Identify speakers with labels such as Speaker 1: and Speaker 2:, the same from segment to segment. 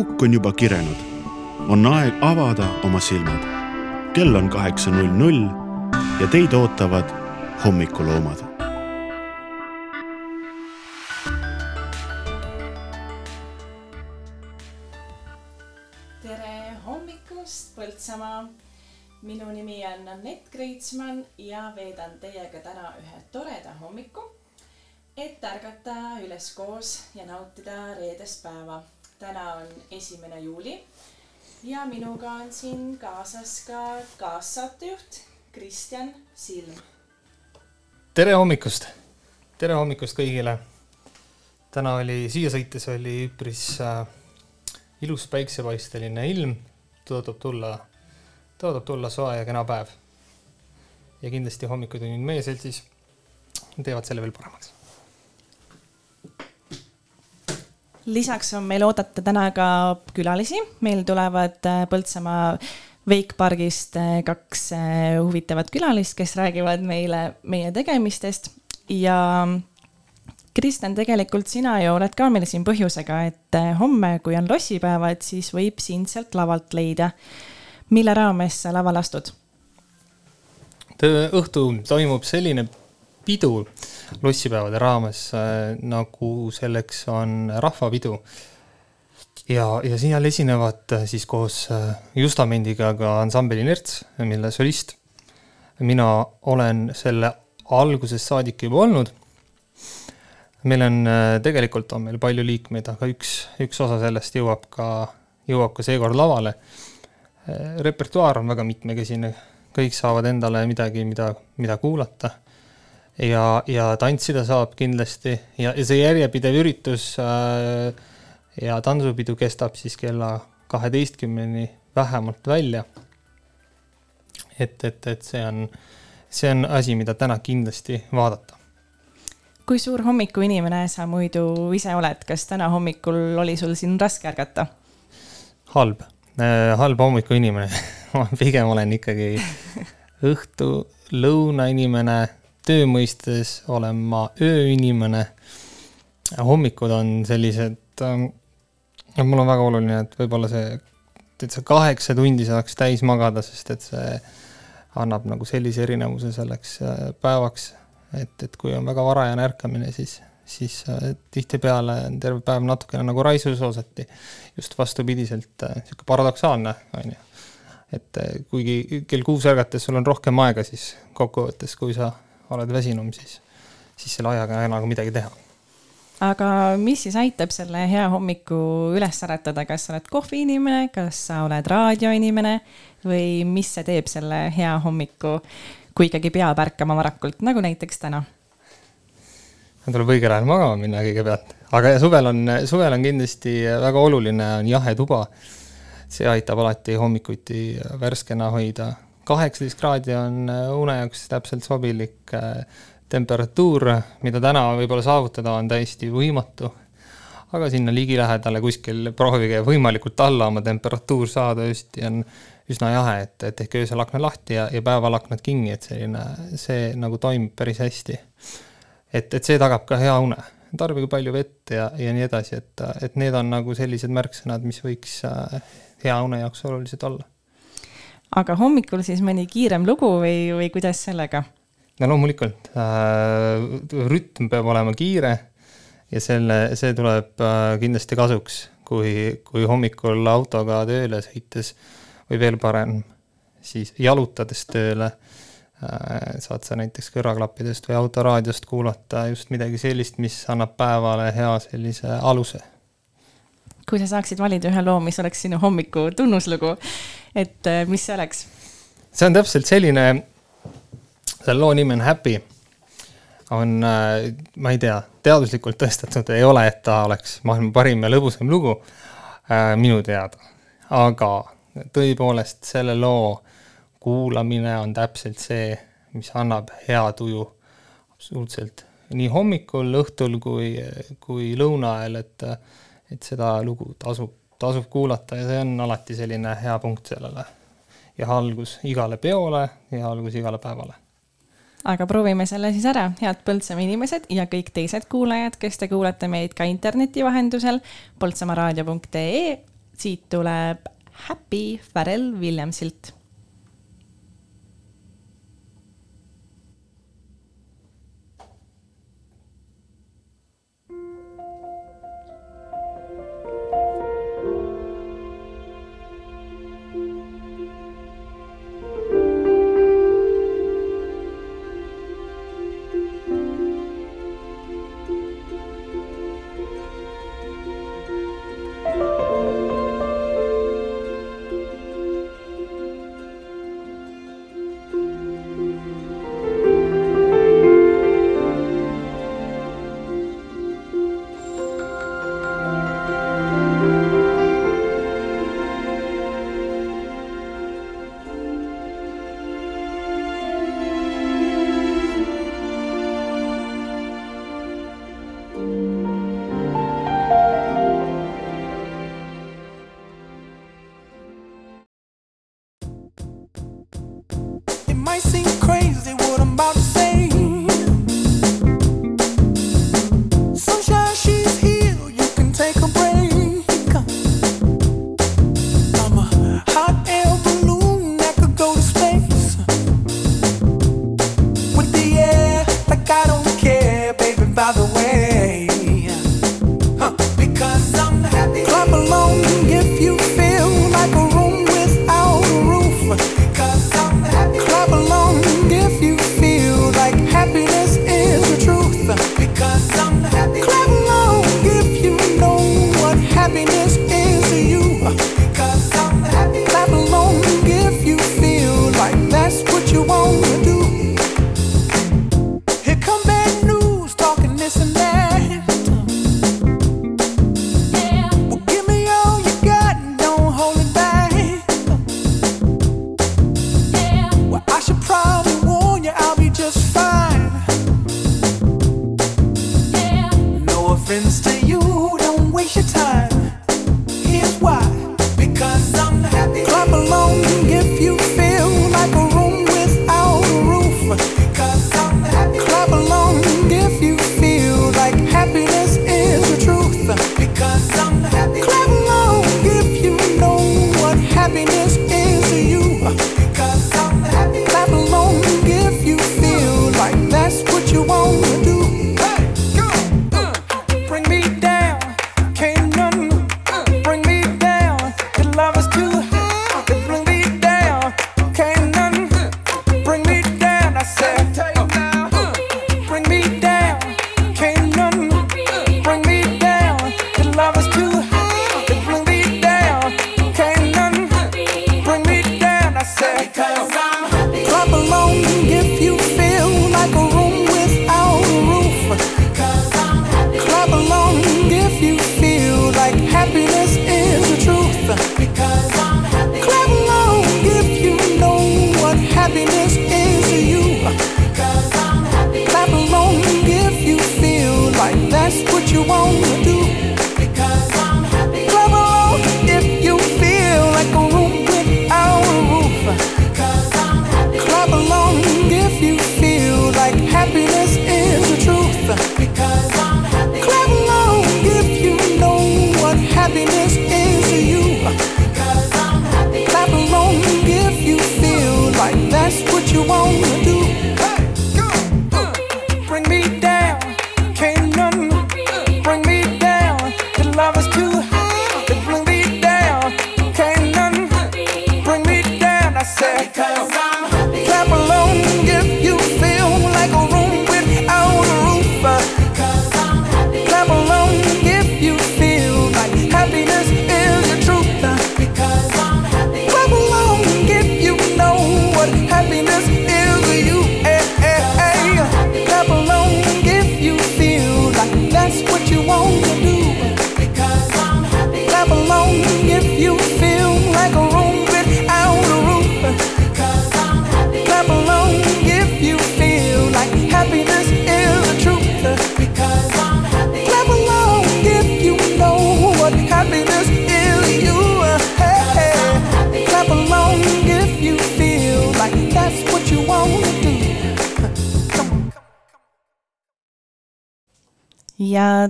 Speaker 1: kukk on juba kirenud. on aeg avada oma silmad. kell on kaheksa null null ja teid ootavad hommikuloomad.
Speaker 2: tere hommikust, Põltsamaa. minu nimi on Anett Kreitsmann ja veedan teiega täna ühe toreda hommiku et ärgata üleskoos ja nautida reedest päeva. Täna on esimene juuli ja minuga on siin kaasas ka kaassaatejuht Kristjan Silm.
Speaker 3: tere hommikust, tere hommikust kõigile. täna oli, siia sõites oli üpris äh, ilus päiksepaisteline ilm, tõotab tulla, tõotab tulla soe ja kena päev. ja kindlasti hommikutunnid meie seltsis teevad selle veel paremaks
Speaker 2: lisaks on meil oodata täna ka külalisi, meil tulevad äh, Põltsamaa Veikpargist äh, kaks äh, huvitavat külalist, kes räägivad meile meie tegemistest ja Kristjan, tegelikult sina ju oled ka meil siin põhjusega, et homme, kui on lossipäevad, siis võib sind sealt lavalt leida. mille raames sa lavale astud?
Speaker 3: õhtu toimub selline pidu lossipäevade raames, äh, nagu selleks on rahvapidu. ja, ja seal esinevad äh, siis koos äh, Justamendiga ka ansambel Inerts, mille solist mina olen selle algusest saadik juba olnud. meil on, tegelikult on meil palju liikmeid, aga üks, üks osa sellest jõuab ka, jõuab ka seekord lavale. repertuaar on väga mitmekesine, kõik saavad endale midagi, mida, mida kuulata ja, ja tantsida saab kindlasti ja, ja see järjepidev üritus äh, ja tantsupidu kestab siis kella kaheteistkümneni vähemalt välja. et, et, et see on, see on asi, mida täna kindlasti vaadata.
Speaker 2: kui suur hommikuinimene sa muidu ise oled, kas täna hommikul oli sul siin raske ärgata?
Speaker 3: halb äh,, halb hommikuinimene ma pigem olen ikkagi õhtu, lõunainimene töö mõistes olen ma ööinimene. hommikud on sellised äh,, mul on väga oluline, et võib-olla see, et see kaheksa tundi saaks täis magada, sest et see annab nagu sellise erinevuse selleks äh, päevaks. et, et kui on väga varajane ärkamine, siis, siis äh, tihtipeale on terve päev natukene nagu raisusoosati. just vastupidiselt äh,, sihuke paradoksaalne, on ju et äh, kuigi kell kuus ärgates sul on rohkem aega, siis kokkuvõttes, kui sa oled väsinum, siis, siis selle ajaga ei ole nagu midagi teha.
Speaker 2: aga mis siis aitab selle hea hommiku üles äratada, kas sa oled kohviinimene, kas sa oled raadioinimene või mis see teeb selle hea hommiku, kui ikkagi peab ärkama varakult, nagu näiteks täna?
Speaker 3: tuleb õigel ajal magama minna kõigepealt, aga suvel on, suvel on kindlasti väga oluline, on jahe tuba. see aitab alati hommikuti värskena hoida kaheksateist kraadi on äh, une jaoks täpselt sobilik äh, temperatuur, mida täna võib-olla saavutada on täiesti võimatu. aga sinna ligilähedale kuskil proovige võimalikult alla oma temperatuur saada, öösiti on üsna jahe, et, et ehk öösel aknad lahti ja, ja päeval aknad kinni, et selline, see nagu toimib päris hästi. et, et see tagab ka hea une tarbige palju vett ja, ja nii edasi, et, et need on nagu sellised märksõnad, mis võiks äh, hea une jaoks olulised olla
Speaker 2: aga hommikul siis mõni kiirem lugu või, või kuidas sellega?
Speaker 3: no loomulikult äh,, rütm peab olema kiire ja selle, see tuleb äh, kindlasti kasuks, kui, kui hommikul autoga tööle sõites või veel parem, siis jalutades tööle äh, saad sa näiteks kõrvaklappidest või autoraadiost kuulata just midagi sellist, mis annab päevale hea sellise aluse
Speaker 2: kui sa saaksid valida ühe loo, mis oleks sinu hommiku tunnuslugu, et äh, mis see oleks?
Speaker 3: see on täpselt selline, selle loo nimi on Happy. on, äh, ma ei tea, teaduslikult tõestatud ei ole, et ta oleks maailma parim ja lõbusam lugu äh, minu teada. aga tõepoolest selle loo kuulamine on täpselt see, mis annab hea tuju absoluutselt nii hommikul, õhtul kui, kui lõuna ajal, et et seda lugu tasub, tasub kuulata ja see on alati selline hea punkt sellele. ja algus igale peole ja algus igale päevale.
Speaker 2: aga proovime selle siis ära, head Põltsamaa inimesed ja kõik teised kuulajad, kes te kuulate meid ka interneti vahendusel, poltsamaaraadio.ee
Speaker 4: siit tuleb Happy Pharrell Williamsilt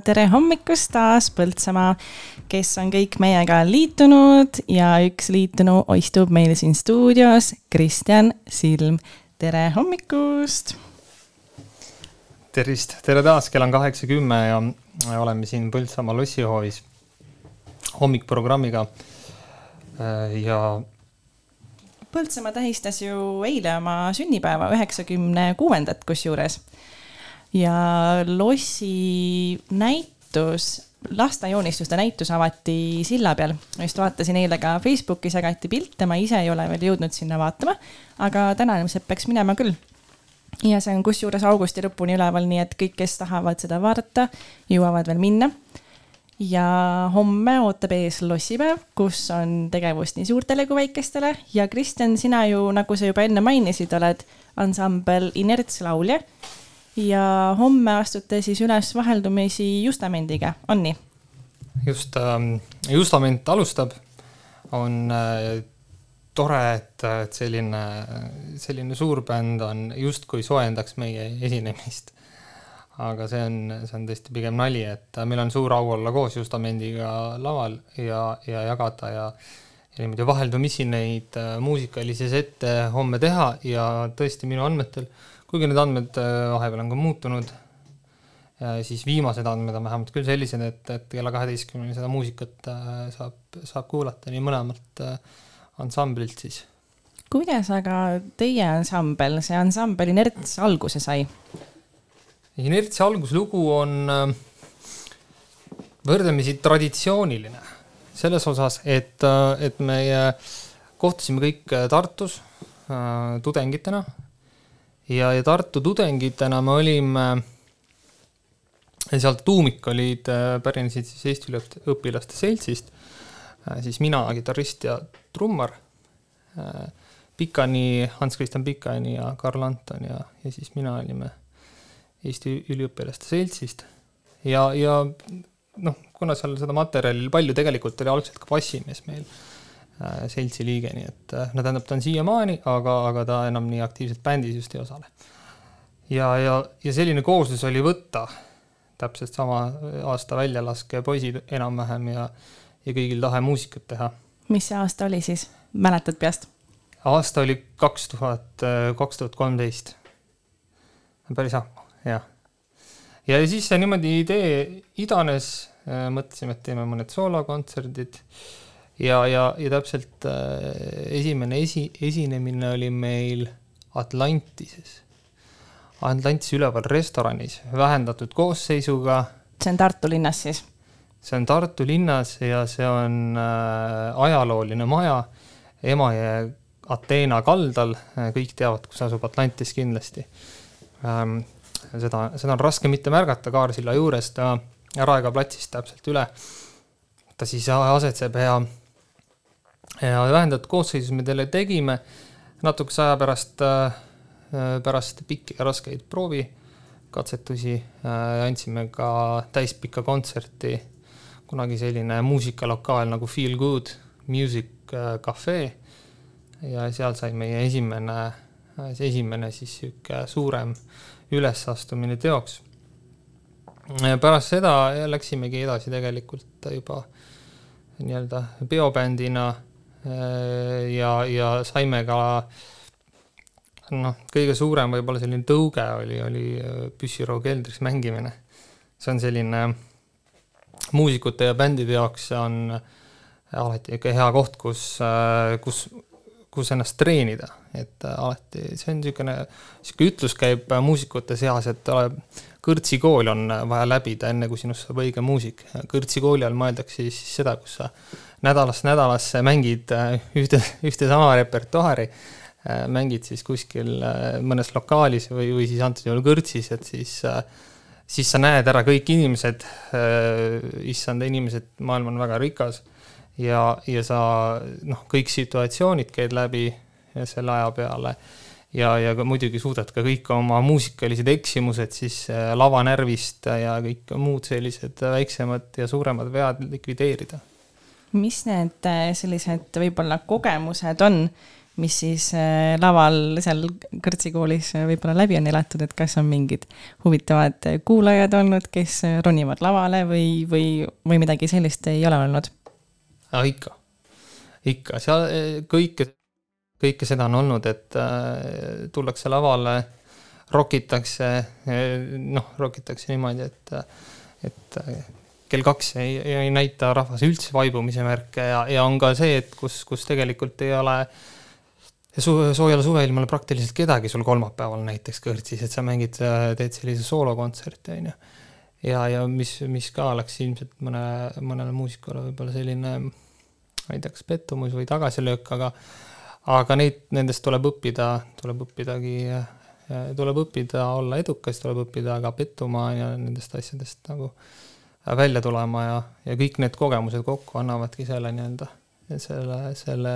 Speaker 2: tere hommikust taas Põltsamaa, kes on kõik meiega liitunud ja üks liitunu istub meil siin stuudios, Kristjan Silm. tere hommikust.
Speaker 3: tervist, tere taas, kell on kaheksa kümme ja oleme siin Põltsamaa lossihoovis hommikprogrammiga. ja.
Speaker 2: Põltsamaa tähistas ju eile oma sünnipäeva, üheksakümne kuuendat kusjuures ja lossi näitus, lastejoonistuste näitus avati silla peal. ma just vaatasin eile ka Facebookis jagati pilte, ma ise ei ole veel jõudnud sinna vaatama, aga täna ilmselt peaks minema küll. ja see on kusjuures augusti lõpuni üleval, nii et kõik, kes tahavad seda vaadata, jõuavad veel minna ja homme ootab ees lossipäev, kus on tegevust nii suurtele kui väikestele ja Kristjan, sina ju, nagu sa juba enne mainisid, oled ansambel Inerts laulja ja homme astute siis üles vaheldumisi Justamendiga, on nii?
Speaker 3: just äh,, Justament alustab, on äh, tore, et, et selline, selline suur bänd on justkui soojendaks meie esinemist. aga see on, see on tõesti pigem nali, et meil on suur au olla koos Justamendiga laval ja, ja jagada ja ja niimoodi vaheldumisi neid äh, muusikalisi sette homme teha ja tõesti minu andmetel äh, kuigi need andmed äh, vahepeal on ka muutunud, siis viimased andmed on vähemalt küll sellised, et, et kella kaheteistkümneni seda muusikat äh, saab, saab kuulata nii mõlemalt äh, ansamblilt siis.
Speaker 2: kuidas aga teie ansambel, see ansambel Inerts alguse sai?
Speaker 3: Inertsi alguslugu on võrdlemisi traditsiooniline selles osas, et, et meie kohtusime kõik Tartus tudengitena ja, ja Tartu tudengitena me olime, sealt tuumik olid, äh, pärinesid siis Eesti Üliõpilaste Seltsist, äh, siis mina, kitarrist ja trummar, äh, Pikani, Hans-Christian Pikani ja Karl Anton ja, ja siis mina olime Eesti Üliõpilaste Seltsist. Ja, ja noh, kuna seal seda materjali palju tegelikult oli algselt ka bassimees meil seltsi liige, nii et äh, no tähendab, ta on siiamaani, aga, aga ta enam nii aktiivselt bändis just ei osale. ja, ja, ja selline kooslus oli võtta, täpselt sama aasta väljalaske poisid enam-vähem ja, ja kõigil tahe muusikat teha.
Speaker 2: mis see aasta oli siis, mäletad peast?
Speaker 3: aasta oli kaks tuhat, äh, kaks tuhat kolmteist. päris ammu, jah. ja siis see niimoodi idee idanes, mõtlesime, et teeme mõned soolokontserdid ja, ja, ja täpselt äh, esimene esi, esinemine oli meil Atlantises. Atlantise üleval restoranis, vähendatud koosseisuga.
Speaker 2: see on Tartu linnas siis?
Speaker 3: see on Tartu linnas ja see on äh, ajalooline maja Emajõe Ateena kaldal, kõik teavad, kus asub Atlantis kindlasti ähm,. seda, seda on raske mitte märgata Kaarsilla juures, ta Raekoja platsist täpselt üle. ta siis asetseb ja ja vähendatud koosseisus me teile tegime. Natukese aja pärast, äh, pärast pikki ja raskeid proovikatsetusi äh, andsime ka täispikka kontserti, kunagi selline muusikalokaal nagu Feel Good Music äh, Cafe. Ja seal sai meie esimene, see esimene siis niisugune suurem ülesastumine teoks. pärast seda läksimegi edasi tegelikult juba nii-öelda peobändina. Äh, ja, ja saime ka noh, kõige suurem võib-olla selline tõuge oli, oli äh, püssiroo keldris mängimine. see on selline muusikute ja bändide jaoks on alati ikka hea koht, kus, äh, kus, kus ennast treenida, et alati see on niisugune, niisugune ütlus käib muusikute seas, et kõrtsikool on vaja läbida, enne kui sinust saab õige muusik. kõrtsikooli all mõeldakse siis seda, kus sa nädalast nädalasse mängid äh, ühte, ühte sama repertuaari, äh, mängid siis kuskil äh, mõnes lokaalis või, või siis antud juhul kõrtsis, et siis, siis sa näed ära kõik inimesed, issand, inimesed, maailm on väga rikas ja, ja sa noh, kõik situatsioonid käid läbi selle aja peale. Ja, ja ka muidugi suudad ka kõik oma muusikalised eksimused siis lavanärvist ja kõik muud sellised väiksemad ja suuremad vead likvideerida
Speaker 2: mis need äh, sellised võib-olla kogemused on, mis siis äh, laval seal kõrtsikoolis võib-olla läbi on elatud, et kas on mingid huvitavad kuulajad olnud, kes ronivad lavale või, või, või midagi sellist ei ole olnud?
Speaker 3: ikka, ikka, seal kõike, kõike seda on olnud, et äh, tullakse lavale, rokitakse, noh, rokitakse niimoodi, et, et kell kaks ei, ei näita rahvas üldse vaibumise märke ja, ja on ka see, et kus, kus tegelikult ei ole su, soojale suveilmale praktiliselt kedagi sul kolmapäeval näiteks kõrtsis, et sa mängid, teed sellise soolokontserti, on ju. ja, ja mis, mis ka oleks ilmselt mõne, mõnele muusikule võib-olla selline, ma ei tea, kas pettumus või tagasilöök, aga aga neid, nendest tuleb õppida, tuleb õppidagi, tuleb õppida olla edukas, tuleb õppida ka pettuma ja nendest asjadest nagu äh, välja tulema ja, ja kõik need kogemused kokku annavadki selle nii-öelda, selle, selle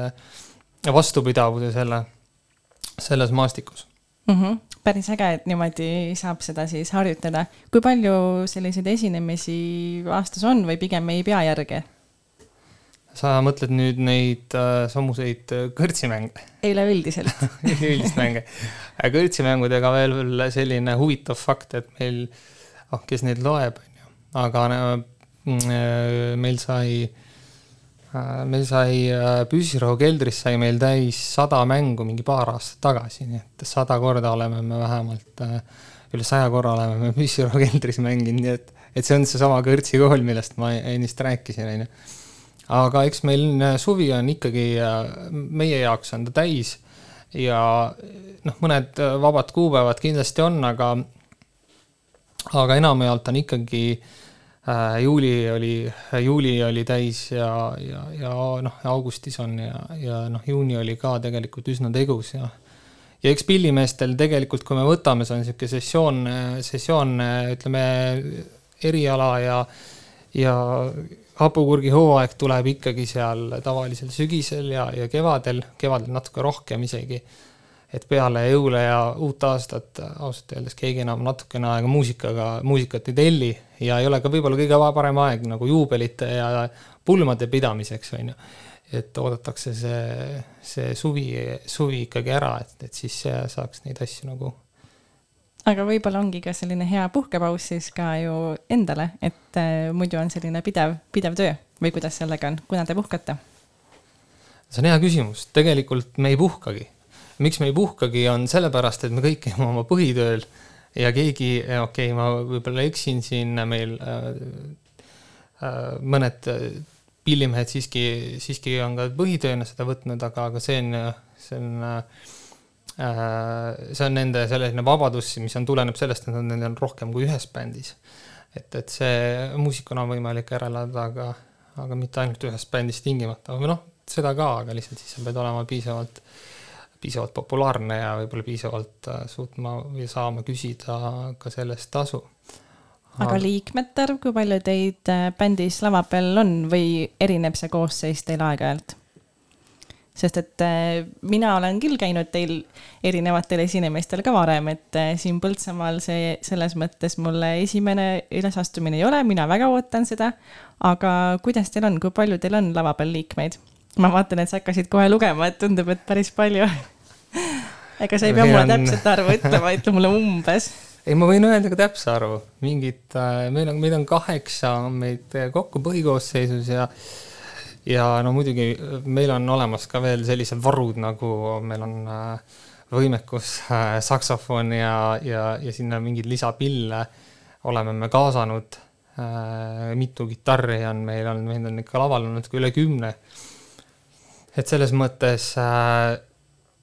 Speaker 3: vastupidavuse selle, selles maastikus
Speaker 2: mm. -hmm. päris äge, et niimoodi saab seda siis harjutada. kui palju selliseid esinemisi aastas on või pigem ei pea järge?
Speaker 3: sa mõtled nüüd neid äh, samuseid kõrtsimänge?
Speaker 2: üleüldiselt
Speaker 3: üleüldist mänge. kõrtsimängudega veel selline huvitav fakt, et meil, oh, kes neid loeb, aga äh, meil sai, äh, meil sai äh, Püssirohu keldris sai meil täis sada mängu mingi paar aastat tagasi, nii et sada korda oleme me vähemalt, üle saja korra oleme me Püssirohu keldris mänginud, nii et, et see on seesama kõrtsikool, millest ma ennist rääkisin, on ju. aga eks meil suvi on ikkagi, meie jaoks on ta täis ja noh, mõned vabad kuupäevad kindlasti on, aga aga enamjaolt on ikkagi äh, juuli oli, juuli oli täis ja, ja, ja noh, augustis on ja, ja noh, juuni oli ka tegelikult üsna tegus ja ja eks pillimeestel tegelikult, kui me võtame, see on niisugune sessioon, sessioon, ütleme, eriala ja, ja hapukurgi hooaeg tuleb ikkagi seal tavalisel sügisel ja, ja kevadel, kevadel natuke rohkem isegi et peale jõule ja uut aastat ausalt öeldes keegi enam natukene aega muusikaga, muusikat ei telli ja ei ole ka võib-olla kõige parem aeg nagu juubelite ja pulmade pidamiseks, on ju. et oodatakse see, see suvi, suvi ikkagi ära, et, et siis saaks neid asju nagu
Speaker 2: aga võib-olla ongi ka selline hea puhkepaus siis ka ju endale, et äh, muidu on selline pidev, pidev töö või kuidas sellega on, kuna te puhkate?
Speaker 3: see on hea küsimus, tegelikult me ei puhkagi miks me ei puhkagi, on sellepärast, et me kõik käime oma põhitööl ja keegi, okei okay,, ma võib-olla eksin siin, meil äh, äh, mõned pillimehed siiski, siiski on ka põhitööna seda võtnud, aga, aga see on, see on äh, see on nende selline vabadus, mis on, tuleneb sellest, et nad on rohkem kui ühes bändis. et, et see muusikuna on võimalik ära elada, aga, aga mitte ainult ühes bändis tingimata, või noh, seda ka, aga lihtsalt siis sa pead olema piisavalt äh, piisavalt populaarne ja võib-olla piisavalt äh, suutma või saama küsida ka selle eest tasu.
Speaker 2: aga liikmete arv, kui palju teid äh, bändis lava peal on või erineb see koosseis teil aeg-ajalt? sest et äh, mina olen küll käinud teil erinevatel esinemistel ka varem, et siin Põltsamaal see selles mõttes mulle esimene ülesastumine ei ole, mina väga ootan seda. aga kuidas teil on, kui palju teil on lava peal liikmeid? ma vaatan, et sa hakkasid kohe lugema, et tundub, et päris palju ega sa ei pea mulle täpset arvu ütlema, ütle mulle umbes.
Speaker 3: ei, ma võin öelda ka täpse arvu, mingid äh,, meil on, meid on kaheksa on meid kokku põhikoosseisus ja ja no muidugi meil on olemas ka veel sellised varud, nagu meil on äh, võimekus äh, saksofon ja, ja, ja sinna mingeid lisapille oleme me kaasanud äh,. mitu kitarri on meil on, meil on ikka laval olnud ka üle kümne. et selles mõttes äh,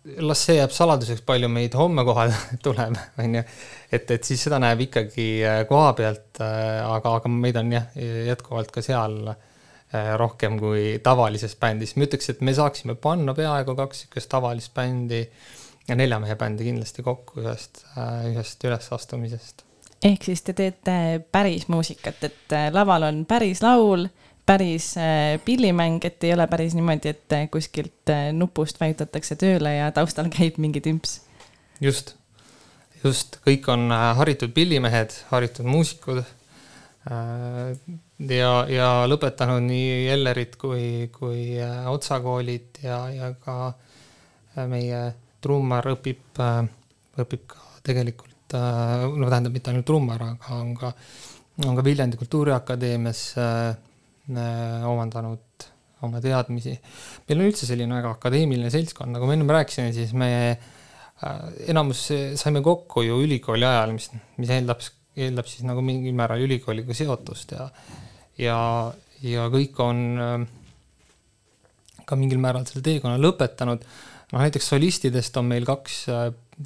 Speaker 3: las see jääb saladuseks, palju meid homme kohale tuleb, on ju. et, et siis seda näeb ikkagi äh, koha pealt, äh, aga, aga meid on jah, jätkuvalt ka seal äh, rohkem kui tavalises bändis. ma ütleks, et me saaksime panna peaaegu kaks niisugust tavalist bändi ja nelja mehe bändi kindlasti kokku ühest, ühest ülesastumisest.
Speaker 2: ehk siis te teete päris muusikat, et laval on päris laul päris äh, pillimäng, et ei ole päris niimoodi, et äh, kuskilt äh, nupust vajutatakse tööle ja taustal käib mingi tümps.
Speaker 3: just, just, kõik on haritud pillimehed, haritud muusikud. ja, ja lõpetanud nii Ellerit kui, kui Otsa koolid ja, ja ka meie trummar õpib, õpib ka tegelikult, no tähendab, mitte ainult trummar, aga on ka, on ka Viljandi Kultuuriakadeemias omandanud oma teadmisi. meil on üldse selline väga akadeemiline seltskond, nagu ma ennem rääkisin, siis me enamus saime kokku ju ülikooli ajal, mis, mis eeldab, eeldab siis nagu mingil määral ülikooliga seotust ja, ja, ja kõik on ka mingil määral selle teekonna lõpetanud. noh, näiteks solistidest on meil kaks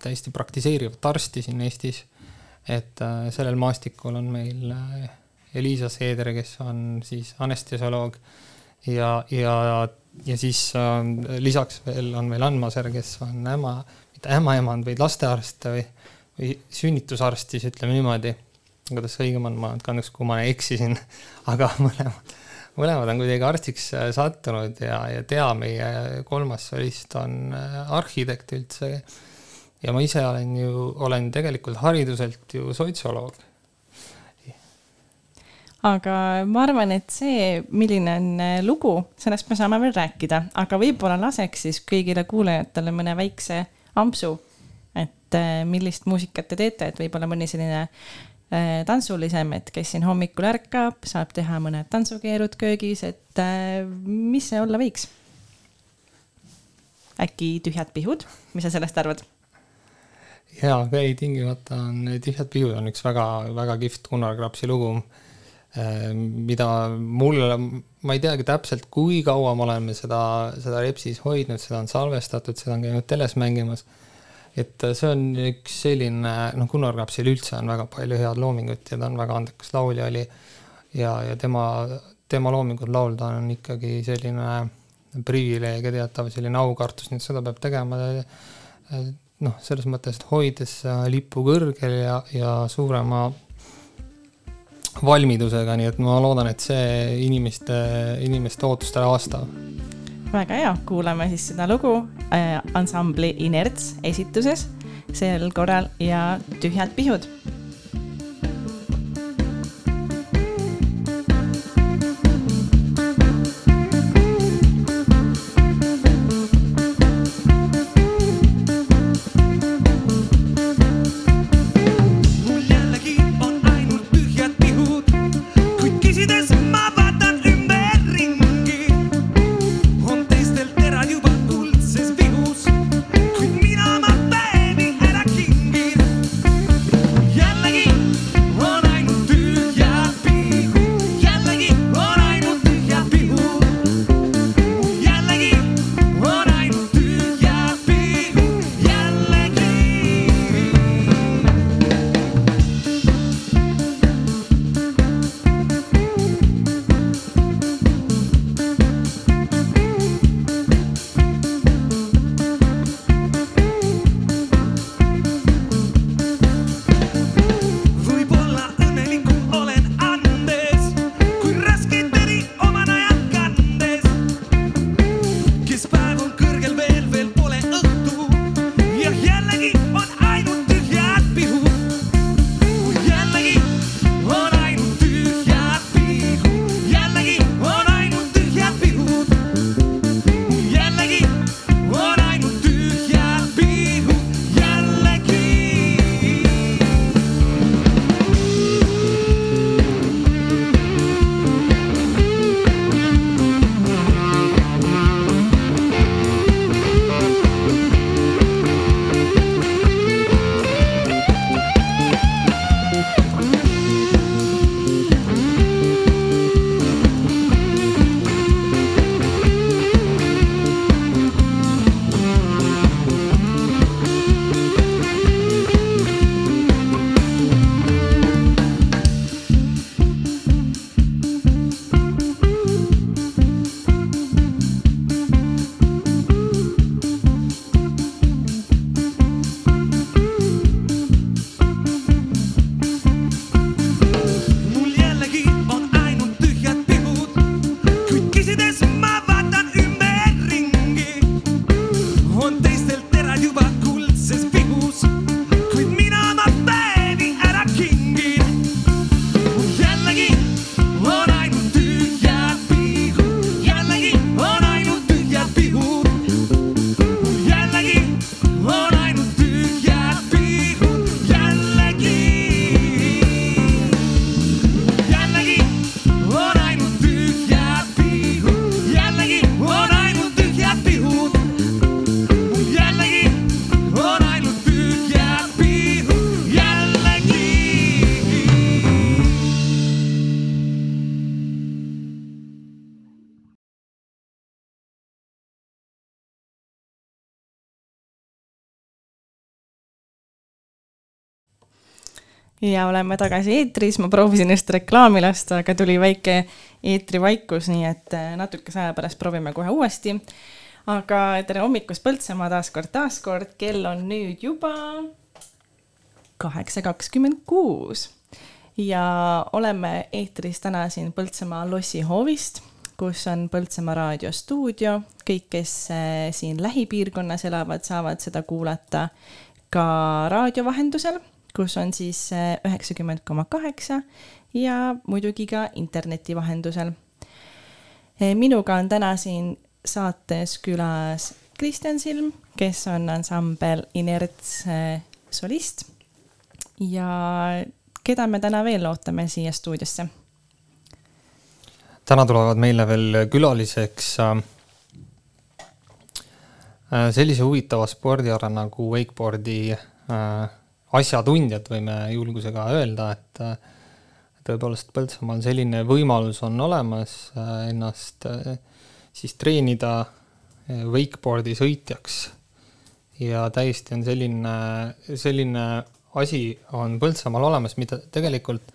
Speaker 3: täiesti praktiseerivat arsti siin Eestis. et sellel maastikul on meil Elisa Seeder, kes on siis anestesioloog ja, ja, ja siis äh, lisaks veel on meil Ann Maser, kes on äma, mitte ämmaemand, vaid lastearst või, või sünnitusarst, siis ütleme niimoodi. kuidas õigem on, ma kahjuks, kui ma eksisin, aga mõlemad, mõlemad on kuidagi arstiks äh, sattunud ja, ja Tea, meie kolmas solist, on äh, arhitekt üldse. ja ma ise olen ju, olen tegelikult hariduselt ju sotsioloog
Speaker 2: aga ma arvan, et see, milline on äh, lugu, sellest me saame veel rääkida, aga võib-olla laseks siis kõigile kuulajatele mõne väikse ampsu, et äh, millist muusikat te teete, et võib-olla mõni selline äh, tantsulisem, et kes siin hommikul ärkab, saab teha mõned tantsukeerud köögis, et mis see olla võiks? äkki Tühjad pihud, mis sa sellest arvad?
Speaker 3: jaa, ei tingimata on Tühjad pihud on üks väga-väga kihvt Gunnar Krapsi lugu mida mulle, ma ei teagi täpselt, kui kaua me oleme seda, seda Repsis hoidnud, seda on salvestatud, seda on käinud teles mängimas. et äh, see on üks selline, noh, Gunnar Kapsil üldse on väga palju head loomingut ja ta on väga andekas laulja oli. ja, ja tema, tema loomingut laulda on ikkagi selline privileeg ja teatav selline aukartus, nii et seda peab tegema äh, noh, selles mõttes, et hoides lippu kõrgel ja, ja suurema valmidusega, nii et ma loodan, et see inimeste, inimeste ootustele vastab.
Speaker 2: väga hea, kuulame siis seda lugu äh, ansambli Inerts esituses sel korral ja Tühjad pihud ja oleme tagasi eetris, ma proovisin just reklaami lasta, aga tuli väike eetrivaikus, nii et äh, natukese aja pärast proovime kohe uuesti. aga tere hommikust, Põltsamaa taaskord, taaskord, kell on nüüd juba kaheksa kakskümmend kuus ja oleme eetris täna siin Põltsamaa lossihoovist, kus on Põltsamaa raadiostuudio. kõik, kes äh, siin lähipiirkonnas elavad, saavad seda kuulata ka raadio vahendusel kus on siis äh, üheksakümmend koma kaheksa ja muidugi ka interneti vahendusel. Äh, minuga on täna siin saates külas Kristjan Silm, kes on ansambel Inerts äh, solist. ja keda me täna veel ootame siia stuudiosse?
Speaker 3: täna tulevad meile veel külaliseks sellise huvitava spordiala nagu wakeboardi asjatundjad, võime julgusega öelda, et tõepoolest Põltsamaal selline võimalus on olemas äh, ennast äh, siis treenida äh, wakeboardi sõitjaks. ja täiesti on selline, selline asi on Põltsamaal olemas, mida tegelikult,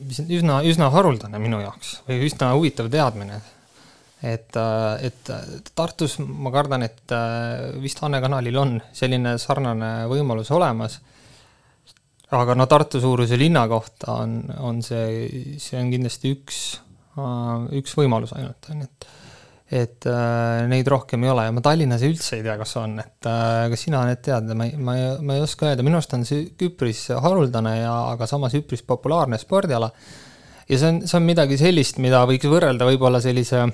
Speaker 3: mis on üsna, üsna haruldane minu jaoks või üsna huvitav teadmine. et, et Tartus ma kardan, et vist Anne kanalil on selline sarnane võimalus olemas aga no Tartu suuruse linna kohta on, on see, see on kindlasti üks, üks võimalus ainult, on ju, et et äh, neid rohkem ei ole. Ja ma Tallinnas üldse ei tea, kas on, et äh, kas sina need tead, ma ei, ma ei, ma ei oska öelda, minu arust on see üpris haruldane ja, aga samas üpris populaarne spordiala. ja see on, see on midagi sellist, mida võiks võrrelda võib-olla sellise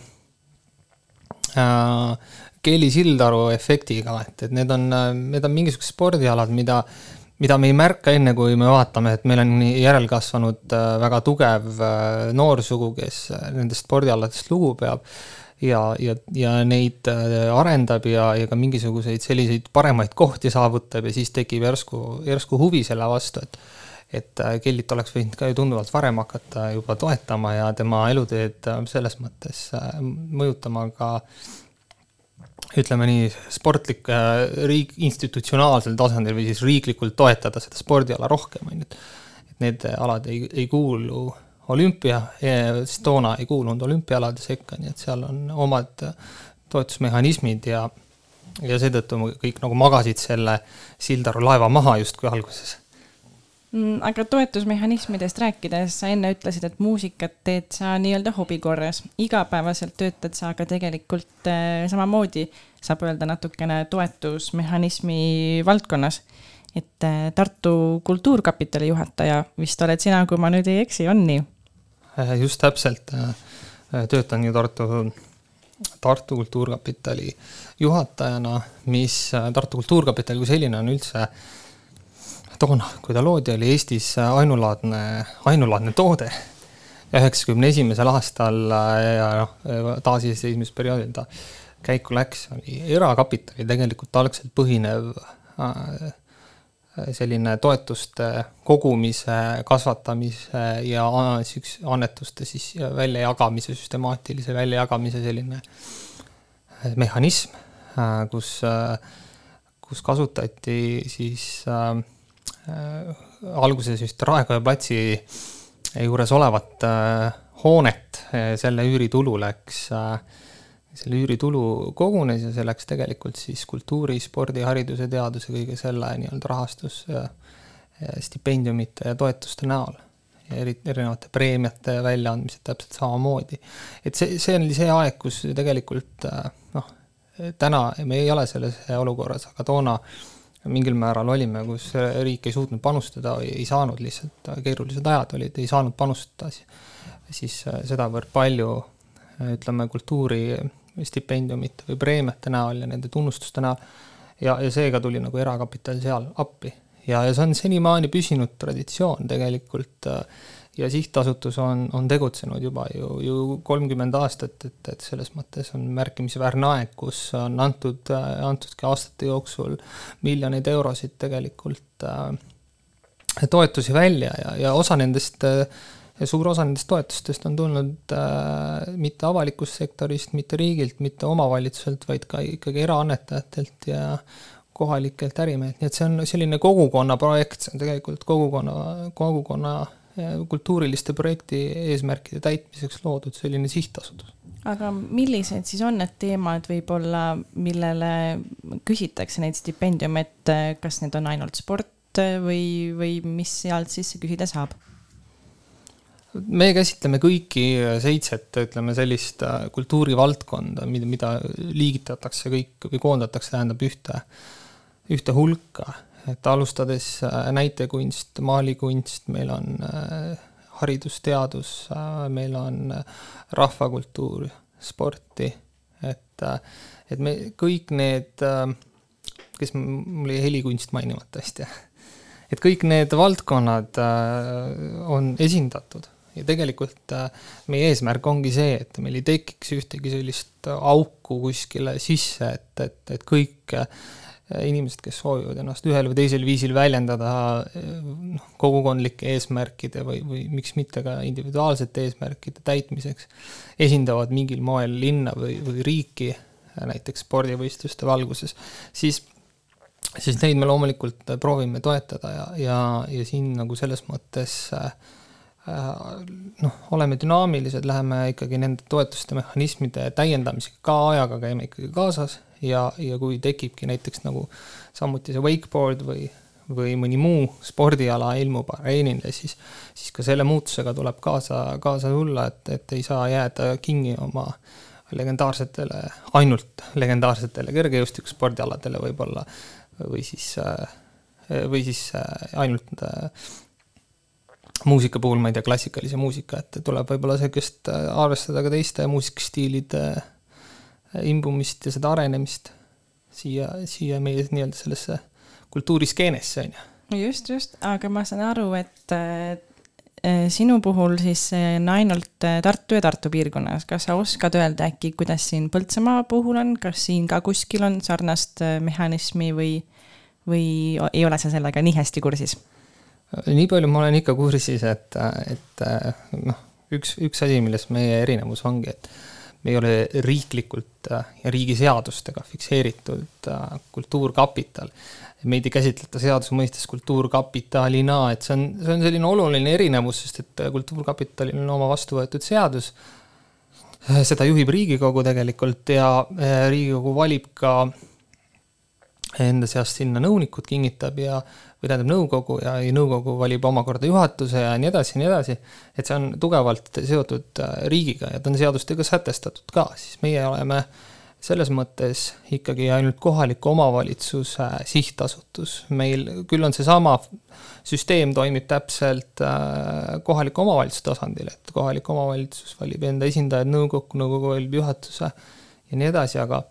Speaker 3: äh, Kelly Sildaru efektiga, et, et need on, need on mingisugused spordialad, mida mida me ei märka enne, kui me vaatame, et meil on järelkasvanud äh, väga tugev äh, noorsugu, kes äh, nendest spordialadest lugu peab ja, ja, ja neid arendab ja, ja ka mingisuguseid selliseid paremaid kohti saavutab ja siis tekib järsku, järsku huvi selle vastu, et et Kellit oleks võinud ka ju tunduvalt varem hakata juba toetama ja tema eluteed selles mõttes mõjutama ka äh, ütleme nii, sportlik äh, riik, institutsionaalsel tasandil või siis riiklikult toetada seda spordiala rohkem, on ju, et et need alad ei, ei kuulu olümpia, siis toona ei kuulunud olümpiaalade sekka, nii et seal on omad toetusmehhanismid ja ja seetõttu kõik nagu magasid selle Sildaru laeva maha justkui alguses.
Speaker 2: Mm, aga toetusmehhanismidest rääkides, sa enne ütlesid, et muusikat teed sa nii-öelda hobi korras, igapäevaselt töötad sa aga tegelikult äh, samamoodi, saab öelda natukene toetusmehhanismi valdkonnas. et äh, Tartu Kultuurkapitali juhataja vist oled sina, kui ma nüüd ei eksi, on nii?
Speaker 3: Äh, just täpselt, töötan ju Tartu, Tartu Kultuurkapitali juhatajana, mis Tartu Kultuurkapital kui selline on üldse äh, toona, kui ta loodi, oli Eestis ainulaadne, ainulaadne toode. üheksakümne esimesel aastal ja noh, taasiseseisvumisperioodil ta käiku läks, oli erakapitali tegelikult algselt põhinev äh, selline toetuste kogumise, kasvatamise ja siukse annetuste siis väljajagamise, süstemaatilise väljajagamise selline mehhanism, äh, kus, äh, kus kasutati siis äh, Äh, alguses just Raekoja platsi juures olevat äh, hoonet, äh, selle üüritulu läks, selle üüritulu kogunes ja see läks tegelikult siis kultuuri, spordi, hariduse, teaduse, kõige selle nii-öelda rahastus stipendiumite ja toetuste näol eri, erinevate preemiate väljaandmised täpselt samamoodi. et see, see oli see aeg, kus tegelikult noh, täna me ei ole selles olukorras, aga toona äh, mingil määral olime, kus riik ei suutnud panustada või ei saanud lihtsalt, keerulised ajad olid, ei saanud panustada siis äh, sedavõrd palju äh, ütleme, kultuuri stipendiumite või preemiate näol ja nende tunnustuste näol. ja, ja seega tuli nagu erakapital seal appi ja, ja see on senimaani püsinud traditsioon tegelikult ja sihtasutus on, on tegutsenud juba ju, ju kolmkümmend aastat, et, et selles mõttes on märkimisväärne aeg, kus on antud, antudki aastate jooksul miljoneid eurosid tegelikult äh, toetusi välja ja, ja osa nendest äh, ja suur osa nendest toetustest on tulnud äh, mitte avalikust sektorist, mitte riigilt, mitte omavalitsuselt, vaid ka ikkagi eraannetajatelt ja kohalikelt ärimehelt, nii et see on selline kogukonna projekt, see on tegelikult kogukonna, kogukonna kultuuriliste projekti eesmärkide täitmiseks loodud selline sihtasutus.
Speaker 2: aga millised siis on need teemad võib-olla, millele küsitakse neid stipendiume, et kas need on ainult sport või, või mis sealt sisse küsida saab?
Speaker 3: Me käsitleme kõiki seitset, ütleme sellist äh, kultuurivaldkonda, mida, mida liigitatakse kõik või koondatakse, tähendab ühte, ühte hulka. et alustades äh, näitekunst, maalikunst, meil on äh, haridusteadus, meil on rahvakultuur, sporti, et, et me kõik need, kes mul jäi helikunst mainimata hästi, et kõik need valdkonnad on esindatud ja tegelikult äh, meie eesmärk ongi see, et meil ei tekiks ühtegi sellist auku kuskile sisse, et, et, et kõik äh, inimesed, kes soovivad ennast ühel või teisel viisil väljendada noh, kogukondlike eesmärkide või, või miks mitte ka individuaalsete eesmärkide täitmiseks, esindavad mingil moel linna või, või riiki, näiteks spordivõistluste valguses, siis siis neid me loomulikult proovime toetada ja, ja, ja siin nagu selles mõttes äh, Äh, noh, oleme dünaamilised, läheme ikkagi nende toetuste mehhanismide täiendamisega ka ajaga käime ikkagi kaasas ja, ja kui tekibki näiteks nagu samuti see wakeboard või, või mõni muu spordiala ilmub areenile, siis, siis ka selle muutusega tuleb kaasa, kaasa tulla, et, et ei saa jääda kinni oma legendaarsetele, ainult legendaarsetele kergejõustikuspordialadele võib-olla või siis, või siis ainult muusika puhul, ma ei tea, klassikalise muusika, et tuleb võib-olla sihukest äh, arvestada ka teiste muusikastiilide äh, imbumist ja seda arenemist siia, siia meie nii-öelda sellesse kultuuriskeenesse, on
Speaker 2: ju. just, just, aga ma saan aru, et äh, sinu puhul siis on ainult Tartu ja Tartu piirkonnas, kas sa oskad öelda äkki, kuidas siin Põltsamaa puhul on, kas siin ka kuskil on sarnast mehhanismi või, või ei ole sa sellega nii hästi kursis?
Speaker 3: Nii palju ma olen ikka kursis, et, et noh, üks, üks asi, milles meie erinevus ongi, et me ei ole riiklikult ja riigi seadustega fikseeritud kultuurkapital. meid ei käsitleta seaduse mõistes kultuurkapitalina, et see on, see on selline oluline erinevus, sest et kultuurkapitalil on oma vastu võetud seadus. seda juhib Riigikogu tegelikult ja Riigikogu valib ka enda seast sinna nõunikud kinnitab ja või tähendab nõukogu ja nõukogu valib omakorda juhatuse ja nii edasi ja nii edasi. et see on tugevalt seotud äh, riigiga ja ta on seadustega sätestatud ka, siis meie oleme selles mõttes ikkagi ainult kohaliku omavalitsuse sihtasutus. meil küll on seesama süsteem toimib täpselt äh, kohaliku omavalitsuse tasandil, et kohalik omavalitsus valib enda esindajad nõukokku, nõukogu valib juhatuse ja nii edasi, aga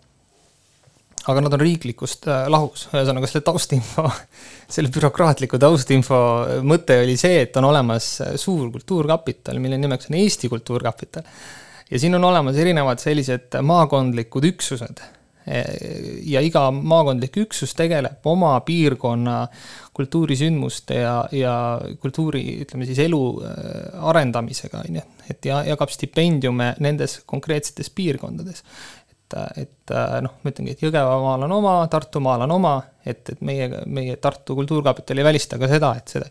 Speaker 3: aga nad on riiklikust äh, lahus, ühesõnaga selle taustinfo, selle bürokraatliku taustinfo mõte oli see, et on olemas äh, suur kultuurkapital, mille nimeks on Eesti Kultuurkapital. ja siin on olemas erinevad sellised maakondlikud üksused. E, ja iga maakondlik üksus tegeleb oma piirkonna kultuurisündmuste ja, ja kultuuri, ütleme siis elu äh, arendamisega, on ju. et ja jagab stipendiume nendes konkreetsetes piirkondades et, et noh, ma ütlengi, et Jõgevamaal on oma, Tartumaal on oma, et, et meie, meie Tartu Kultuurkapital ei välista ka seda, et see,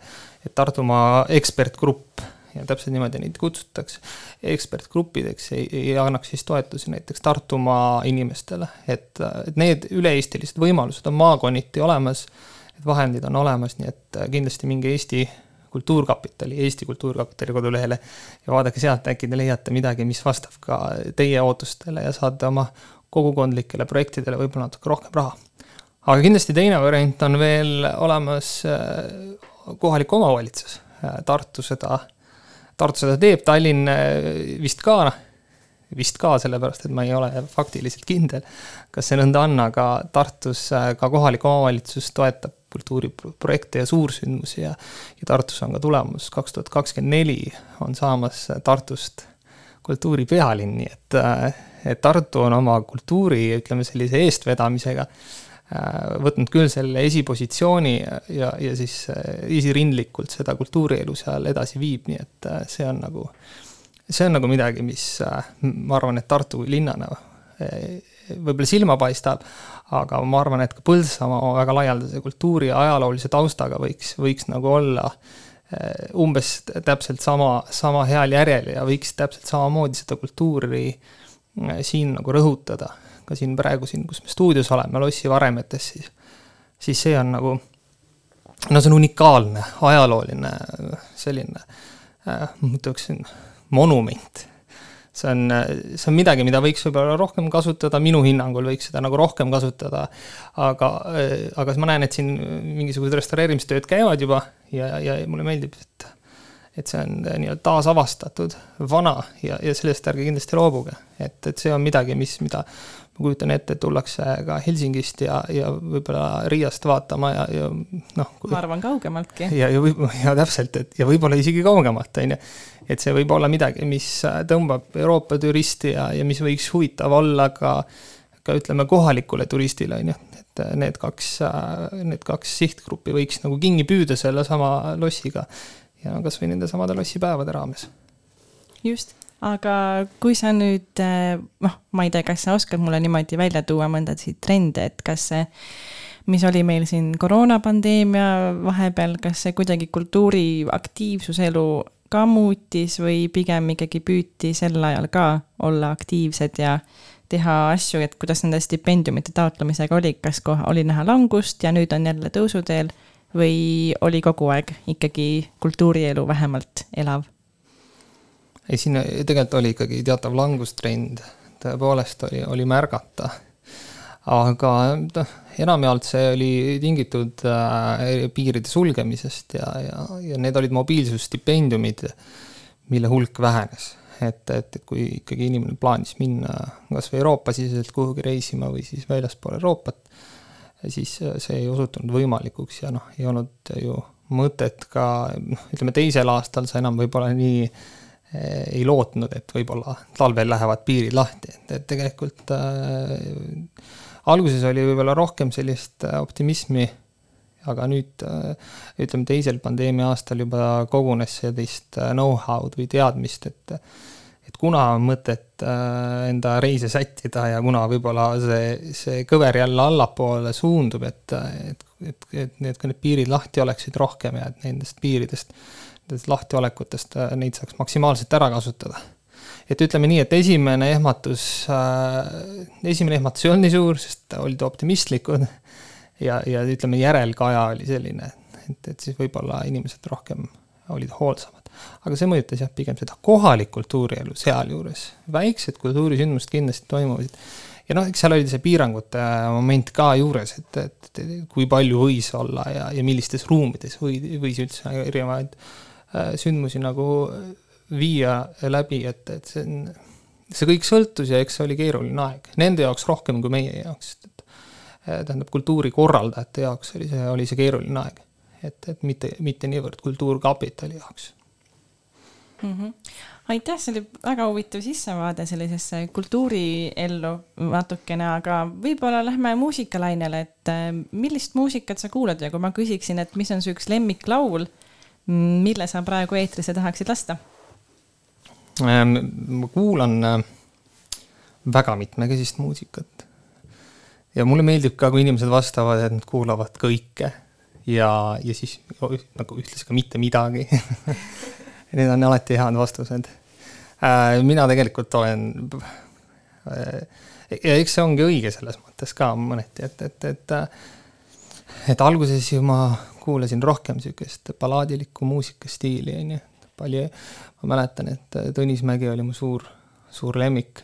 Speaker 3: et Tartumaa ekspertgrupp ja täpselt niimoodi neid kutsutakse, ekspertgruppideks ei, ei annaks siis toetusi näiteks Tartumaa inimestele, et, et need üle-eestilised võimalused on maakonniti olemas, et vahendid on olemas, nii et kindlasti minge Eesti Kultuurkapitali, Eesti Kultuurkapitali kodulehele ja vaadake sealt, äkki te leiate midagi, mis vastab ka teie ootustele ja saate oma kogukondlikele projektidele võib-olla natuke rohkem raha. aga kindlasti teine variant on veel olemas äh, kohalik omavalitsus. Äh, Tartu seda, Tartu seda teeb, Tallinn äh, vist ka, vist ka, sellepärast et ma ei ole faktiliselt kindel, kas see nõnda on, aga Tartus ka kohalik omavalitsus toetab kultuuriprojekte ja suursündmusi ja, ja Tartus on ka tulemas, kaks tuhat kakskümmend neli on saamas Tartust kultuuri pealinn, nii et, et Tartu on oma kultuuri, ütleme sellise eestvedamisega äh, võtnud küll selle esipositsiooni ja, ja siis äh, esirindlikult seda kultuurielu seal edasi viib, nii et äh, see on nagu, see on nagu midagi, mis ma arvan, et Tartu linnana võib-olla silma paistab, aga ma arvan, et ka Põltsamaa väga laialdase kultuuri ja ajaloolise taustaga võiks, võiks nagu olla eh, umbes täpselt sama, sama heal järjel ja võiks täpselt samamoodi seda kultuuri eh, siin nagu rõhutada. ka siin praegu siin, kus me stuudios oleme, Lossi varemetes, siis, siis see on nagu, no see on unikaalne, ajalooline selline, ma ütleksin, monument see on, see on midagi, mida võiks võib-olla rohkem kasutada, minu hinnangul võiks seda nagu rohkem kasutada. aga, aga ma näen, et siin mingisugused restaureerimistööd käivad juba ja, ja mulle meeldib, et et see on nii-öelda taasavastatud, vana ja, ja sellest ärge kindlasti loobuge. et, et see on midagi, mis, mida ma kujutan ette, et tullakse ka Helsingist ja, ja võib-olla Riiast vaatama ja, ja noh.
Speaker 2: ma arvan kaugemaltki.
Speaker 3: ja, ja võib, ja täpselt, et ja võib-olla isegi kaugemalt, on ju. et see võib olla midagi, mis tõmbab Euroopa turisti ja, ja mis võiks huvitav olla ka, ka ütleme, kohalikule turistile, on ju. et need kaks, need kaks sihtgruppi võiks nagu kinni püüda sellesama lossiga ja kasvõi nende samade lossipäevade raames.
Speaker 2: just aga kui sa nüüd, eh, noh, ma ei tea, kas sa oskad mulle niimoodi välja tuua mõndasid trende, et kas see, mis oli meil siin koroonapandeemia vahepeal, kas see kuidagi kultuuri aktiivsuselu ka muutis või pigem ikkagi püüti sel ajal ka olla aktiivsed ja teha asju, et kuidas nende stipendiumite taotlemisega oli, kas kohe oli näha langust ja nüüd on jälle tõusuteel või oli kogu aeg ikkagi kultuurielu vähemalt elav?
Speaker 3: Ei, siin tegelikult oli ikkagi teatav langustrend, tõepoolest oli, oli märgata. aga noh, enamjaolt see oli tingitud äh, piiride sulgemisest ja, ja, ja need olid mobiilsusstipendiumid, mille hulk vähenes. et, et, et kui ikkagi inimene plaanis minna kasvõi Euroopa-siseselt kuhugi reisima või siis väljaspool Euroopat, siis see ei osutunud võimalikuks ja noh, ei olnud ju mõtet ka, noh, ütleme teisel aastal sa enam võib-olla nii äh, ei lootnud, et võib-olla talvel lähevad piirid lahti, et, et tegelikult äh, alguses oli võib-olla rohkem sellist äh, optimismi, aga nüüd äh, ütleme, teisel pandeemia aastal juba kogunes sellist äh, know-how'd või teadmist, et et kuna on mõtet äh, enda reise sättida ja kuna võib-olla see, see kõver jälle allapoole suundub, et, et, et, et need, ka need piirid lahti oleksid rohkem ja et nendest piiridest äh, nendest lahtiolekutest äh, neid saaks maksimaalselt ära kasutada. et ütleme nii, et esimene ehmatus äh,, esimene ehmatus ei olnud nii suur, sest olid optimistlikud ja, ja ütleme, järelkaja oli selline, et, et siis võib-olla inimesed rohkem olid hoolsamad. aga see mõjutas jah, pigem seda kohalikku kultuurielu sealjuures. väiksed kultuurisündmused kindlasti toimusid ja noh, eks seal oli see piirangute moment ka juures, et, et, et kui palju võis olla ja, ja millistes ruumides või, võis üldse erinevaid äh, Äh, sündmusi nagu viia läbi, et, et see on, see kõik sõltus ja eks see oli keeruline aeg, nende jaoks rohkem kui meie jaoks, et äh, tähendab, kultuurikorraldajate jaoks oli see, oli see keeruline aeg. et, et mitte, mitte niivõrd Kultuurkapitali jaoks
Speaker 2: mm. -hmm. aitäh, see oli väga huvitav sissevaade sellisesse kultuuriellu natukene, aga võib-olla lähme muusikalainele, et äh, millist muusikat sa kuulad ja kui ma küsiksin, et mis on su üks lemmiklaul mille sa praegu eetrisse tahaksid lasta?
Speaker 3: Ähm, ma kuulan äh, väga mitmekesist muusikat. ja mulle meeldib ka, kui inimesed vastavad, et nad kuulavad kõike ja, ja siis nagu ühtlasi ka mitte midagi Need on alati head vastused. Äh, mina tegelikult olen, äh, ja eks see ongi õige selles mõttes ka mõneti, et, et, et, et alguses ju ma kuulasin rohkem niisugust ballaadilikku muusikastiili, on ju. palju, ma mäletan, et Tõnis Mägi oli mu suur, suur lemmik,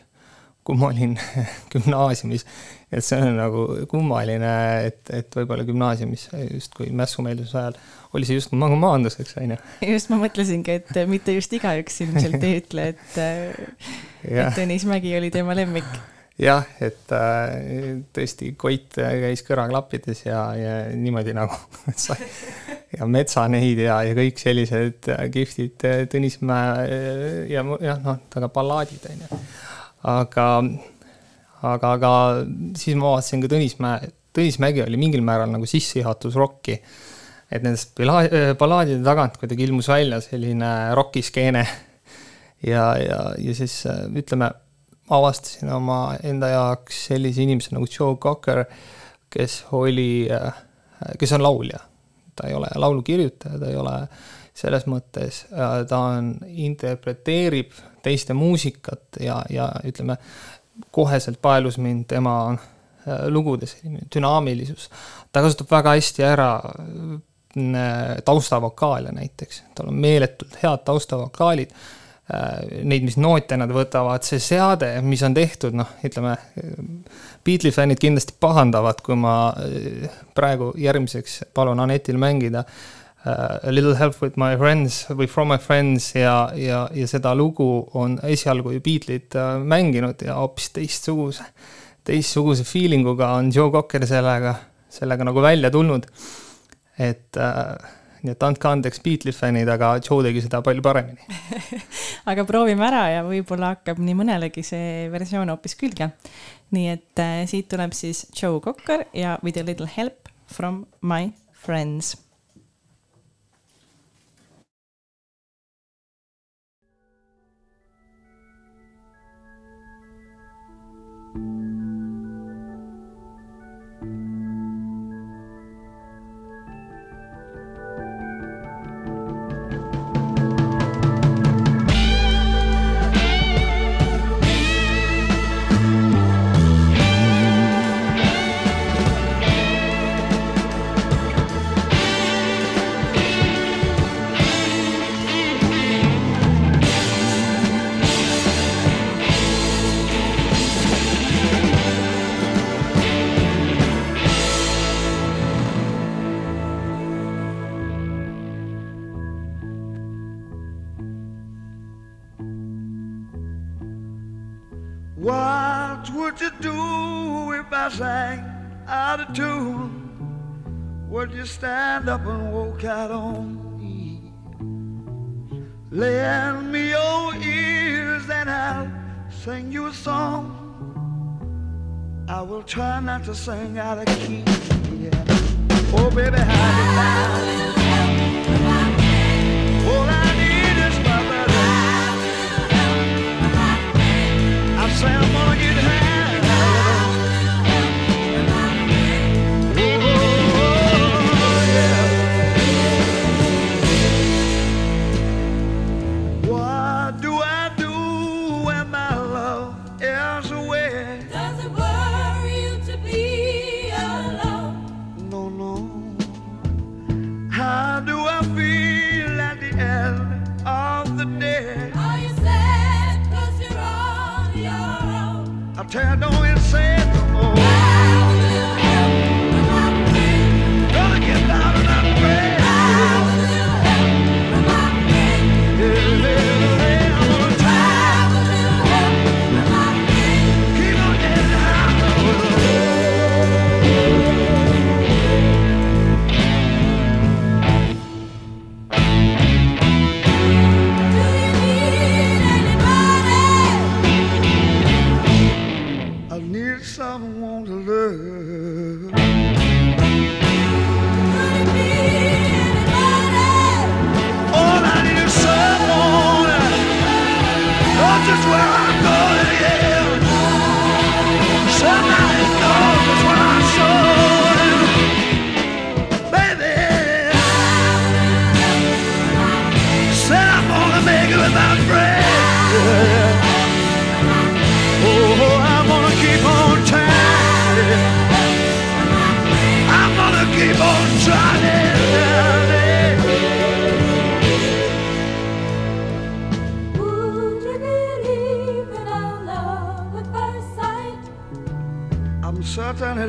Speaker 3: kui ma olin gümnaasiumis. et see on nagu kummaline, et, et võib-olla gümnaasiumis justkui mässumeelsuse ajal oli see just nagu maanduseks, on ju.
Speaker 2: just, ma mõtlesingi, et mitte just igaüks ilmselt ei ütle, et, et Tõnis Mägi oli tema lemmik
Speaker 3: jah, et äh, tõesti Koit käis kõrvaklappides ja, ja niimoodi nagu sai ja Metsaneid ja, ja kõik sellised kihvtid Tõnismäe ja jah, noh, aga ballaadid on ju. aga, aga, aga siis ma vaatasin ka Tõnismäe, Tõnismägi oli mingil määral nagu sissejuhatus rokki. et nendest ballaadide tagant kuidagi ilmus välja selline rokiskeene ja, ja, ja siis ütleme avastasin oma enda jaoks sellise inimese nagu Joe Cocker, kes oli, kes on laulja. ta ei ole laulukirjutaja, ta ei ole selles mõttes, ta on, interpreteerib teiste muusikat ja, ja ütleme, koheselt paelus mind tema lugude selline dünaamilisus. ta kasutab väga hästi ära taustavokaale näiteks, tal on meeletult head taustavokaalid Äh, neid, mis noote nad võtavad, see seade, mis on tehtud, noh, ütleme, Beatli fännid kindlasti pahandavad, kui ma äh, praegu järgmiseks palun Anetil mängida uh, A little help with my friends või From my friends ja, ja, ja seda lugu on esialgu ju Beatlid mänginud ja hoopis teistsuguse, teistsuguse feeling uga on Joe Cocker sellega, sellega nagu välja tulnud. et uh, nii et andke andeks Beatles fännid, aga Joe tegi seda palju paremini
Speaker 2: aga proovime ära ja võib-olla hakkab nii mõnelegi see versioon hoopis külge. nii et äh, siit tuleb siis Joe Cocker ja With a little help from my friends
Speaker 5: stand up and walk out on me. Lend me your ears and I'll sing you a song. I will try not to sing out of key. Yeah. Oh, baby, how you
Speaker 2: vot
Speaker 5: slam on I tear down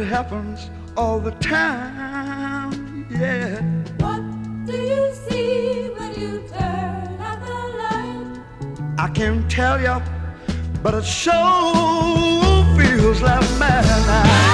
Speaker 5: it happens all the time. Yeah. What do you see when you turn out the light? I can't tell you, but it sure feels like madness.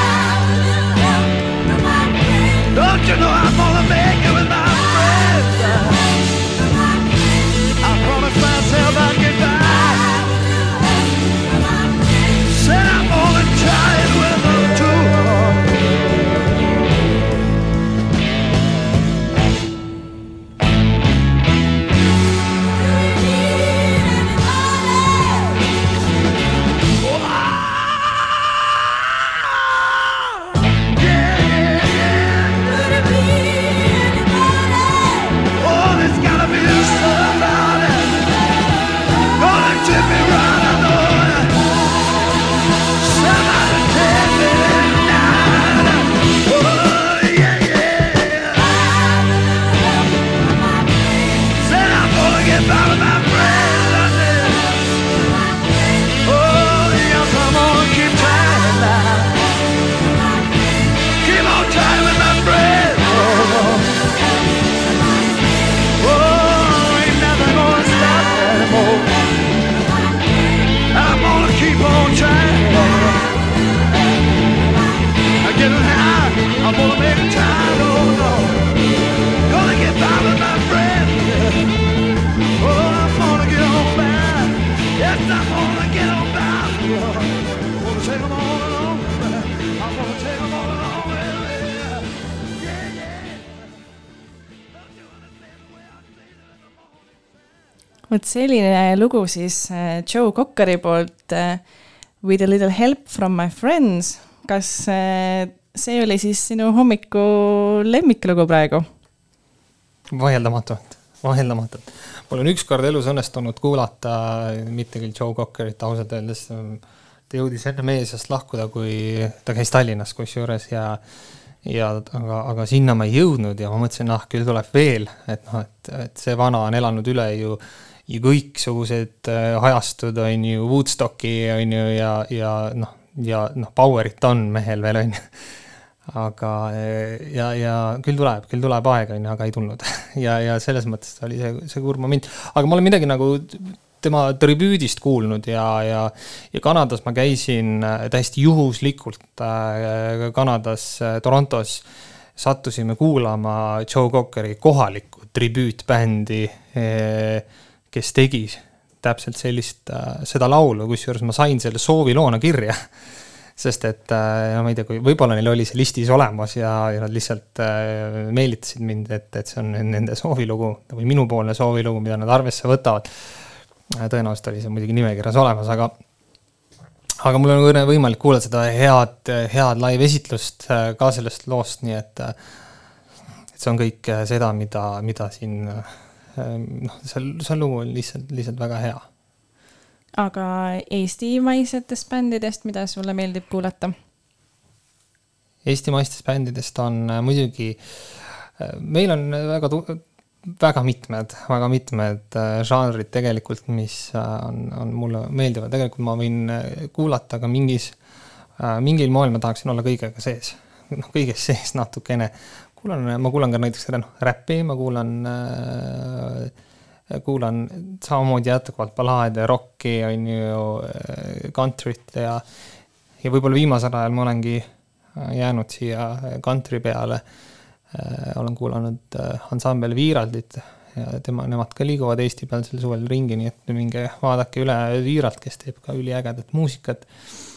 Speaker 2: Selline lugu siis äh, Joe Cockeri poolt äh, With a little help from my friends. kas äh, see oli siis sinu hommiku lemmiklugu praegu?
Speaker 3: vaieldamatult, vaieldamatult. mul on ükskord elus õnnestunud kuulata, mitte küll Joe Cockerit ausalt öeldes, ta jõudis enne meie seast lahkuda, kui ta käis Tallinnas kusjuures ja ja aga, aga sinna ma ei jõudnud ja ma mõtlesin, ah küll tuleb veel, et noh, et, et see vana on elanud üle ju ju kõiksugused äh, ajastud, on ju, Woodstocki, on ju, ja, ja noh, ja noh, power'it on mehel veel, on ju. aga äh, ja, ja küll tuleb, küll tuleb aeg, on ju, aga ei tulnud. ja, ja selles mõttes oli see, see kurb moment. aga ma olen midagi nagu tema tribüüdist kuulnud ja, ja, ja Kanadas ma käisin äh, täiesti juhuslikult Kanadas, Torontos sattusime kuulama Joe Cockeri kohalikku tribüütbändi kes tegi täpselt sellist, äh, seda laulu, kusjuures ma sain selle sooviloona kirja. sest et äh, no ma ei tea, kui võib-olla neil oli see listis olemas ja, ja nad lihtsalt äh, meelitasid mind, et, et see on nende soovilugu või minupoolne soovilugu, mida nad arvesse võtavad. tõenäoliselt oli see muidugi nimekirjas olemas, aga aga mul on võimalik kuulata seda head, head live-esitlust ka sellest loost, nii et, et see on kõik seda, mida, mida siin noh, seal, see lugu on lihtsalt, lihtsalt väga hea.
Speaker 2: aga eestimaisetest bändidest, mida sulle meeldib kuulata?
Speaker 3: eestimaistest bändidest on äh, muidugi, äh, meil on väga, väga mitmed, väga mitmed äh, žanrid tegelikult, mis on, on mulle meeldivad, tegelikult ma võin kuulata ka mingis, mingil moel ma tahaksin olla kõigega sees, noh, kõiges sees natukene kuulan, ma kuulan ka näiteks noh, räppi, ma kuulan äh,, kuulan samamoodi jätkuvalt ballaade, rokki, on ju, äh, country't ja, ja võib-olla viimasel ajal ma olengi äh, jäänud siia country peale äh,. olen kuulanud äh, ansambel Viiraldit ja tema, nemad ka liiguvad Eesti peal sel suvel ringi, nii et minge vaadake üle Viiralt, kes teeb ka üliägedat muusikat äh,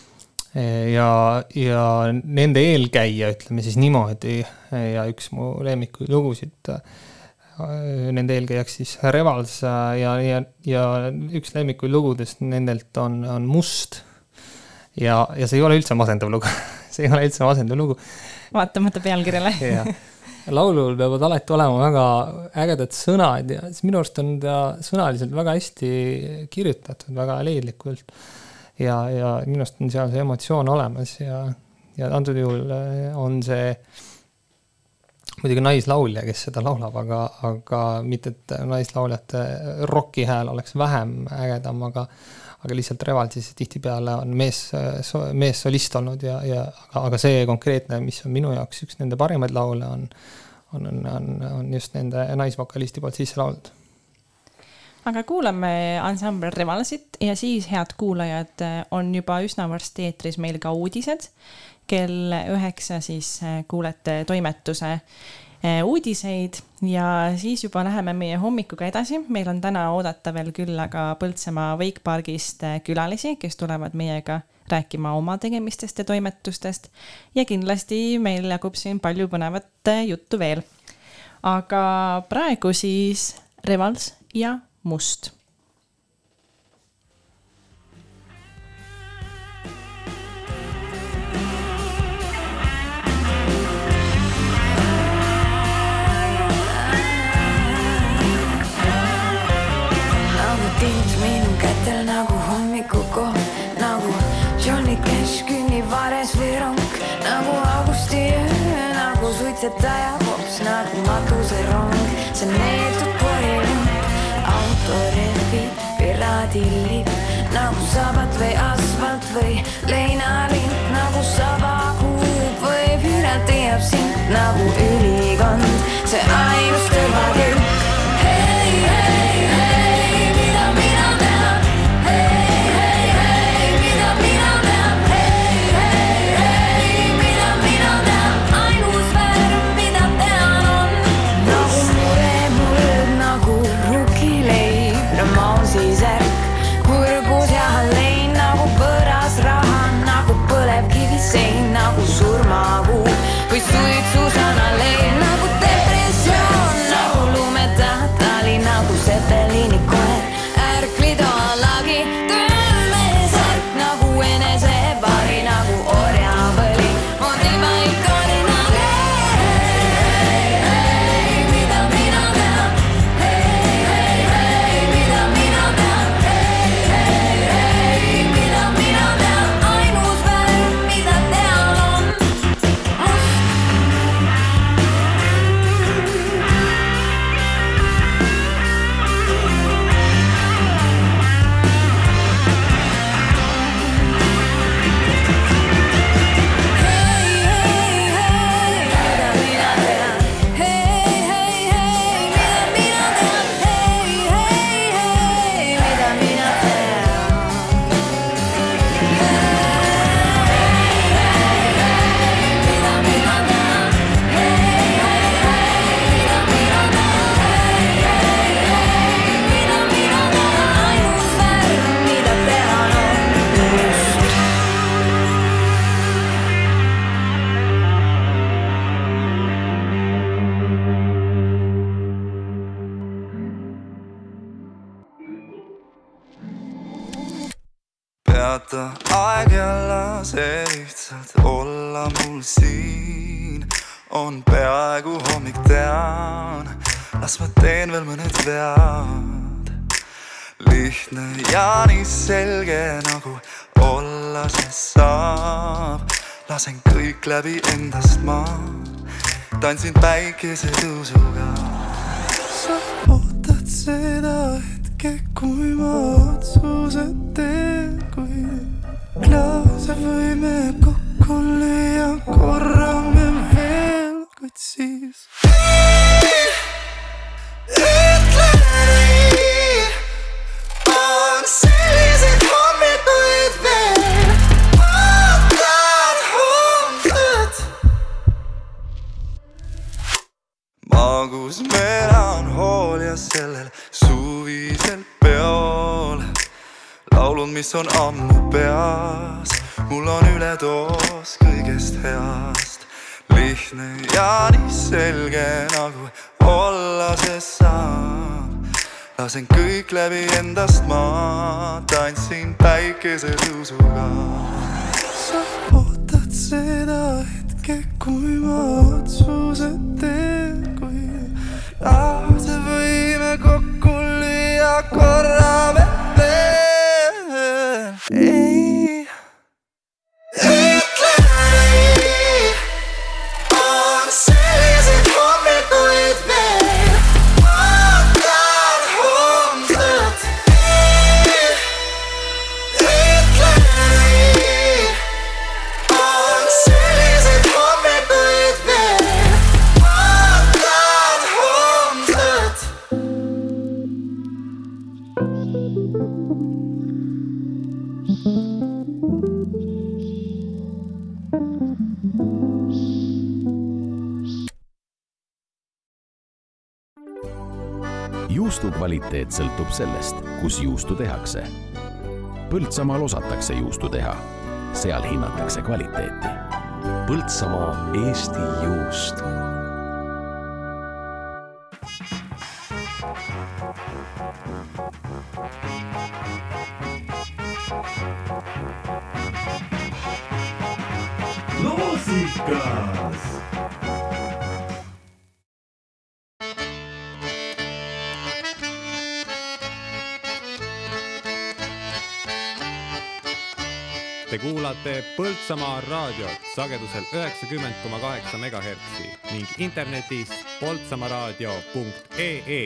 Speaker 3: ja, ja nende eelkäija, ütleme siis niimoodi, ja üks mu lemmikuid lugusid, nende eelkäijaks siis Revals ja, ja, ja üks lemmikuid lugudest nendelt on, on Must. ja, ja see ei ole üldse masendav lugu see ei ole üldse masendav lugu.
Speaker 2: vaatamata pealkirjale
Speaker 3: laulul peavad alati olema väga ägedad sõnad ja minu arust on ta sõnaliselt väga hästi kirjutatud, väga leidlikult ja, ja minu arust on seal see emotsioon olemas ja, ja antud juhul äh, on see muidugi naislaulja, kes seda laulab, aga, aga mitte, et naislauljate roki hääl oleks vähem ägedam, aga aga lihtsalt Revalsis tihtipeale on mees, meessolist olnud ja, ja aga, aga see konkreetne, mis on minu jaoks üks nende parimaid laule, on on, on, on, just nende naisvokalisti poolt sisse lauldud
Speaker 2: aga kuulame ansambel Revalsit ja siis, head kuulajad, on juba üsna varsti eetris meil ka uudised. kell üheksa siis eh, kuulete toimetuse eh, uudiseid ja siis juba läheme meie hommikuga edasi. meil on täna oodata veel küll aga Põltsamaa Wakepargist eh, külalisi, kes tulevad meiega rääkima oma tegemistest ja toimetustest. ja kindlasti meil jagub siin palju põnevat juttu veel. aga praegu siis Revals ja must.
Speaker 6: tind minu kätel nagu hommikukoht, nagu Johnny Cash kõnnib vares või rong, nagu augusti öö, nagu suitsetaja sabat või asfalt või leinalind nagu sabakuup või Pirati jääb sind nagu ülikond, see ainus tõrvakülg.
Speaker 7: Kõik läbi endast ma tantsin päikesetõusuga. sa ootad seda hetke, kui ma otsuse teen, kui klaase võime kokku lüüa korra me veel, kuid siis. Melanhoolia sellel suvisel peol. laulud, mis on ammu peas, mul on üledoos kõigest heast. lihtne ja nii selge nagu olla see saab. lasen kõik läbi endast ma tantsin päikesetõusuga. sa ootad seda hetke, kui ma otsuse teen, kui lahti võime kokku lüüa korra veel. ei.
Speaker 8: Juustu kvaliteet sõltub sellest, kus juustu tehakse. Põltsamaal osatakse juustu teha, seal hinnatakse kvaliteeti.
Speaker 9: Põltsamaa Eesti juust.
Speaker 1: loosikas.
Speaker 10: Te kuulate Põltsamaa raadiot sagedusel üheksakümmend koma kaheksa megahertsi ning internetis poltsamaaraadio.ee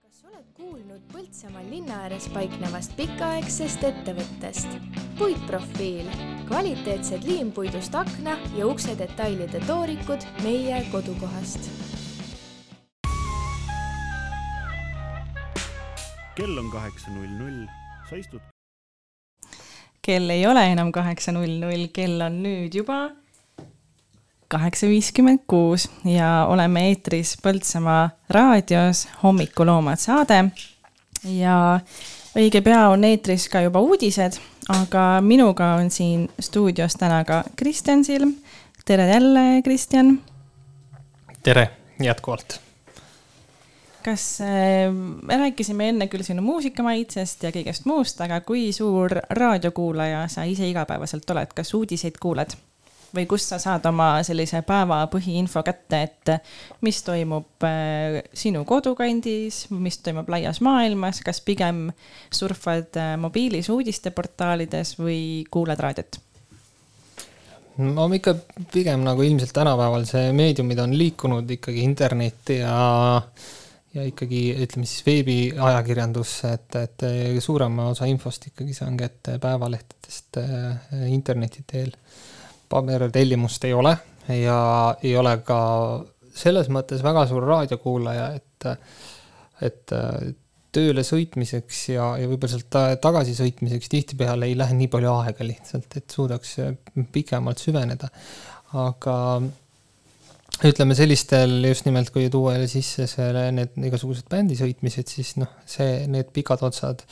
Speaker 11: kas oled kuulnud Põltsamaal linna ääres paiknevast pikaaegsest ettevõttest? puitprofiil, kvaliteetsed liimpuidust akna ja ukse detailide toorikud meie kodukohast.
Speaker 1: Kell on kaheksa null null, sa istud
Speaker 2: kell ei ole enam kaheksa null null, kell on nüüd juba kaheksa viiskümmend kuus ja oleme eetris Põltsamaa raadios Hommikuloomad saade. ja õige pea on eetris ka juba uudised, aga minuga on siin stuudios täna ka Kristjan Silm. tere jälle, Kristjan
Speaker 3: tere jätkuvalt
Speaker 2: kas äh, me rääkisime enne küll sinu muusikamaitsest ja kõigest muust, aga kui suur raadiokuulaja sa ise igapäevaselt oled, kas uudiseid kuuled? või kust sa saad oma sellise päeva põhiinfo kätte, et mis toimub äh, sinu kodukandis, mis toimub laias maailmas, kas pigem surfad äh, mobiilis uudisteportaalides või kuulad raadiot?
Speaker 3: no ikka pigem nagu ilmselt tänapäeval see meediumid on liikunud ikkagi internetti ja ja ikkagi ütleme siis veebiajakirjandusse, et, et suurema osa infost ikkagi saan kätte päevalehtedest äh, interneti teel. pabertellimust ei ole ja ei ole ka selles mõttes väga suur raadiokuulaja, et, et äh, tööle sõitmiseks ja, ja võib-olla sealt ta- tagasi sõitmiseks tihtipeale ei lähe nii palju aega lihtsalt, et suudaks pikemalt süveneda. aga ütleme sellistel just nimelt, kui tuua jälle sisse selle, need igasugused bändi sõitmised, siis noh, see, need pikad otsad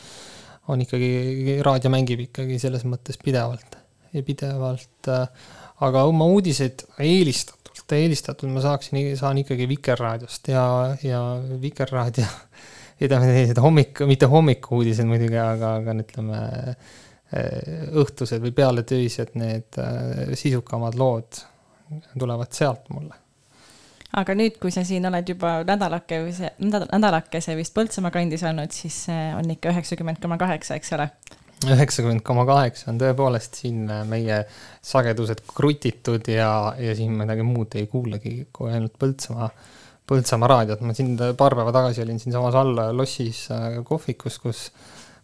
Speaker 3: on ikkagi, raadio mängib ikkagi selles mõttes pidevalt. Ja pidevalt äh,, aga oma uudiseid eelistatult, eelistatult ma saaksin, saan ikkagi Vikerraadiost ja, ja Vikerraadio ütleme sellised hommik, mitte hommikuuudised muidugi, aga, aga ütleme õhtused või pealetöised need sisukamad lood tulevad sealt mulle
Speaker 2: aga nüüd, kui sa siin oled juba nädalakese, nädalakese vist Põltsamaa kandis olnud, siis on ikka üheksakümmend koma kaheksa, eks ole?
Speaker 3: üheksakümmend koma kaheksa on tõepoolest siin meie sagedused krutitud ja, ja siin midagi muud ei kuulegi kui ainult Põltsamaa, Põltsamaa raadiot. ma siin paar päeva tagasi olin siinsamas all lossis äh, kohvikus, kus,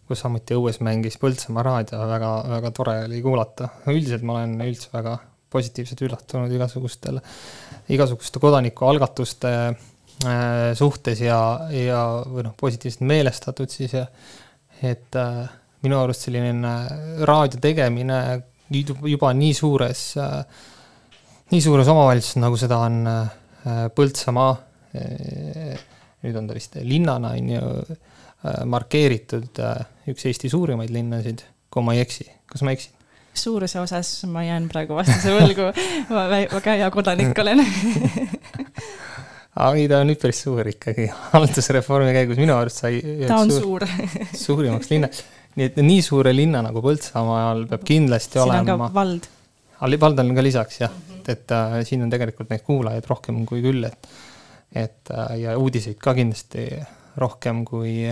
Speaker 3: kus samuti õues mängis Põltsamaa raadio, väga, väga tore oli kuulata. üldiselt ma olen üldse väga positiivselt üllatunud igasugustel, igasuguste kodanikualgatuste äh, suhtes ja, ja või noh, positiivselt meelestatud siis ja et äh, minu arust selline raadio tegemine juba nii suures äh,, nii suures omavalitsuses, nagu seda on äh, Põltsamaa äh,, nüüd on ta vist linnana, on ju äh,, markeeritud äh, üks Eesti suurimaid linnasid, kui ma ei eksi, kas ma eksin?
Speaker 2: Suuruse osas ma jään praegu vastuse võlgu, ma väga hea kodanik olen
Speaker 3: ei, ta on nüüd päris suur ikkagi, haldusreformi käigus minu arust sai
Speaker 2: ta on suur,
Speaker 3: suur. suurimaks linnaks. nii et nii suure linna nagu Põltsamaal peab kindlasti siin olema.
Speaker 2: siin on ka vald.
Speaker 3: vald on ka lisaks jah mm, -hmm. et äh, siin on tegelikult neid kuulajaid rohkem kui küll, et, et äh, ja uudiseid ka kindlasti rohkem kui,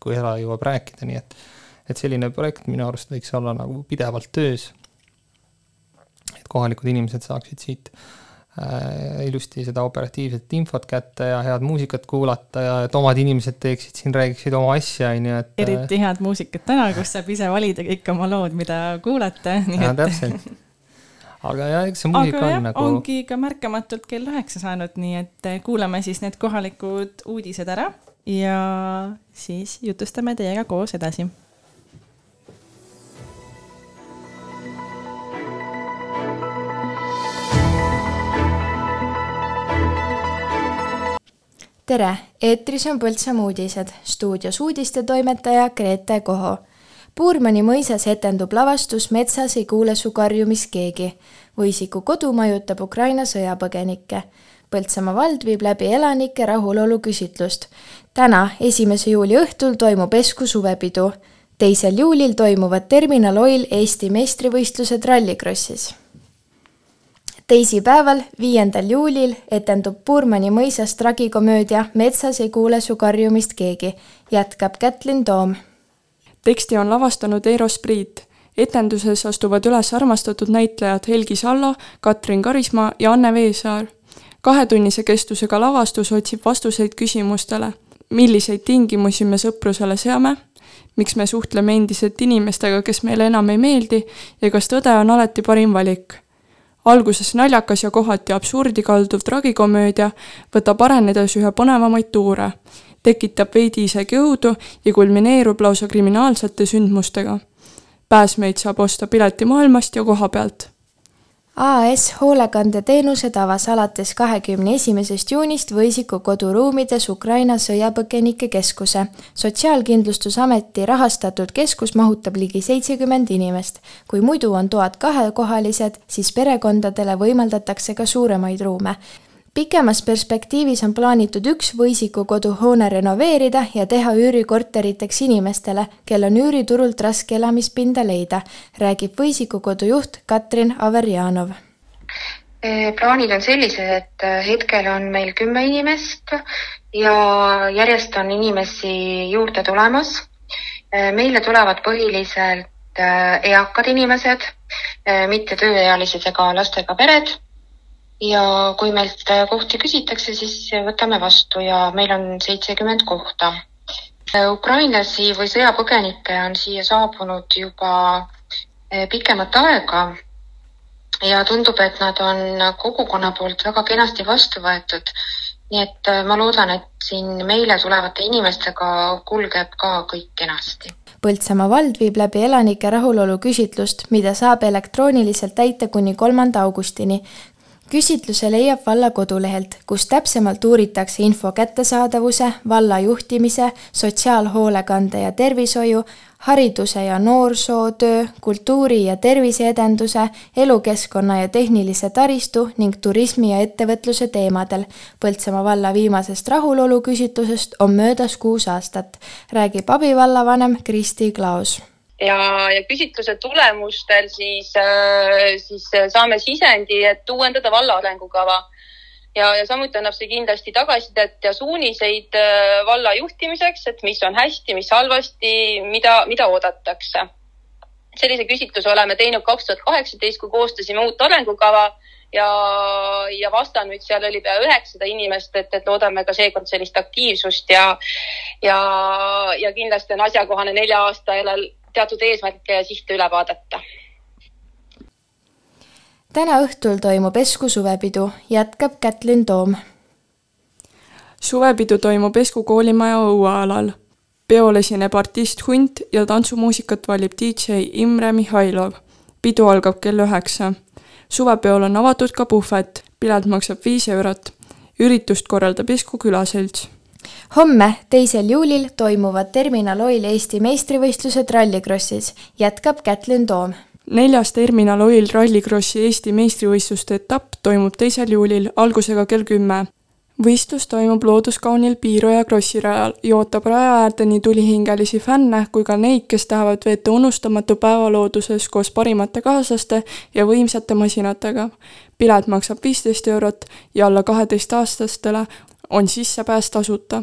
Speaker 3: kui era jõuab rääkida, nii et et selline projekt minu arust võiks olla nagu pidevalt töös. et kohalikud inimesed saaksid siit äh, ilusti seda operatiivset infot kätte ja head muusikat kuulata ja et omad inimesed teeksid siin, räägiksid oma asja, on ju, et.
Speaker 2: eriti head muusikat täna, kus saab ise valida kõik oma lood, mida kuulata.
Speaker 3: ja et... täpselt aga jah, eks see muusika aga on jah, nagu.
Speaker 2: ongi ka märkamatult kell üheksa saanud, nii et kuulame siis need kohalikud uudised ära ja siis jutustame teiega koos edasi
Speaker 11: tere, eetris on Põltsamaa uudised, stuudios uudistetoimetaja Grete Koho. Puurmani mõisas etendub lavastus Metsas ei kuule su karjumist keegi. Võisiku kodu majutab Ukraina sõjapõgenikke. Põltsamaa vald viib läbi elanike rahulolu küsitlust. täna, esimese juuli õhtul toimub Esku suvepidu. teisel juulil toimuvad Terminal Oil Eesti meistrivõistlused Rallycrossis teisipäeval, viiendal juulil etendub Puurmani mõisas tragikomöödia Metsas ei kuule su karjumist keegi, jätkab Kätlin Toom.
Speaker 12: teksti on lavastanud Eero Spriit. etenduses astuvad üles armastatud näitlejad Helgi Sallo, Katrin Karismaa ja Anne Veesaar. kahetunnise kestusega lavastus otsib vastuseid küsimustele, milliseid tingimusi me sõprusele seame, miks me suhtleme endiselt inimestega, kes meile enam ei meeldi ja kas tõde on alati parim valik alguses naljakas ja kohati absurdi kalduv tragikomöödia võtab arenedes ühe põnevamaid tuure, tekitab veidi isegi õudu ja kulmineerub lausa kriminaalsete sündmustega. pääsmeid saab osta piletimaailmast ja koha pealt
Speaker 11: AS Hoolekandeteenused avas alates kahekümne esimesest juunist Võisiku koduruumides Ukraina sõjapõgenike keskuse. sotsiaalkindlustusameti rahastatud keskus mahutab ligi seitsekümmend inimest. kui muidu on toad kahekohalised, siis perekondadele võimaldatakse ka suuremaid ruume pikemas perspektiivis on plaanitud üks Võisiku koduhoone renoveerida ja teha üürikorteriteks inimestele, kel on üüriturult raske elamispinda leida, räägib Võisiku kodu juht Katrin Averjanov
Speaker 13: e, plaanid on sellised, et e, hetkel on meil kümme inimest ja järjest on inimesi juurde tulemas. E, meile tulevad põhiliselt eakad inimesed, mitte tööealised ega lastega pered ja kui meilt kohti küsitakse, siis võtame vastu ja meil on seitsekümmend kohta. ukrainlasi või sõjapõgenikke on siia saabunud juba eh, pikemat aega ja tundub, et nad on kogukonna poolt väga kenasti vastu võetud. nii et ma loodan, et siin meile tulevate inimestega kulgeb ka kõik kenasti.
Speaker 11: Põltsamaa vald viib läbi elanike rahulolu küsitlust, mida saab elektrooniliselt täita kuni kolmanda augustini küsitluse leiab valla kodulehelt, kus täpsemalt uuritakse info kättesaadavuse, valla juhtimise, sotsiaalhoolekande ja tervishoiu, hariduse ja noorsootöö, kultuuri ja terviseedenduse, elukeskkonna ja tehnilise taristu ning turismi ja ettevõtluse teemadel. Põltsamaa valla viimasest rahuloluküsitlusest on möödas kuus aastat, räägib abivallavanem Kristi Klaos
Speaker 14: ja, ja küsitluse tulemustel siis, siis saame sisendi, et uuendada valla arengukava ja, ja samuti annab see kindlasti tagasisidet ja suuniseid äh, valla juhtimiseks, et mis on hästi, mis halvasti, mida, mida oodatakse. sellise küsitluse oleme teinud kaks tuhat kaheksateist, kui koostasime uut arengukava ja, ja vastanuid seal oli pea üheksasada inimest, et, et loodame ka seekord sellist aktiivsust ja, ja, ja kindlasti on asjakohane nelja aasta järel teatud eesmärke ja sihte üle vaadata
Speaker 11: täna õhtul toimub Esku suvepidu, jätkab Kätlin Toom.
Speaker 12: suvepidu toimub Esku koolimaja õuealal. peol esineb artist Hunt ja tantsumuusikat valib DJ Imre Mihhailov. pidu algab kell üheksa. suvepeol on avatud ka puhvet, pilet maksab viis eurot. üritust korraldab Esku külaselts
Speaker 11: homme, teisel juulil toimuvad Terminal Oil Eesti meistrivõistlused Rallycrossis, jätkab Kätlin Toom
Speaker 12: neljas Terminal Oil Rallycrossi Eesti meistrivõistluste etapp toimub teisel juulil algusega kell kümme. võistlus toimub looduskaunil Piiroja krossirajal ja ootab raja äärde nii tulihingelisi fänne kui ka neid, kes tahavad veeta unustamatu päeva looduses koos parimate kaaslaste ja võimsate masinatega. pilet maksab viisteist eurot ja alla kaheteistaastastele on sissepääs tasuta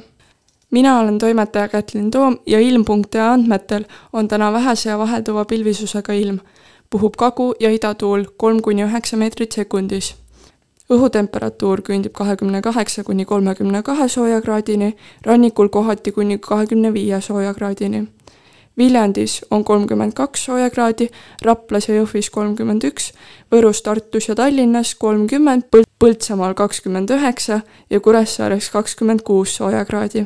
Speaker 12: mina olen toimetaja Kätlin Toom ja ilm.ee andmetel on täna vähese ja vahelduva pilvisusega ilm puhub kagu- ja idatuul kolm kuni üheksa meetrit sekundis. õhutemperatuur küündib kahekümne kaheksa kuni kolmekümne kahe soojakraadini, rannikul kohati kuni kahekümne viie soojakraadini. Viljandis on kolmkümmend kaks soojakraadi, Raplas ja Jõhvis kolmkümmend üks, Võrus, Tartus ja Tallinnas kolmkümmend, Põltsamaal kakskümmend üheksa ja Kuressaares kakskümmend kuus soojakraadi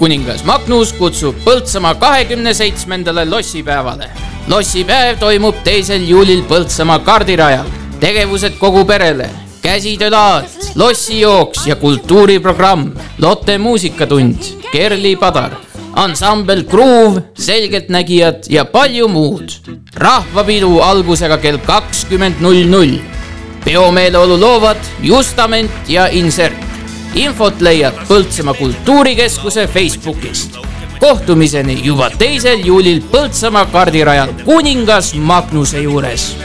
Speaker 15: kuningas Magnus kutsub Põltsamaa kahekümne seitsmendale lossipäevale. Lossipäev toimub teisel juulil Põltsamaa kardirajal. tegevused kogu perele, käsitöölaad, lossijooks ja kultuuriprogramm, Lotte muusikatund, Kerli Padar, ansambel Groove, Selgeltnägijad ja palju muud. rahvapidu algusega kell kakskümmend null null. peomeeleolu loovad Justament ja Insert infot leiad Põltsamaa Kultuurikeskuse Facebookist. Kohtumiseni juba teisel juulil Põltsamaa kardirajal kuningas Magnuse juures.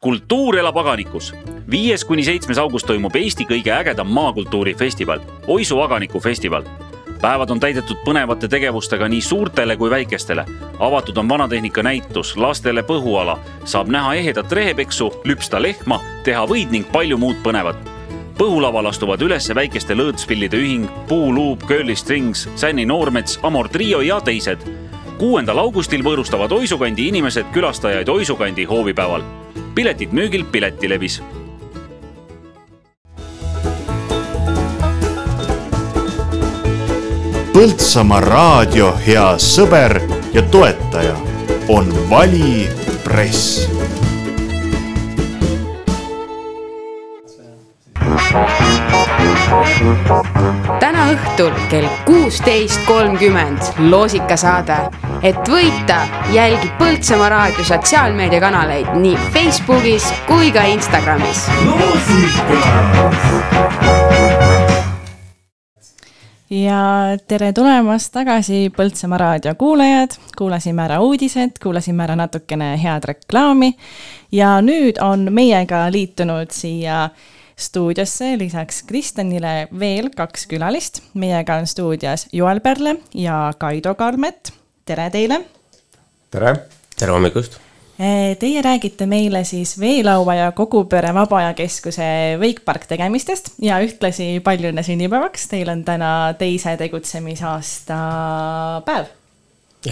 Speaker 16: kultuur elab aganikus. viies kuni seitsmes august toimub Eesti kõige ägedam maakultuurifestival, Oisu aganiku festival päevad on täidetud põnevate tegevustega nii suurtele kui väikestele. avatud on vanatehnika näitus, lastele põhuala, saab näha ehedat rehepeksu, lüpsta lehma, teha võid ning palju muud põnevat põhulaval astuvad üles väikeste lõõtspillide ühing, Puuluup, Curly Strings, Sänni Noormets, Amor Trio ja teised. kuuendal augustil võõrustavad Oisukandi inimesed külastajaid Oisukandi hoovipäeval. piletid müügil Piletilevis
Speaker 1: Põltsamaa raadio hea sõber ja toetaja on Vali Press
Speaker 17: täna õhtul kell kuusteist kolmkümmend loosikasaade. et võita, jälgi Põltsamaa raadio sotsiaalmeediakanaleid nii Facebookis kui ka Instagramis.
Speaker 2: ja tere tulemast tagasi Põltsamaa raadio kuulajad, kuulasime ära uudised, kuulasime ära natukene head reklaami ja nüüd on meiega liitunud siia stuudiosse lisaks Kristjanile veel kaks külalist. meiega on stuudios Joel Pärle ja Kaido Kalmet. tere teile.
Speaker 18: tere. tere hommikust.
Speaker 2: Eh, teie räägite meile siis Veelaua ja Kogupere Vaba Aja Keskuse Wakepark tegemistest ja ühtlasi palju õnne sünnipäevaks. Teil on täna teise tegutsemisaasta päev.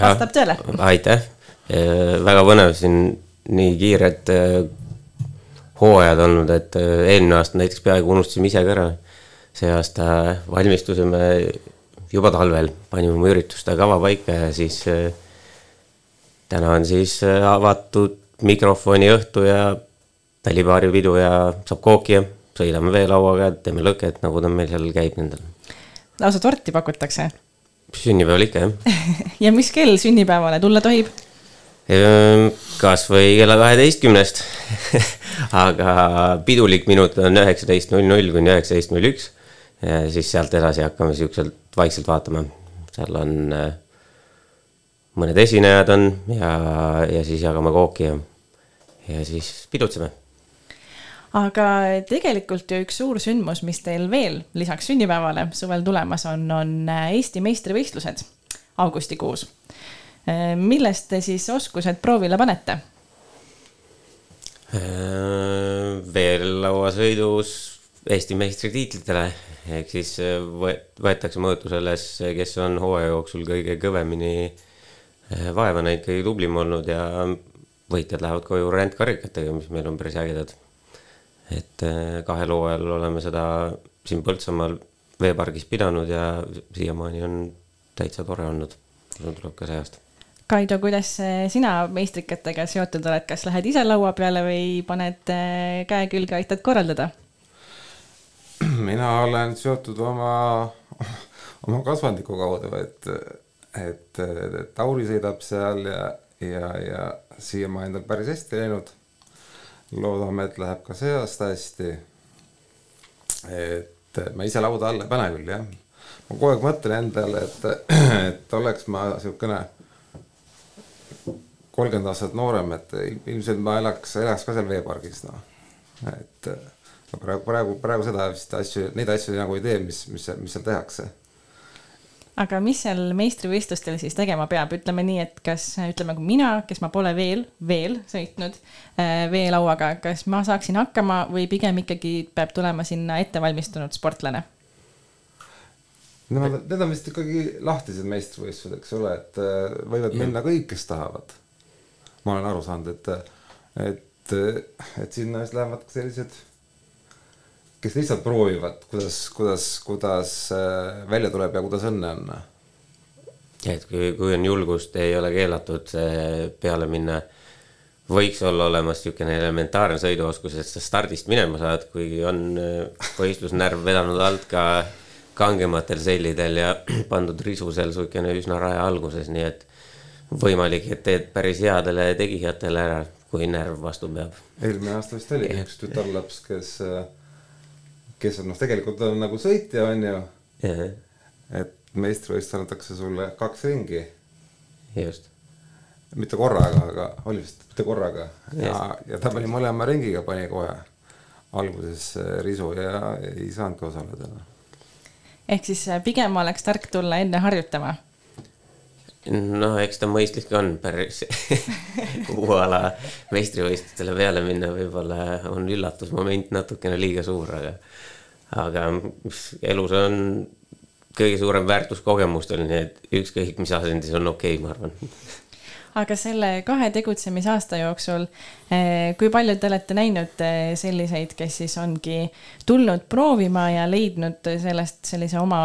Speaker 2: vastab tõele?
Speaker 18: aitäh, eh, väga põnev siin nii kiired eh, hooajad olnud, et äh, eelmine aasta näiteks peaaegu unustasime ise ka ära. see aasta valmistusime juba talvel, panime oma ürituste kava paika ja siis äh, täna on siis äh, avatud mikrofoni õhtu ja välipaaripidu ja saab kooki ja sõidame veelauaga, teeme lõket, nagu ta meil seal käib nendel.
Speaker 2: lausa torti pakutakse?
Speaker 18: sünnipäeval ikka, jah.
Speaker 2: ja mis kell sünnipäevale tulla tohib?
Speaker 18: Ehm, kas või kella kaheteistkümnest aga pidulik minut on üheksateist null null kuni üheksateist null üks. siis sealt edasi hakkame siukselt vaikselt vaatama, seal on äh, mõned esinejad on ja, ja siis jagame kooki ja, ja siis pidutseme
Speaker 2: aga tegelikult ju üks suur sündmus, mis teil veel lisaks sünnipäevale suvel tulemas on, on Eesti meistrivõistlused augustikuus. Millest te siis oskused proovile panete?
Speaker 18: Äh, veelauasõidus Eesti meistritiitlitele ehk siis võetakse mõõtusele, kes on hooaja jooksul kõige kõvemini vaeva näinud, kõige tublim olnud ja võitjad lähevad koju rändkarikatega, mis meil on päris ägedad et kahel hooajal oleme seda siin Põltsamaal veepargis pidanud ja siiamaani on täitsa tore olnud. tuleb ka see aasta.
Speaker 2: Kaido, kuidas sina meistrikatega seotud oled, kas lähed ise laua peale või paned äh, käe külge, aitad korraldada?
Speaker 19: mina olen seotud oma, oma kasvandiku kaudu, et, et, Tauri sõidab seal ja, ja, ja siiamaani on päris hästi läinud loodame, et läheb ka see aasta hästi. et ma ise lauda alla ei pane küll jah. ma kogu aeg mõtlen endale, et, et oleks ma siukene kolmkümmend aastat noorem, et ilmselt ma elaks, elaks ka seal veepargis noh, et praegu, praegu, praegu seda vist asju, neid asju nagu ei tee, mis, mis, mis seal tehakse
Speaker 2: aga mis seal meistrivõistlustel siis tegema peab, ütleme nii, et kas ütleme, kui mina, kes ma pole veel, veel sõitnud äh, veelauaga, kas ma saaksin hakkama või pigem ikkagi peab tulema sinna ettevalmistunud sportlane?
Speaker 19: Nemad, need on vist ikkagi lahtised meistrivõistlused, eks ole, et äh, võivad minna kõik, kes tahavad. Ma olen aru saanud, et, et, et sinna siis lähevad sellised kes lihtsalt proovivad, kuidas, kuidas, kuidas äh, välja tuleb ja kuidas õnne on.
Speaker 18: et kui, kui on julgust, ei ole keelatud peale minna. võiks olla olemas niisugune elementaarne sõiduoskus, et sa stardist minema saad, kuigi on äh, võistlusnärv vedanud alt ka kangematel sellidel ja pandud risu seal niisugune üsna raja alguses, nii et võimalik, et teed päris headele tegijatele ära, kui närv vastu peab.
Speaker 19: eelmine aasta vist oli üks tütarlaps, kes kes on noh, tegelikult on nagu sõitja, on ju et meistrivõistlustel antakse sulle kaks ringi.
Speaker 18: just.
Speaker 19: mitte korraga, aga oli vist mitte korraga ja, ja ta pani mõlema ringiga, pani kohe alguses risu ja ei saanudki osaleda.
Speaker 2: ehk siis äh, pigem oleks tark tulla enne harjutama
Speaker 18: noh, eks ta mõistlik on päris uue ala meistrivõistlustele peale minna, võib-olla on üllatusmoment natukene liiga suur, aga aga elus on kõige suurem väärtus kogemustel, nii et ükskõik mis asendis on okei okay,, ma arvan
Speaker 2: aga selle kahe tegutsemisaasta jooksul, eh, kui palju te olete näinud eh, selliseid, kes siis ongi tulnud proovima ja leidnud sellest sellise oma,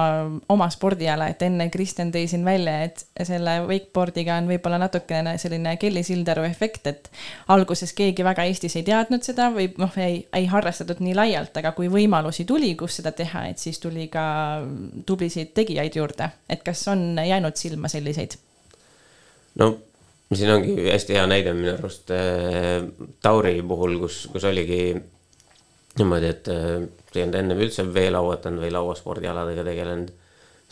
Speaker 2: oma spordiala, et enne Kristjan tõi siin välja, et selle wakeboard'iga on võib-olla natukene selline Kelly Sildaru efekt, et alguses keegi väga Eestis ei teadnud seda või noh, ei, ei harrastatud nii laialt, aga kui võimalusi tuli, kus seda teha, et siis tuli ka tublisid tegijaid juurde, et kas on jäänud silma selliseid?
Speaker 18: no siin ongi hästi hea näide minu arust äh, Tauri puhul, kus, kus oligi niimoodi, et äh, ei olnud ennem üldse veelauatanud või lauaspordialadega tegelenud.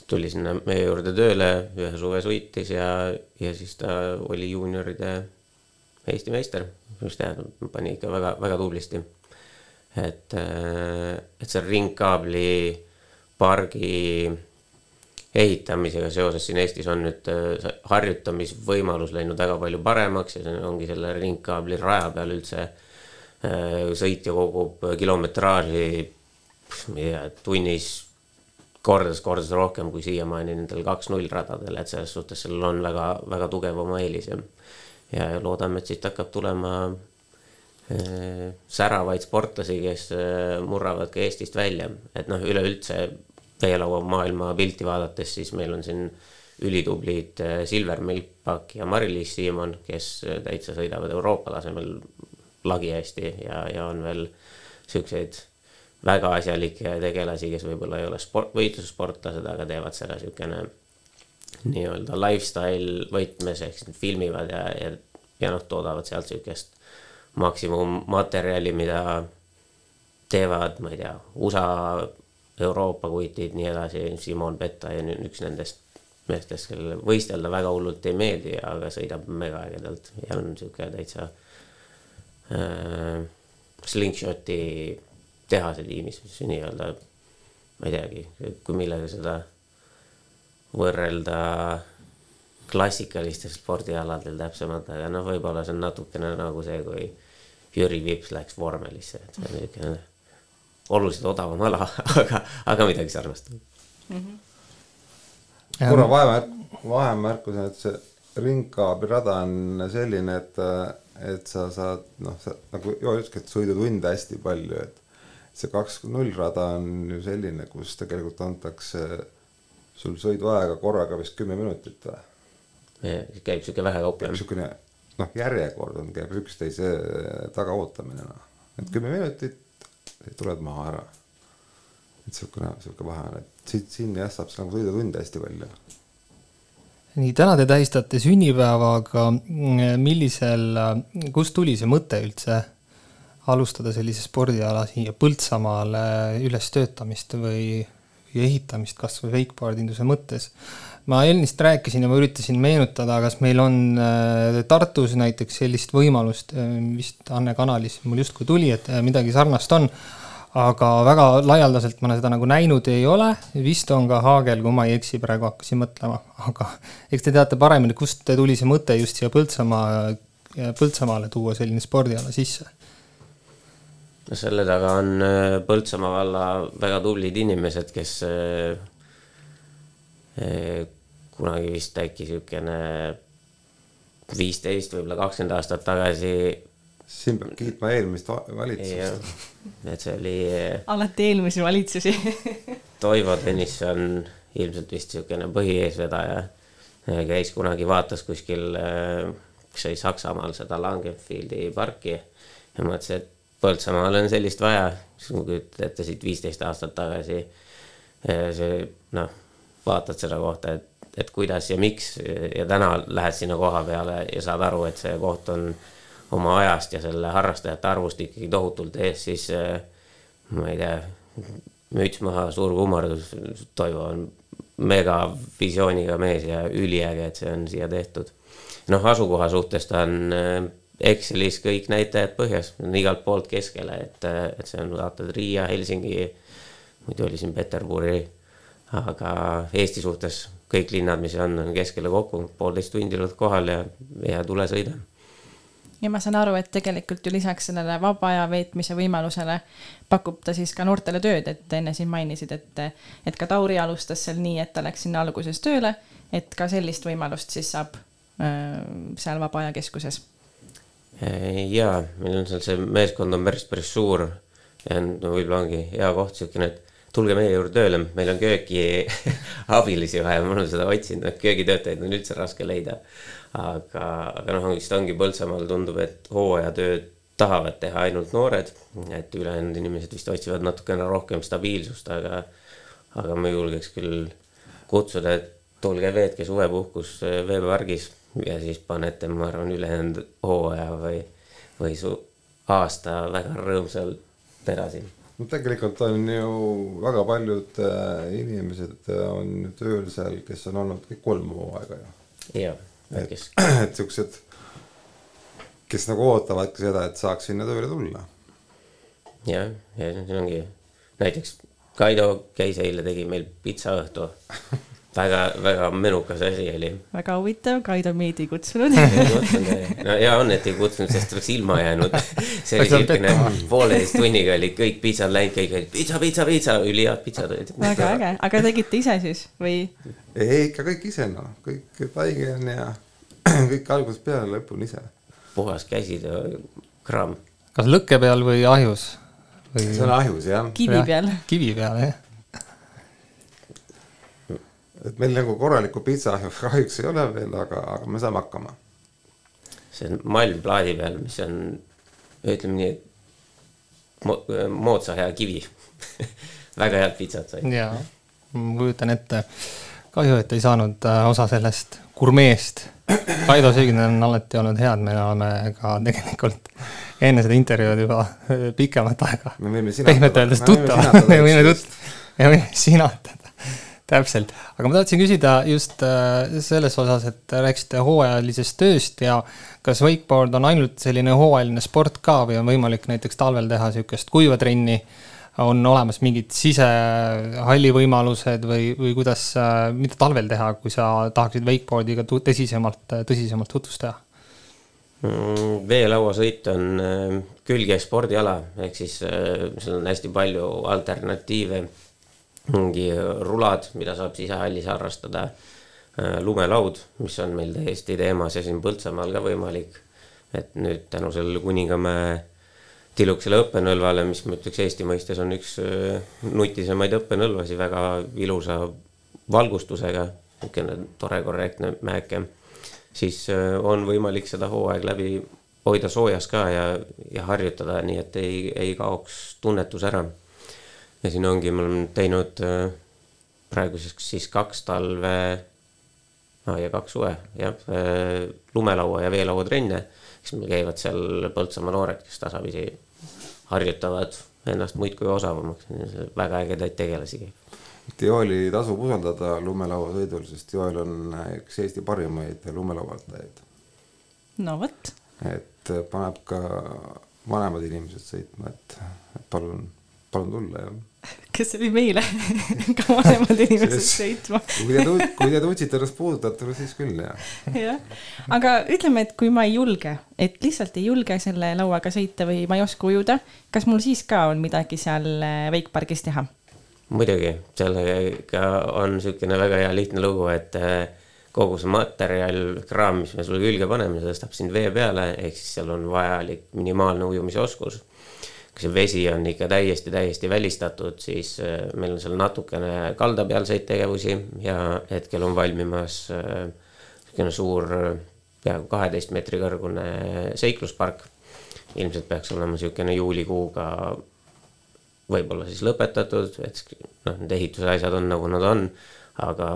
Speaker 18: tuli sinna meie juurde tööle, ühe suve suitis ja, ja siis ta oli juunioride Eesti meister. just jah, pani ikka väga, väga tublisti. et, äh, et see ringkaabli pargi ehitamisega seoses siin Eestis on nüüd äh, harjutamisvõimalus läinud väga palju paremaks ja see ongi selle ringkaabli raja peal üldse äh, sõitja kogub kilometraaži, tunnis kordades-kordades rohkem kui siiamaani nendel kaks-null radadel, et selles suhtes sellel on väga, väga tugev oma eelis ja, ja loodame, et siit hakkab tulema äh, säravaid sportlasi, kes murravad ka Eestist välja, et noh, üleüldse veelaua pilti vaadates, siis meil on siin ülitublid äh, Silver Milpak ja Mari-Liis Siimon, kes äh, täitsa sõidavad Euroopa tasemel lagi hästi ja, ja on veel siukseid väga asjalikke tegelasi, kes võib-olla ei ole sport, võitlussportlased, aga teevad seda siukene nii-öelda lifestyle võtmes, ehk siis nad filmivad ja, ja, ja noh, toodavad sealt siukest maksimummaterjali, mida teevad, ma ei tea, USA, Euroopa kutid, nii edasi, Simon Petta ja üks nendest meestest, kellele võistelda väga hullult ei meeldi, aga sõidab mega ägedalt ja on sihuke täitsa äh, slingshot'i tehase tiimis, mis nii-öelda, ma ei teagi, kui millega seda võrrelda klassikalistel spordialadel täpsemalt, aga noh, võib-olla see on natukene nagu see, kui Jüri Vips läks vormelisse, et see on niisugune oluliselt odavam ala, aga, aga midagi sarnast mm. -hmm
Speaker 19: korra vahemärk, vahemärkus on, et see ringkaabelrada on selline, et, et sa saad noh, sa nagu Joo ütleski, et sõidutunde hästi palju, et see kaks null rada on ju selline, kus tegelikult antakse sul sõiduaega korraga vist kümme minutit või?
Speaker 18: käib sihuke vähekaupa.
Speaker 19: niisugune noh, järjekord on, käib üksteise taga ootamine noh, et kümme minutit, tuled maha ära. et niisugune, niisugune vahe on, et siit, siin jah, saab nagu sõidutunde hästi palju.
Speaker 3: nii, täna te tähistate sünnipäeva, aga millisel, kust tuli see mõte üldse alustada sellise spordiala siia Põltsamaale ülestöötamist või, või ehitamist kas või wakeboardinduse mõttes? Ma ennist rääkisin ja ma üritasin meenutada, kas meil on äh, Tartus näiteks sellist võimalust, äh, vist Anne kanalis mul justkui tuli, et äh, midagi sarnast on. Aga väga laialdaselt ma seda nagu näinud ei ole, vist on ka Haagel, kui ma ei eksi, praegu hakkasin mõtlema, aga eks te teate paremini, kust tuli see mõte just siia Põltsamaa, Põltsamaale tuua selline spordiala sisse?
Speaker 18: no selle taga on Põltsamaa valla väga tublid inimesed, kes kunagi vist äkki niisugune viisteist, võib-olla kakskümmend aastat tagasi
Speaker 19: siin peab kiitma eelmist valitsust.
Speaker 18: et see oli.
Speaker 2: alati eelmisi valitsusi
Speaker 18: Toivo Tõnisson, ilmselt vist niisugune põhieesvedaja, käis kunagi, vaatas kuskil, kas see oli Saksamaal seda Langenfieldi parki ja mõtles, et Põltsamaal on sellist vaja, siis ma kujutan ette siit viisteist aastat tagasi. see noh, vaatad selle kohta, et, et kuidas ja miks ja täna lähed sinna koha peale ja saad aru, et see koht on oma ajast ja selle harrastajate arvust ikkagi tohutult ees, siis äh, ma ei tea, müts maha, suur kummardus, Toivo on megavisiooniga mees ja üliäge, et see on siia tehtud. noh, asukoha suhtes ta on äh, Excelis kõik näitajad põhjas, igalt poolt keskele, et, äh, et see on vaatad Riia, Helsingi, muidu oli siin Peterburi, aga Eesti suhtes kõik linnad, mis on, on keskele kokku, poolteist tundi oled kohal ja, ja tule sõida
Speaker 2: ja ma saan aru, et tegelikult ju lisaks sellele vaba aja veetmise võimalusele pakub ta siis ka noortele tööd, et enne siin mainisid, et, et ka Tauri alustas seal nii, et ta läks sinna alguses tööle, et ka sellist võimalust siis saab äh, seal Vaba Aja Keskuses.
Speaker 18: ja meil on seal see meeskond on päris, päris suur ja no võib-olla ongi hea koht siukene, et tulge meie juurde tööle, meil on köögiabilisi vaja, ma olen seda otsinud, köögitöötajaid on üldse raske leida. Aga, aga noh, vist ongi Põltsamaal tundub, et hooajatööd tahavad teha ainult noored, et ülejäänud inimesed vist otsivad natukene rohkem stabiilsust, aga, aga ma julgeks küll kutsuda, et tulge veetke suvepuhkus veepargis ja siis panete, ma arvan, ülejäänud hooaja või, või su aasta väga rõõmsalt edasi
Speaker 19: no tegelikult on ju väga paljud äh, inimesed äh, on tööl seal, kes on olnud kõik kolm hooaega ju.
Speaker 18: jah
Speaker 19: et, et siuksed, kes nagu ootavadki seda, et saaks sinna tööle tulla.
Speaker 18: jah, ja see ongi näiteks Kaido käis eile, tegi meil pitsaõhtu väga, väga menukas asi oli.
Speaker 2: väga huvitav, Kaido meid ei kutsunud
Speaker 18: no hea on, et ei kutsunud, sest oleks ilma jäänud. see oli siukene, pooleteist tunniga olid kõik pitsad läinud, kõik olid pitsa, pitsa, pitsa, ülihead pitsad olid.
Speaker 2: väga äge, aga tegite ise siis või?
Speaker 19: ei, ikka kõik ise noh, kõik taige on ja kõik algusest peale lõpuni ise.
Speaker 18: puhas käsitöö kraam.
Speaker 3: kas lõkke peal või ahjus
Speaker 19: või...? see on ahjus jah.
Speaker 2: kivi peal.
Speaker 3: kivi peal jah
Speaker 19: et meil nagu korralikku pitsa kahjuks ei ole veel, aga, aga me saame hakkama.
Speaker 18: see on malm plaadi peal, mis on, ütleme nii, et mo- moodsa hea kivi. väga head pitsat sai.
Speaker 3: jaa, ma kujutan ette. kahju, et ei saanud äh, osa sellest gurmeest. Kaido söögid on alati olnud head, me oleme ka tegelikult enne seda intervjuud juba äh, pikemat aega pehmelt öeldes tuttavad, me võime
Speaker 19: üksteist.
Speaker 3: tut-, me võime sinatada, täpselt. aga ma tahtsin küsida just äh, selles osas, et rääkisite hooajalisest tööst ja kas wakeboard on ainult selline hooajaline sport ka või on võimalik näiteks talvel teha niisugust kuiva trenni on olemas mingid sisehalli võimalused või, või kuidas, mida talvel teha, kui sa tahaksid wakeboardiga tõsisemalt, tõsisemalt tutvust teha?
Speaker 18: Mm, veelauasõit on äh, külge spordiala, ehk siis äh, seal on hästi palju alternatiive. Mingi rulad, mida saab sisehallis harrastada. lumelaud, mis on meil täiesti teemas ja siin Põltsamaal ka võimalik. et nüüd tänu sellele Kuningamäe tillukesele õppenõlvale, mis ma ütleks Eesti mõistes on üks äh, nutisemaid õppenõlvasi, väga ilusa valgustusega, niisugune tore korrektne mäeke siis äh, on võimalik seda hooaeg läbi hoida soojas ka ja, ja harjutada, nii et ei, ei kaoks tunnetus ära. Ja siin ongi, me oleme teinud äh, praeguseks siis kaks talve no, ja kaks suve jah, lumelaua ja veelauatrenne, siis meil käivad seal Põltsamaa noored, kes tasapisi harjutavad ennast muudkui osavamaks, väga ägedaid tegelasi käib.
Speaker 19: Joeli tasub usaldada lumelauasõidul, sest Joel on üks Eesti parimaid lumelauatajaid.
Speaker 2: no vot,
Speaker 19: et paneb ka vanemad inimesed sõitma, et et palun, palun tulla ja.
Speaker 2: kes oli meile ka vanemad inimesed sõitma.
Speaker 19: kui te, kui te tundsite ennast puudutatuna, siis küll jah.
Speaker 2: jah, aga ütleme, et kui ma ei julge, et lihtsalt ei julge selle lauaga sõita või ma ei oska ujuda, kas mul siis ka on midagi seal äh, Wakepargis teha?
Speaker 18: muidugi, sellega on niisugune väga hea lihtne lugu, et äh, kogu see materjal, kraam, mis me sulle külge paneme, see tõstab sind vee peale, ehk siis seal on vajalik minimaalne ujumisoskus. Kui see vesi on ikka täiesti, täiesti välistatud, siis äh, meil on seal natukene kaldapealseid tegevusi ja hetkel on valmimas äh, niisugune suur, peaaegu kaheteist meetri kõrgune seikluspark. ilmselt peaks olema niisugune juulikuuga võib-olla siis lõpetatud, et noh, need ehituse asjad on nagu nad on, aga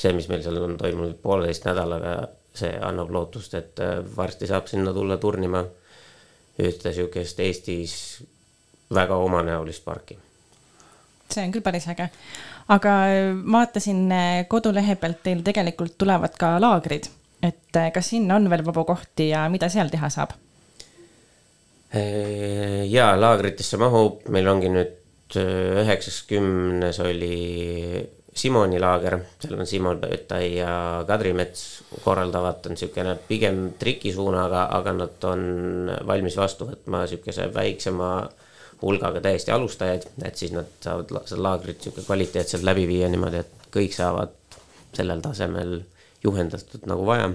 Speaker 18: see, mis meil seal on toimunud pooleteist nädalaga, see annab lootust, et äh, varsti saab sinna tulla turnima ühte niisugust Eestis väga omanäolist parki.
Speaker 2: see on küll päris äge. aga ma vaatasin äh, kodulehe pealt teil tegelikult tulevad ka laagrid, et äh, kas sinna on veel vabu kohti ja mida seal teha saab?
Speaker 18: ja laagritesse mahub, meil ongi nüüd äh, üheksakümnes oli Simoni laager, seal on Simon Pöötai ja Kadri Mets korraldavad, on niisugune pigem trikisuunaga, aga nad on valmis vastu võtma niisuguse väiksema hulgaga täiesti alustajaid, et siis nad saavad seda laagrit niisugune kvaliteetselt läbi viia niimoodi, et kõik saavad sellel tasemel juhendatud nagu vaja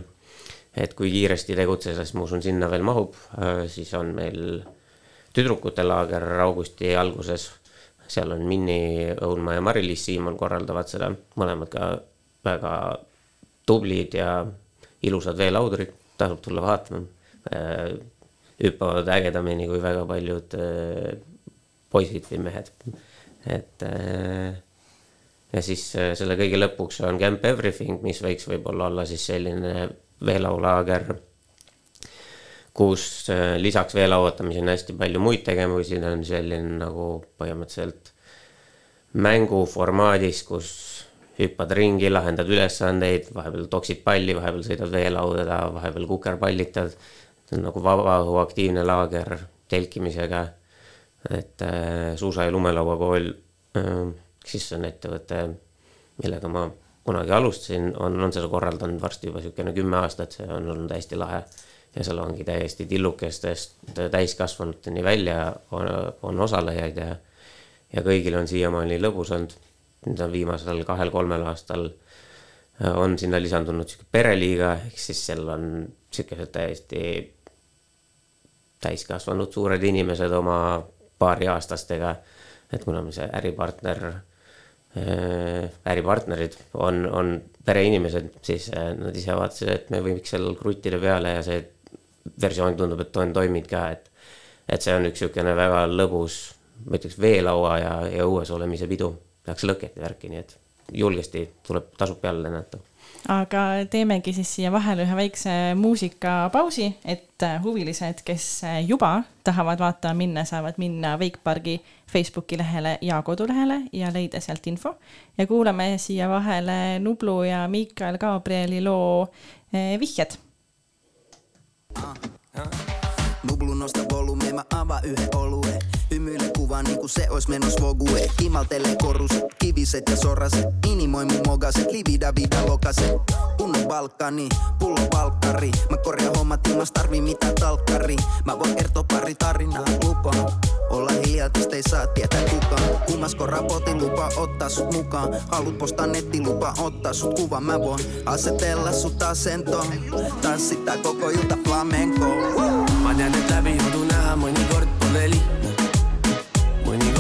Speaker 18: et kui kiiresti tegutseda, siis ma usun, sinna veel mahub, siis on meil tüdrukute laager augusti alguses. Seal on Minni Õunmaa ja Mari-Liis Siimon korraldavad seda, mõlemad ka väga tublid ja ilusad veelaudurid, tasub tulla vaatama. hüppavad ägedamini kui väga paljud äh, poisid või mehed, et äh, ja siis äh, selle kõige lõpuks on Camp Everything, mis võiks võib-olla olla siis selline veelaulaager, kus äh, lisaks veelauatamisele on hästi palju muid tegevusi, ta on selline nagu põhimõtteliselt mänguformaadis, kus hüppad ringi, lahendad ülesandeid, vahepeal toksid palli, vahepeal sõidad veelauda, vahepeal kukerpallitad. see on nagu vabaõhuaktiivne laager telkimisega. et äh, suusa- ja lumelauakool äh,, siis on ettevõte, millega ma kunagi alustasin, on, on seda korraldanud varsti juba niisugune kümme aastat, see on olnud hästi lahe. Ja seal ongi täiesti tillukestest täiskasvanuteni välja on, on osalejaid ja, ja kõigil on siiamaani lõbus olnud. nüüd on viimasel kahel-kolmel aastal äh, on sinna lisandunud sihuke pereliiga, ehk siis seal on siukesed täiesti täiskasvanud suured inimesed oma paariaastastega. et kuna meil see äripartner äh, äripartnerid on, on pereinimesed, siis äh, nad ise vaatasid, et me võiks seal kruttida peale ja see versioon tundub, et on toiminud ka, et et see on üks niisugune väga lõbus, ma ütleks veelaua ja, ja õues olemise pidu, tehakse lõket ja värki, nii et julgesti tuleb, tasub peale lennata
Speaker 2: aga teemegi siis siia vahele ühe väikse muusikapausi, et huvilised, kes juba tahavad vaatama minna, saavad minna Wakepargi Facebooki lehele ja kodulehele ja leida sealt info. ja kuulame siia vahele Nublu ja Miikael Gabrieli loo Vihjed.
Speaker 20: Nublu nosta volyyme, mä avaan yhden oluen. Hymyile kuva niinku se ois menos vogue. Kimaltelee korus, kiviset ja soraset. Minimoi mun mogaset, livida vida lokaset. Kunnon balkani, pullo valkkari. Mä korjaan hommat ilmas tarvii mitä talkkari. Mä voin kertoa pari tarinaa, lupaan. Olla hiljaa, tästä ei saa tietää kukaan. Kummasko raportin lupa ottaa sut mukaan. Haluat postaa nettilupa ottaa sut kuva. Mä voin asetella sut asentoon. Tanssittaa koko ilta flamenco.
Speaker 21: ma tean, et läbi jodu näha mõnikord pole lihtne.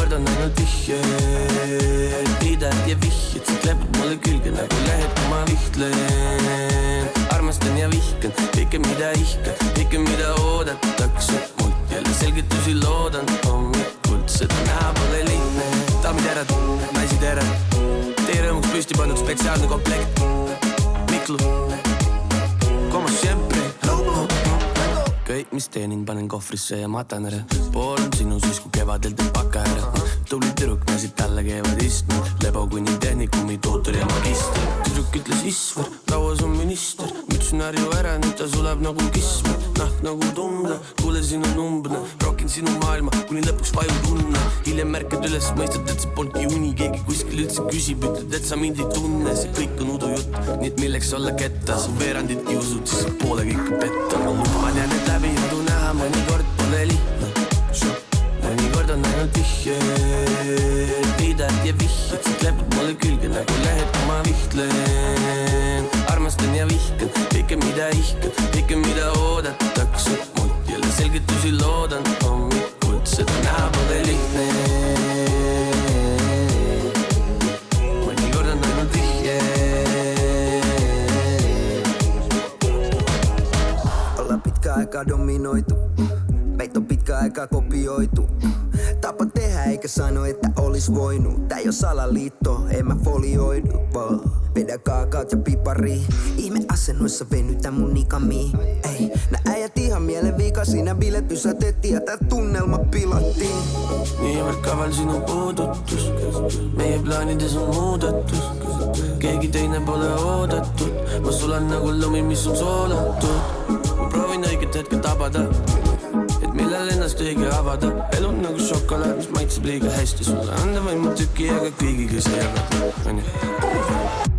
Speaker 21: Mõnikord on ainult vihjed, viidad ja vihjed, sa klepud mulle külge nagu lehed, kui ma vihtlen. armastan ja vihkan kõike, mida ihkan, kõike, mida oodatakse mult jälle selgitusi loodan hommikul, seda näha pole lihtne. daamid härrad, naised härrad, teie rõõmuks püsti pandud spetsiaalne komplekt. Miklu, como siempre, kõik, mis teenin, panen kohvrisse ja matan ära. pool on sinu siis, kui kevadel teeb paka ära. Tubli tüdruk, naised talle käivad istme, lebo kuni tehnikumi tuutor ja magister. tüdruk ütles Isver, lauas on minister, mütsin harju ära, nüüd ta sulab nagu kism. nahk nagu tunda, kuule sinu number, rokin sinu maailma, kuni lõpuks vaju tunne. hiljem märkad üles, mõistad, et see polnudki uni, keegi kuskil üldse küsib, ütled, et sa mind ei tunne, see kõik on udujutt, nii et milleks olla kettas, veeranditki usud, siis saad poole kõike petta, ma tean, et läbi jodu näha mõnikord pole lihtne. mõnikord on ainult vihjed, sa klepud mulle külge nagu lehed, kui ma vihtlen. armastan ja vihkan kõike, mida ihkan, kõike, mida oodatakse mult jälle selgitusi loodan hommikul, seda näha pole lihtne. mõnikord
Speaker 20: aika dominoitu. Meitä on pitkä aika kopioitu. Tapa tehdä eikä sano, että olis voinut. Tää ei oo salaliitto, en mä folioidu vaan. Vedä kaakaat ja pipari. Ihme asennoissa venytä mun nikami. Ei, nää äijät ihan mielen vika. Siinä bilet pysätettiin ja tää tunnelma pilattiin.
Speaker 21: niivõrd kaval sinu puudutus, meie plaanides on muudatus, keegi teine pole oodatud, ma sulan nagu lumi, mis on soolatud. ma proovin õiget hetke tabada, millal ennast õige avada, elu on nagu šokolaad, mis maitseb liiga hästi sulle. Anda või mu tüki, aga kõigiga sa jagad, onju.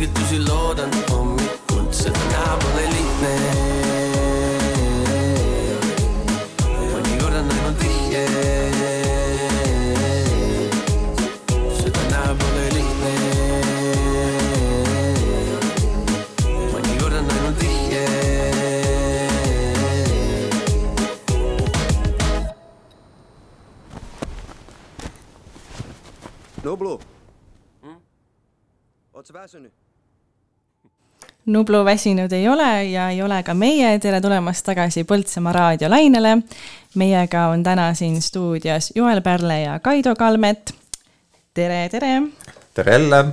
Speaker 21: Selgitusi loodan hommikul, seda näha pole lihtne. mõnikord on ainult vihjed seda näha pole lihtne. mõnikord on ainult vihje.
Speaker 20: Nublu mm?. oled sa väsinud?
Speaker 2: Nublu väsinud ei ole ja ei ole ka meie, tere tulemast tagasi Põltsamaa raadiolainele. meiega on täna siin stuudios Joel Pärle ja Kaido Kalmet. tere, tere.
Speaker 19: tere jälle.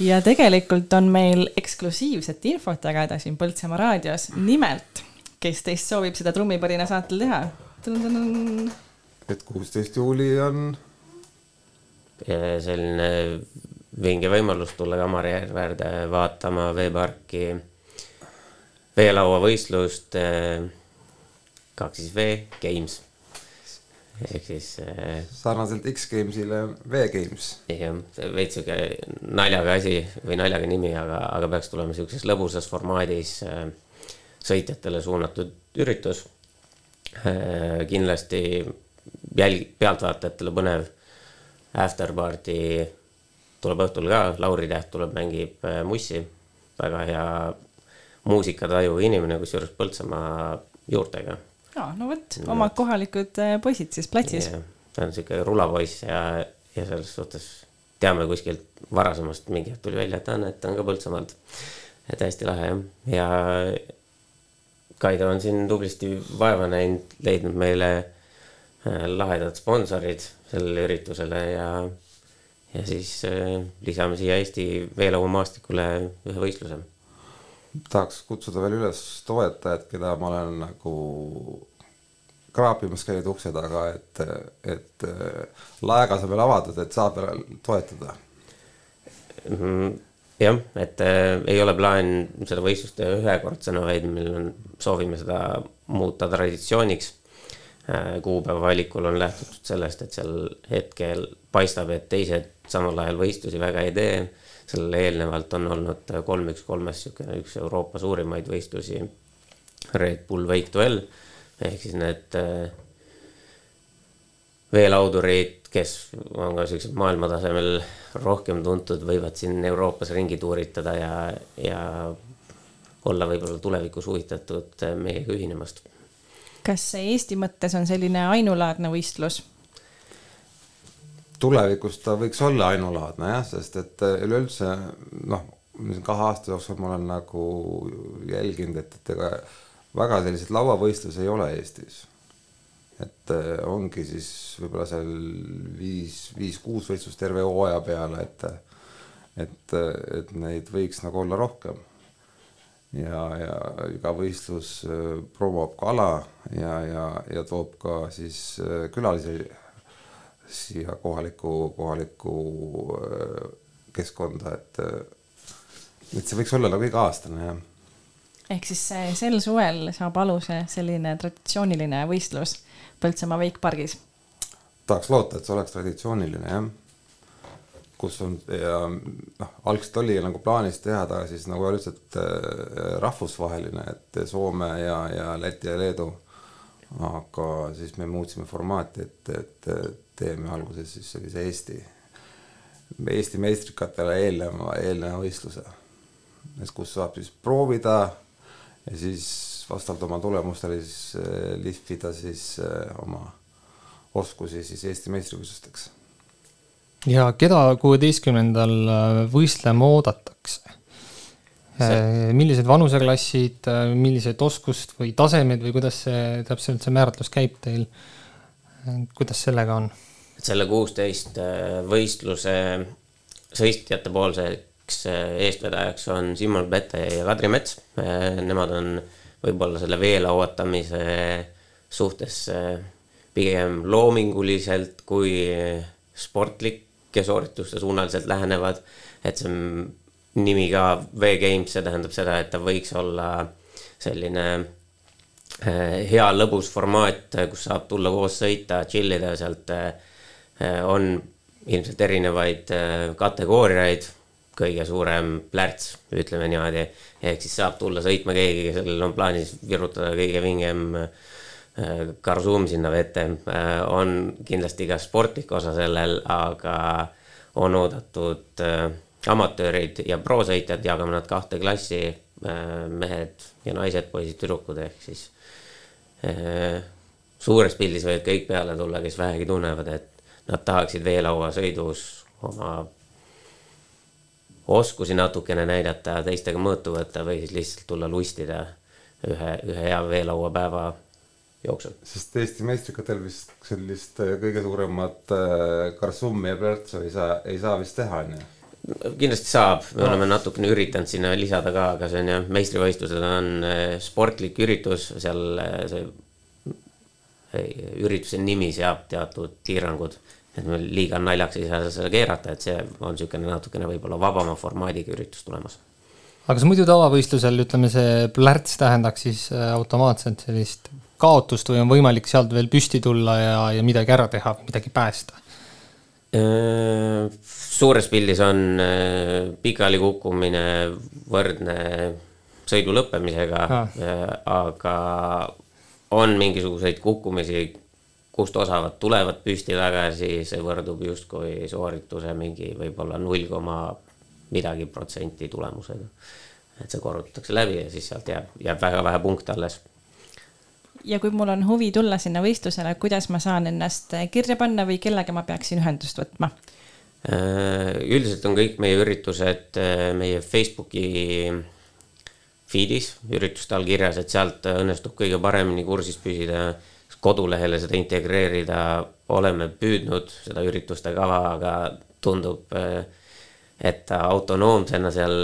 Speaker 2: ja tegelikult on meil eksklusiivset infot jagada siin Põltsamaa raadios, nimelt, kes teist soovib seda trummipõrina saatel teha?
Speaker 19: et kuusteist juuli on
Speaker 18: selline vinge võimalus tulla Kamarjärverde vaatama veeparki veelauavõistlust. kaks siis V Games ehk siis äh,
Speaker 19: sarnaselt X-Gamesile V-Games.
Speaker 18: jah, veits sihuke naljaga asi või naljaga nimi, aga, aga peaks tulema sihukeses lõbusas formaadis äh, sõitjatele suunatud üritus. kindlasti jälg-, pealtvaatajatele põnev afterparty tuleb õhtul ka, Lauri Täht tuleb, mängib äh, mussi, väga hea muusikataju inimene, kusjuures Põltsamaa juurtega
Speaker 2: aa, no vot, omad kohalikud äh, poisid siis platsis.
Speaker 18: Jah, ta on sihuke rulapoiss ja, ja selles suhtes teame kuskilt varasemast mingi hetk tuli välja, et ta on, et ta on ka Põltsamaalt. et hästi lahe jah, ja Kaido on siin tublisti vaeva näinud, leidnud meile äh, lahedad sponsorid sellele üritusele ja, ja siis äh, lisame siia Eesti veelauamaastikule ühe võistluse
Speaker 19: tahaks kutsuda veel üles toetajad, keda ma olen nagu kraapimas käinud ukse taga, et, et äh, laegas on veel avatud, et saab veel toetada.
Speaker 18: Mhm, jah, et äh, ei ole plaan seda võistlust teha ühekordsena, vaid meil on, soovime seda muuta traditsiooniks äh,. kuupäeva valikul on lähtutud sellest, et seal hetkel paistab, et teised samal ajal võistlusi väga ei tee. sellele eelnevalt on olnud kolm üks kolmes siukene üks Euroopa suurimaid võistlusi. Red Bull Wake Duell ehk siis need äh, veelaudurid, kes on ka siuksed maailmatasemel rohkem tuntud, võivad siin Euroopas ringi tuuritada ja, ja olla võib-olla tulevikus huvitatud meiega ühinemast.
Speaker 2: kas Eesti mõttes on selline ainulaadne võistlus?
Speaker 19: Tulevikus ta võiks olla ainulaadne jah, sest et äh, üleüldse noh, kahe aasta jooksul ma olen nagu jälginud, et, et ega väga selliseid lauavõistlusi ei ole Eestis. et äh, ongi siis võib-olla seal viis, viis-kuus võistlust terve hooaja peale, et et, et neid võiks nagu olla rohkem. ja, ja iga võistlus äh, promob ka ala ja, ja, ja toob ka siis külalisi siia kohalikku, kohalikku äh, keskkonda, et, et see võiks olla nagu iga-aastane jah.
Speaker 2: ehk siis sel suvel saab aluse selline traditsiooniline võistlus Põltsamaa Veikpargis.
Speaker 19: tahaks loota, et see oleks traditsiooniline jah. kus on ja noh, algselt oli nagu plaanis teha ta siis nagu üldiselt äh, rahvusvaheline, et Soome ja, ja Läti ja Leedu. aga siis me muutsime formaati, et, et teeme alguses siis sellise Eesti, Eesti meistrikatele eelneva, eelneva võistluse. et kus saab siis proovida ja siis vastavalt oma tulemustele siis äh, lihvida siis äh, oma oskusi siis Eesti meistrivõistlusteks
Speaker 3: ja keda kuueteistkümnendal võistlema oodatakse? millised vanuseklassid, millised oskust või tasemed või kuidas see täpselt see määratlus käib teil? kuidas sellega on?
Speaker 18: Et selle kuusteist võistluse sõitjate poolseks eestvedajaks on Simon Pete ja Kadri Mets. Nemad on võib-olla selle veelauatamise suhtes pigem loominguliselt kui sportlike soorituste suunaliselt lähenevad. et see nimi ka V-Games, see tähendab seda, et ta võiks olla selline hea lõbus formaat, kus saab tulla koos sõita, chill ida, sealt eh, on ilmselt erinevaid eh, kategooriaid. kõige suurem plärts, ütleme niimoodi, ehk siis saab tulla sõitma keegi, kellel on plaanis virutada kõige vingem eh, Garzum sinna vette. on kindlasti ka sportlik osa sellel, aga on oodatud amatöörid ja prosõitjad, jagame nad kahte klassi, mehed ja naised, poisid-tüdrukud, ehk siis suures pildis võivad kõik peale tulla, kes vähegi tunnevad, et nad tahaksid veelauasõidus oma oskusi natukene näidata, teistega mõõtu võtta või siis lihtsalt tulla lustida ühe, ühe hea veelauapäeva jooksul.
Speaker 19: sest Eesti meistrikatel vist sellist äh, kõige suuremat äh, Garsumi ja Plärtsu ei saa, ei saa vist teha, on ju.
Speaker 18: kindlasti saab, me oleme natukene üritanud sinna lisada ka, aga see on jah, meistrivõistlused on eh, sportlik üritus, seal see ürituse nimi seab teatud piirangud. Et me liiga naljaks ei saa seda keerata, et see on niisugune natukene võib-olla vabama formaadiga üritus tulemas.
Speaker 3: aga kas muidu tavavõistlusel ütleme, see plärts tähendaks siis äh, automaatselt sellist kaotust või on võimalik sealt veel püsti tulla ja, ja midagi ära teha midagi päästa?
Speaker 18: Äh, suures pildis on äh, pikali kukkumine võrdne sõidu lõppemisega aga on mingisuguseid kukkumisi, kust osavad tulevad püsti tagasi, see võrdub justkui soorituse mingi võib-olla null koma midagi protsenti tulemusega. et see korrutatakse läbi ja siis sealt jääb, jääb väga vähe punkte alles.
Speaker 2: ja kui mul on huvi tulla sinna võistlusele, kuidas ma saan ennast kirja panna või kellega ma peaksin ühendust võtma?
Speaker 18: Äh, üldiselt on kõik meie üritused äh, meie Facebooki feed'is ürituste all kirjas, et sealt õnnestub kõige paremini kursis püsida. Kodulehele seda integreerida oleme püüdnud, seda ürituste kava, aga tundub, äh, et ta autonoomsena seal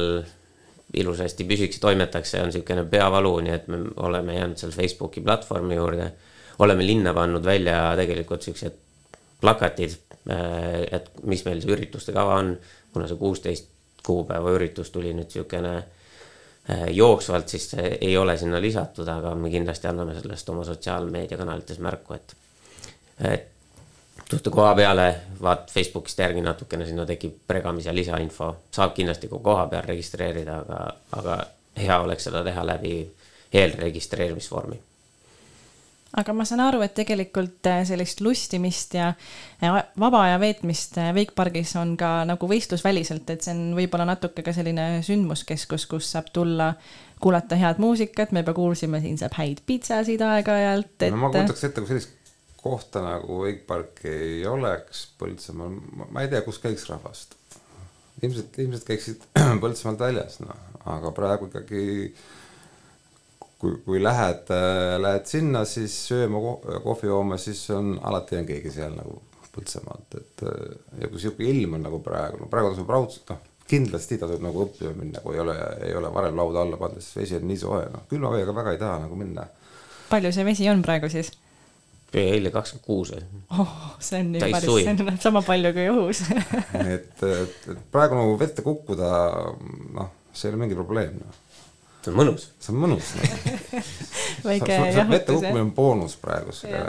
Speaker 18: ilusasti püsiks ja toimetaks, see on niisugune peavalu, nii et me oleme jäänud seal Facebooki platvormi juurde. oleme linna pannud välja tegelikult siuksed plakatid, et mis meil see ürituste kava on, kuna see kuusteist kuupäeva üritus tuli nüüd niisugune äh, jooksvalt, siis see ei ole sinna lisatud, aga me kindlasti anname sellest oma sotsiaalmeediakanalites märku, et, et tulete koha peale, vaat Facebookist järgi natukene, sinna tekib pregamis ja lisainfo, saab kindlasti ka koha peal registreerida, aga, aga hea oleks seda teha läbi eelregistreerimisvormi
Speaker 2: aga ma saan aru, et tegelikult äh, sellist lustimist ja ja vaba aja veetmist äh, Wakepargis on ka nagu võistlusväliselt, et see on võib-olla natuke ka selline sündmuskeskus, kus saab tulla, kuulata head muusikat, me juba kuulsime, siin saab häid pitsasid aeg-ajalt, et.
Speaker 19: no ma kujutaks ette, kui sellist kohta nagu Wakeparki ei oleks Põltsamaal, ma ei tea, kus käiks rahvast. ilmselt, ilmselt käiksid Põltsamaalt väljas, noh, aga praegu ikkagi kui, kui lähed, lähed sinna, siis sööma, kohvi jooma, siis on, alati on keegi seal nagu Põltsamaalt, et ja kui sihuke ilm on nagu praegu, no praegu tasub raudselt, noh, kindlasti tasub nagu õppima minna, kui ei ole, ei ole varem lauda alla pannud, sest vesi on nii soe, noh, külma veega väga ei taha nagu minna.
Speaker 2: palju see vesi on praegu siis?
Speaker 18: eile kakskümmend kuus või?
Speaker 2: oh, see on nii päris, see on sama palju kui õhus
Speaker 19: et, et, et praegu nagu vette kukkuda, noh, see ei ole mingi probleem, noh
Speaker 18: see on mõnus.
Speaker 19: see on mõnus no.
Speaker 2: väike
Speaker 19: jahutus. vette kukkumine on boonus praegusega.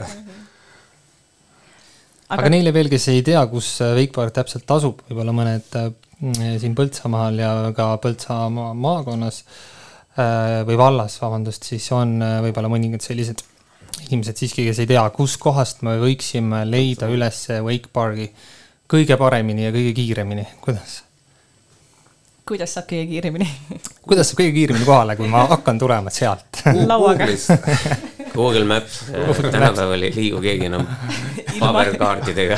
Speaker 3: aga, aga neile veel, kes ei tea, kus Wakepark täpselt asub, võib-olla mõned äh, siin Põltsamaal ja ka Põltsamaa maakonnas äh, või vallas, vabandust, siis on äh, võib-olla mõningad sellised inimesed siiski, kes ei tea, kuskohast me võiksime leida üles Wakeparki kõige paremini ja kõige kiiremini, kuidas?
Speaker 2: Kuidas saab kõige kiiremini
Speaker 3: kuidas saab kõige kiiremini kohale, kui ma hakkan tulema sealt
Speaker 2: lauaga
Speaker 18: Google Maps, tänapäeval ei liigu keegi enam paberkaartidega.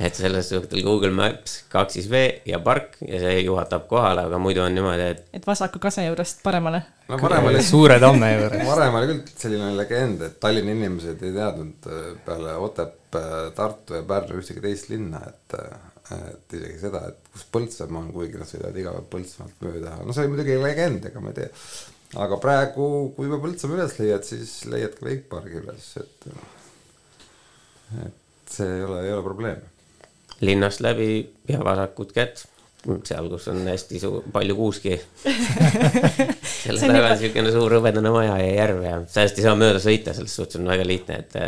Speaker 18: et selles suhtes Google Maps, kaks siis V ja park ja see juhatab kohale, aga muidu on niimoodi, et.
Speaker 2: et vasaku kase juurest paremale.
Speaker 19: no varem oli.
Speaker 3: suure tamme juures.
Speaker 19: varem oli küll selline legend, et Tallinna inimesed ei teadnud peale Otepää, Tartu ja Pärnu ühtegi teist linna, et et isegi seda, et kus Põltsamaa on, kuigi nad sõidavad iga päev Põltsamaalt mööda, no see oli muidugi legend, ega ma ei tea. aga praegu, kui juba Põltsamaa üles leiad, siis leiad ka Wakeparki üles, et, et see ei ole, ei ole probleem.
Speaker 18: linnast läbi ja vasakut kätt, seal, kus on hästi suur, palju kuuski selle taga on niisugune suur hõbedane maja ja järv ja sellest ei saa mööda sõita, selles suhtes on väga lihtne, et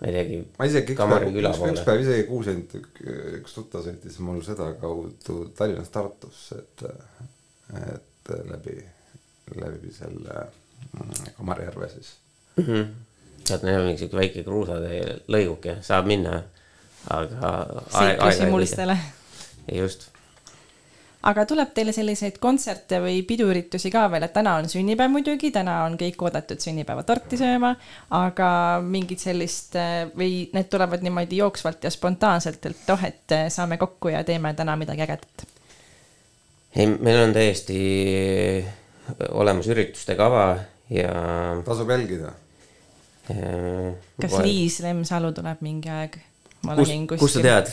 Speaker 18: ma ei teagi.
Speaker 19: ma isegi üks päev, üks, üks päev isegi kuulsin, et üks tuttav sõitis mul sedakaudu Tallinnast Tartusse, et, et läbi, läbi selle Kamarjärve siis
Speaker 18: mm. -hmm. sealt on jälle mingi siuke väike kruusatee lõiguke, saab minna, aga.
Speaker 2: seiklusimulistele.
Speaker 18: just
Speaker 2: aga tuleb teile selliseid kontserte või piduüritusi ka veel, et täna on sünnipäev muidugi, täna on kõik oodatud sünnipäevatorti sööma, aga mingit sellist või need tulevad niimoodi jooksvalt ja spontaanselt, et oh, et saame kokku ja teeme täna midagi ägedat?
Speaker 18: ei, meil on täiesti olemas ürituste kava ja.
Speaker 19: tasub jälgida.
Speaker 2: kas Liis Lemsalu tuleb mingi aeg? Ma
Speaker 18: kus,
Speaker 2: nägin kuskil.
Speaker 18: kust sa tead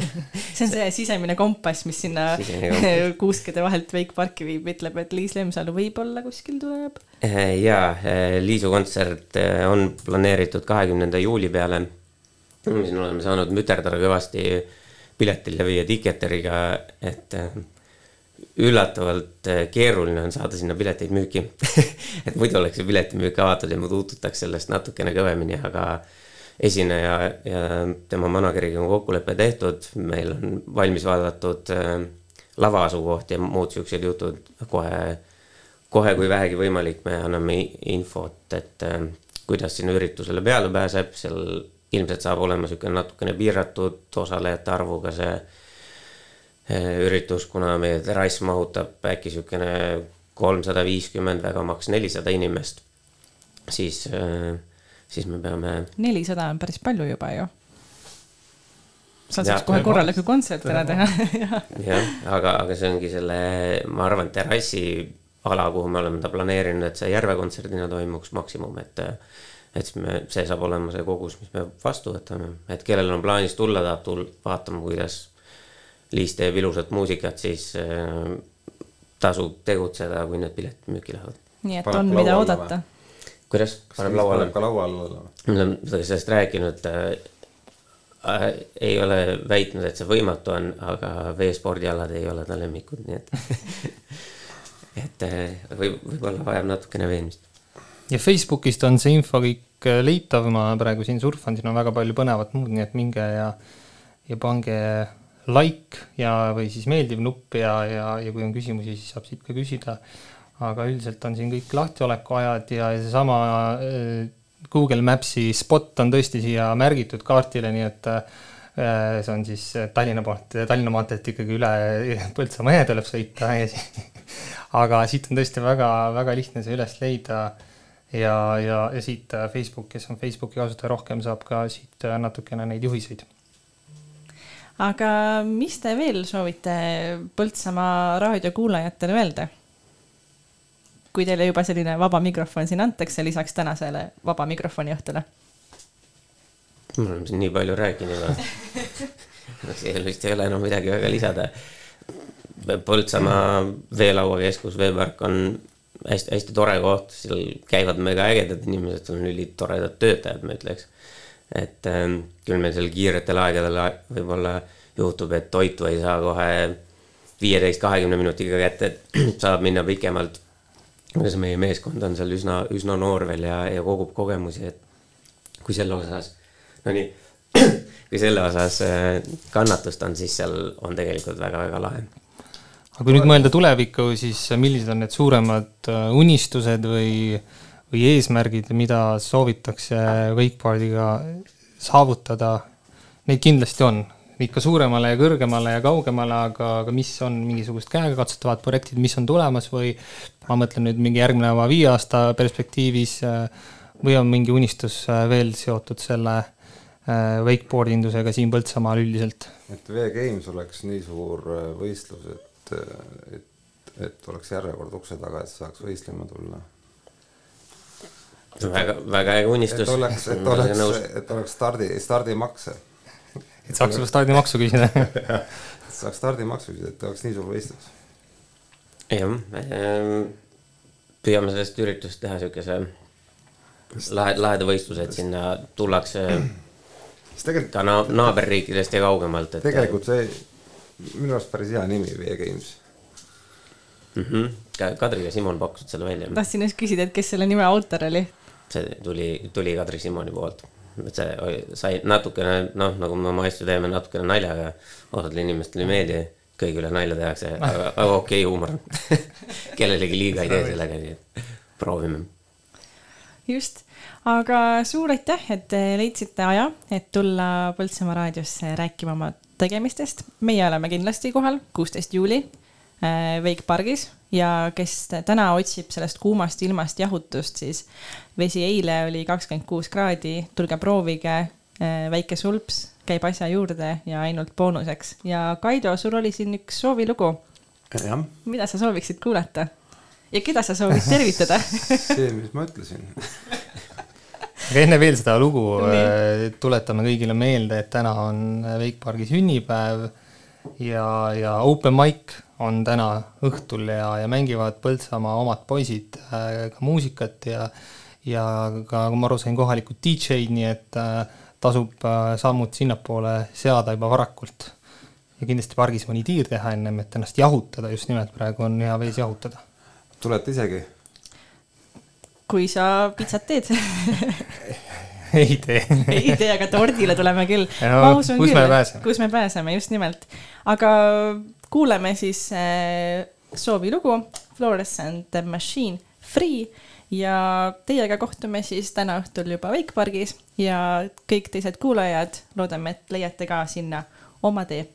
Speaker 2: see on see sisemine kompass, mis sinna kuuskede vahelt Wakeparki viib, ütleb, et Liis Lemsalu võib-olla kuskil tuleb.
Speaker 18: ja, Liisu kontsert on planeeritud kahekümnenda juuli peale. siin oleme saanud müterdada kõvasti piletil ja Ticketeriga, et üllatavalt keeruline on saada sinna pileteid müüki et muidu oleks see piletimüük avatud ja ma tuututaks sellest natukene kõvemini, aga esineja ja tema manager'iga on kokkulepe tehtud, meil on valmis vaadatud äh, lava asukoht ja muud siuksed jutud. Kohe, kohe kui vähegi võimalik, me anname infot, et äh, kuidas sinna üritusele peale pääseb, seal ilmselt saab olema niisugune natukene piiratud osalejate arvuga see äh, üritus, kuna meie terrass mahutab äkki niisugune kolmsada viiskümmend, väga maks nelisada inimest, siis, äh, siis me peame.
Speaker 2: nelisada on päris palju juba ju. saad siis kohe korraliku kontserti ära teha
Speaker 18: jah, aga, aga see ongi selle, ma arvan, terrassi ala, kuhu me oleme ta planeerinud, et see Järve kontserdina toimuks maksimum, et et siis me, see saab olema see kogus, mis me vastu võtame, et kellel on plaanis tulla, tahab tulla vaatama, kuidas Liis teeb ilusat muusikat, siis äh, tasub tegutseda, kui need piletid müüki lähevad.
Speaker 2: nii et Paneb on, mida oodata.
Speaker 18: Kuidas? paneb lauale?
Speaker 19: ka laua alla või?
Speaker 18: me oleme sellest rääkinud äh, äh, ei ole väitnud, et see võimatu on, aga veespordialad ei ole ta lemmikud, nii et et äh, võib, võib-olla vajab natukene veenmist
Speaker 3: ja Facebookist on see info kõik äh, leitav, ma praegu siin surfan, siin on väga palju põnevat muud, nii et minge ja, ja pange like ja, või siis meeldiv nupp ja, ja, ja kui on küsimusi, siis saab siit ka küsida. Aga üldiselt on siin kõik lahtioleku ajad ja seesama äh, Google Maps'i spot on tõesti siia märgitud kaardile, nii et äh, see on siis Tallinna poolt, Tallinna maanteelt ikkagi üle Põltsamaa jõe tuleb sõita ja aga siit on tõesti väga-väga lihtne see üles leida ja, ja, ja siit äh, Facebook, kes on Facebooki kasutaja rohkem, saab ka siit äh, natukene neid juhiseid.
Speaker 2: aga mis te veel soovite Põltsamaa raadiokuulajatele öelda? Kui teile juba selline vaba mikrofon siin antakse, lisaks tänasele vaba mikrofoni õhtule?
Speaker 18: me oleme siin nii palju rääkinud juba seal vist ei ole enam midagi väga lisada. Põltsamaa veelauakeskus, veepark on hästi-hästi tore koht, seal käivad mega ägedad inimesed, seal on ülitoredad töötajad, ma ütleks. et ähm, küll meil seal kiiretel aegadel võib-olla juhtub, et toitu ei saa kohe viieteist, kahekümne minutiga kätte, et saab minna pikemalt. See meie meeskond on seal üsna, üsna noor veel ja, ja kogub kogemusi, et kui selle osas, no nii, kui selle osas äh, kannatust on, siis seal on tegelikult väga-väga lahe
Speaker 3: aga kui nüüd mõelda tulevikku, siis millised on need suuremad äh, unistused või, või eesmärgid, mida soovitakse wakeboardiga saavutada? Neid kindlasti on, ikka suuremale ja kõrgemale ja kaugemale, aga, aga mis on mingisugused käegakatsutavad projektid, mis on tulemas või ma mõtlen nüüd mingi järgneva viie aasta perspektiivis äh, või on mingi unistus äh, veel seotud selle wakeboard indusega siin Põltsamaal üldiselt?
Speaker 19: et V-Games oleks nii suur võistlus, et et, et, et oleks järjekord ukse taga, et saaks võistlema tulla.
Speaker 18: väga, väga äge unistus.
Speaker 19: et oleks, et oleks, et oleks stardi, stardimakse.
Speaker 3: Et saaks juba stardimaksu küsida
Speaker 19: saaks stardimaksu küsida, et oleks nii suur võistlus.
Speaker 18: jah, ehm, püüame sellest üritust teha siukese lahe, laheda võistluse, et sinna tullakse ka na naaberriikidest ja kaugemalt,
Speaker 19: et. tegelikult see minu arust päris hea nimi, V-Games
Speaker 18: mm. -hmm. Kadri ja Simon pakkusid selle välja.
Speaker 2: tahtsin just küsida, et kes selle nime autor oli?
Speaker 18: see tuli, tuli Kadri Simoni poolt. Et see sai natukene, noh, nagu me oma asju teeme, natukene naljaga. osadele inimestele ei meeldi, kõigi üle nalja tehakse, aga, aga okei okay, huumor kellelegi liiga ei tee sellega, nii et proovime.
Speaker 2: just aga suur aitäh, et leidsite aja, et tulla Põltsamaa raadiosse rääkima oma tegemistest. meie oleme kindlasti kohal, kuusteist juuli Wake äh, pargis ja kes täna otsib sellest kuumast ilmast jahutust, siis vesi eile oli kakskümmend kuus kraadi, tulge proovige, äh, väike sulps käib asja juurde ja ainult boonuseks. ja Kaido, sul oli siin üks soovilugu. mida sa sooviksid kuulata? ja keda sa soovid tervitada
Speaker 19: see, mis ma ütlesin
Speaker 3: aga enne veel seda lugu äh, tuletame kõigile meelde, et täna on Wakepargi sünnipäev ja, ja open mic on täna õhtul ja, ja mängivad Põltsamaa omad poisid äh, ka muusikat ja ja ka, kui ma aru sain, kohalikud DJ-d, nii et äh, tasub sammud sinnapoole seada juba varakult. ja kindlasti pargis mõni tiir teha ennem, et ennast jahutada, just nimelt praegu on hea vees jahutada.
Speaker 19: tulete isegi?
Speaker 22: kui sa pitsat teed
Speaker 3: ei tee
Speaker 22: ei tee, aga tordile tuleme küll
Speaker 3: no,. kus küll, me pääseme?
Speaker 22: kus me pääseme, just nimelt. aga kuuleme siis äh, soovilugu Fluorescent Machine Free. Ja teiega kohtume siis täna õhtul juba Wakepargis ja kõik teised kuulajad, loodame, et leiate ka sinna oma tee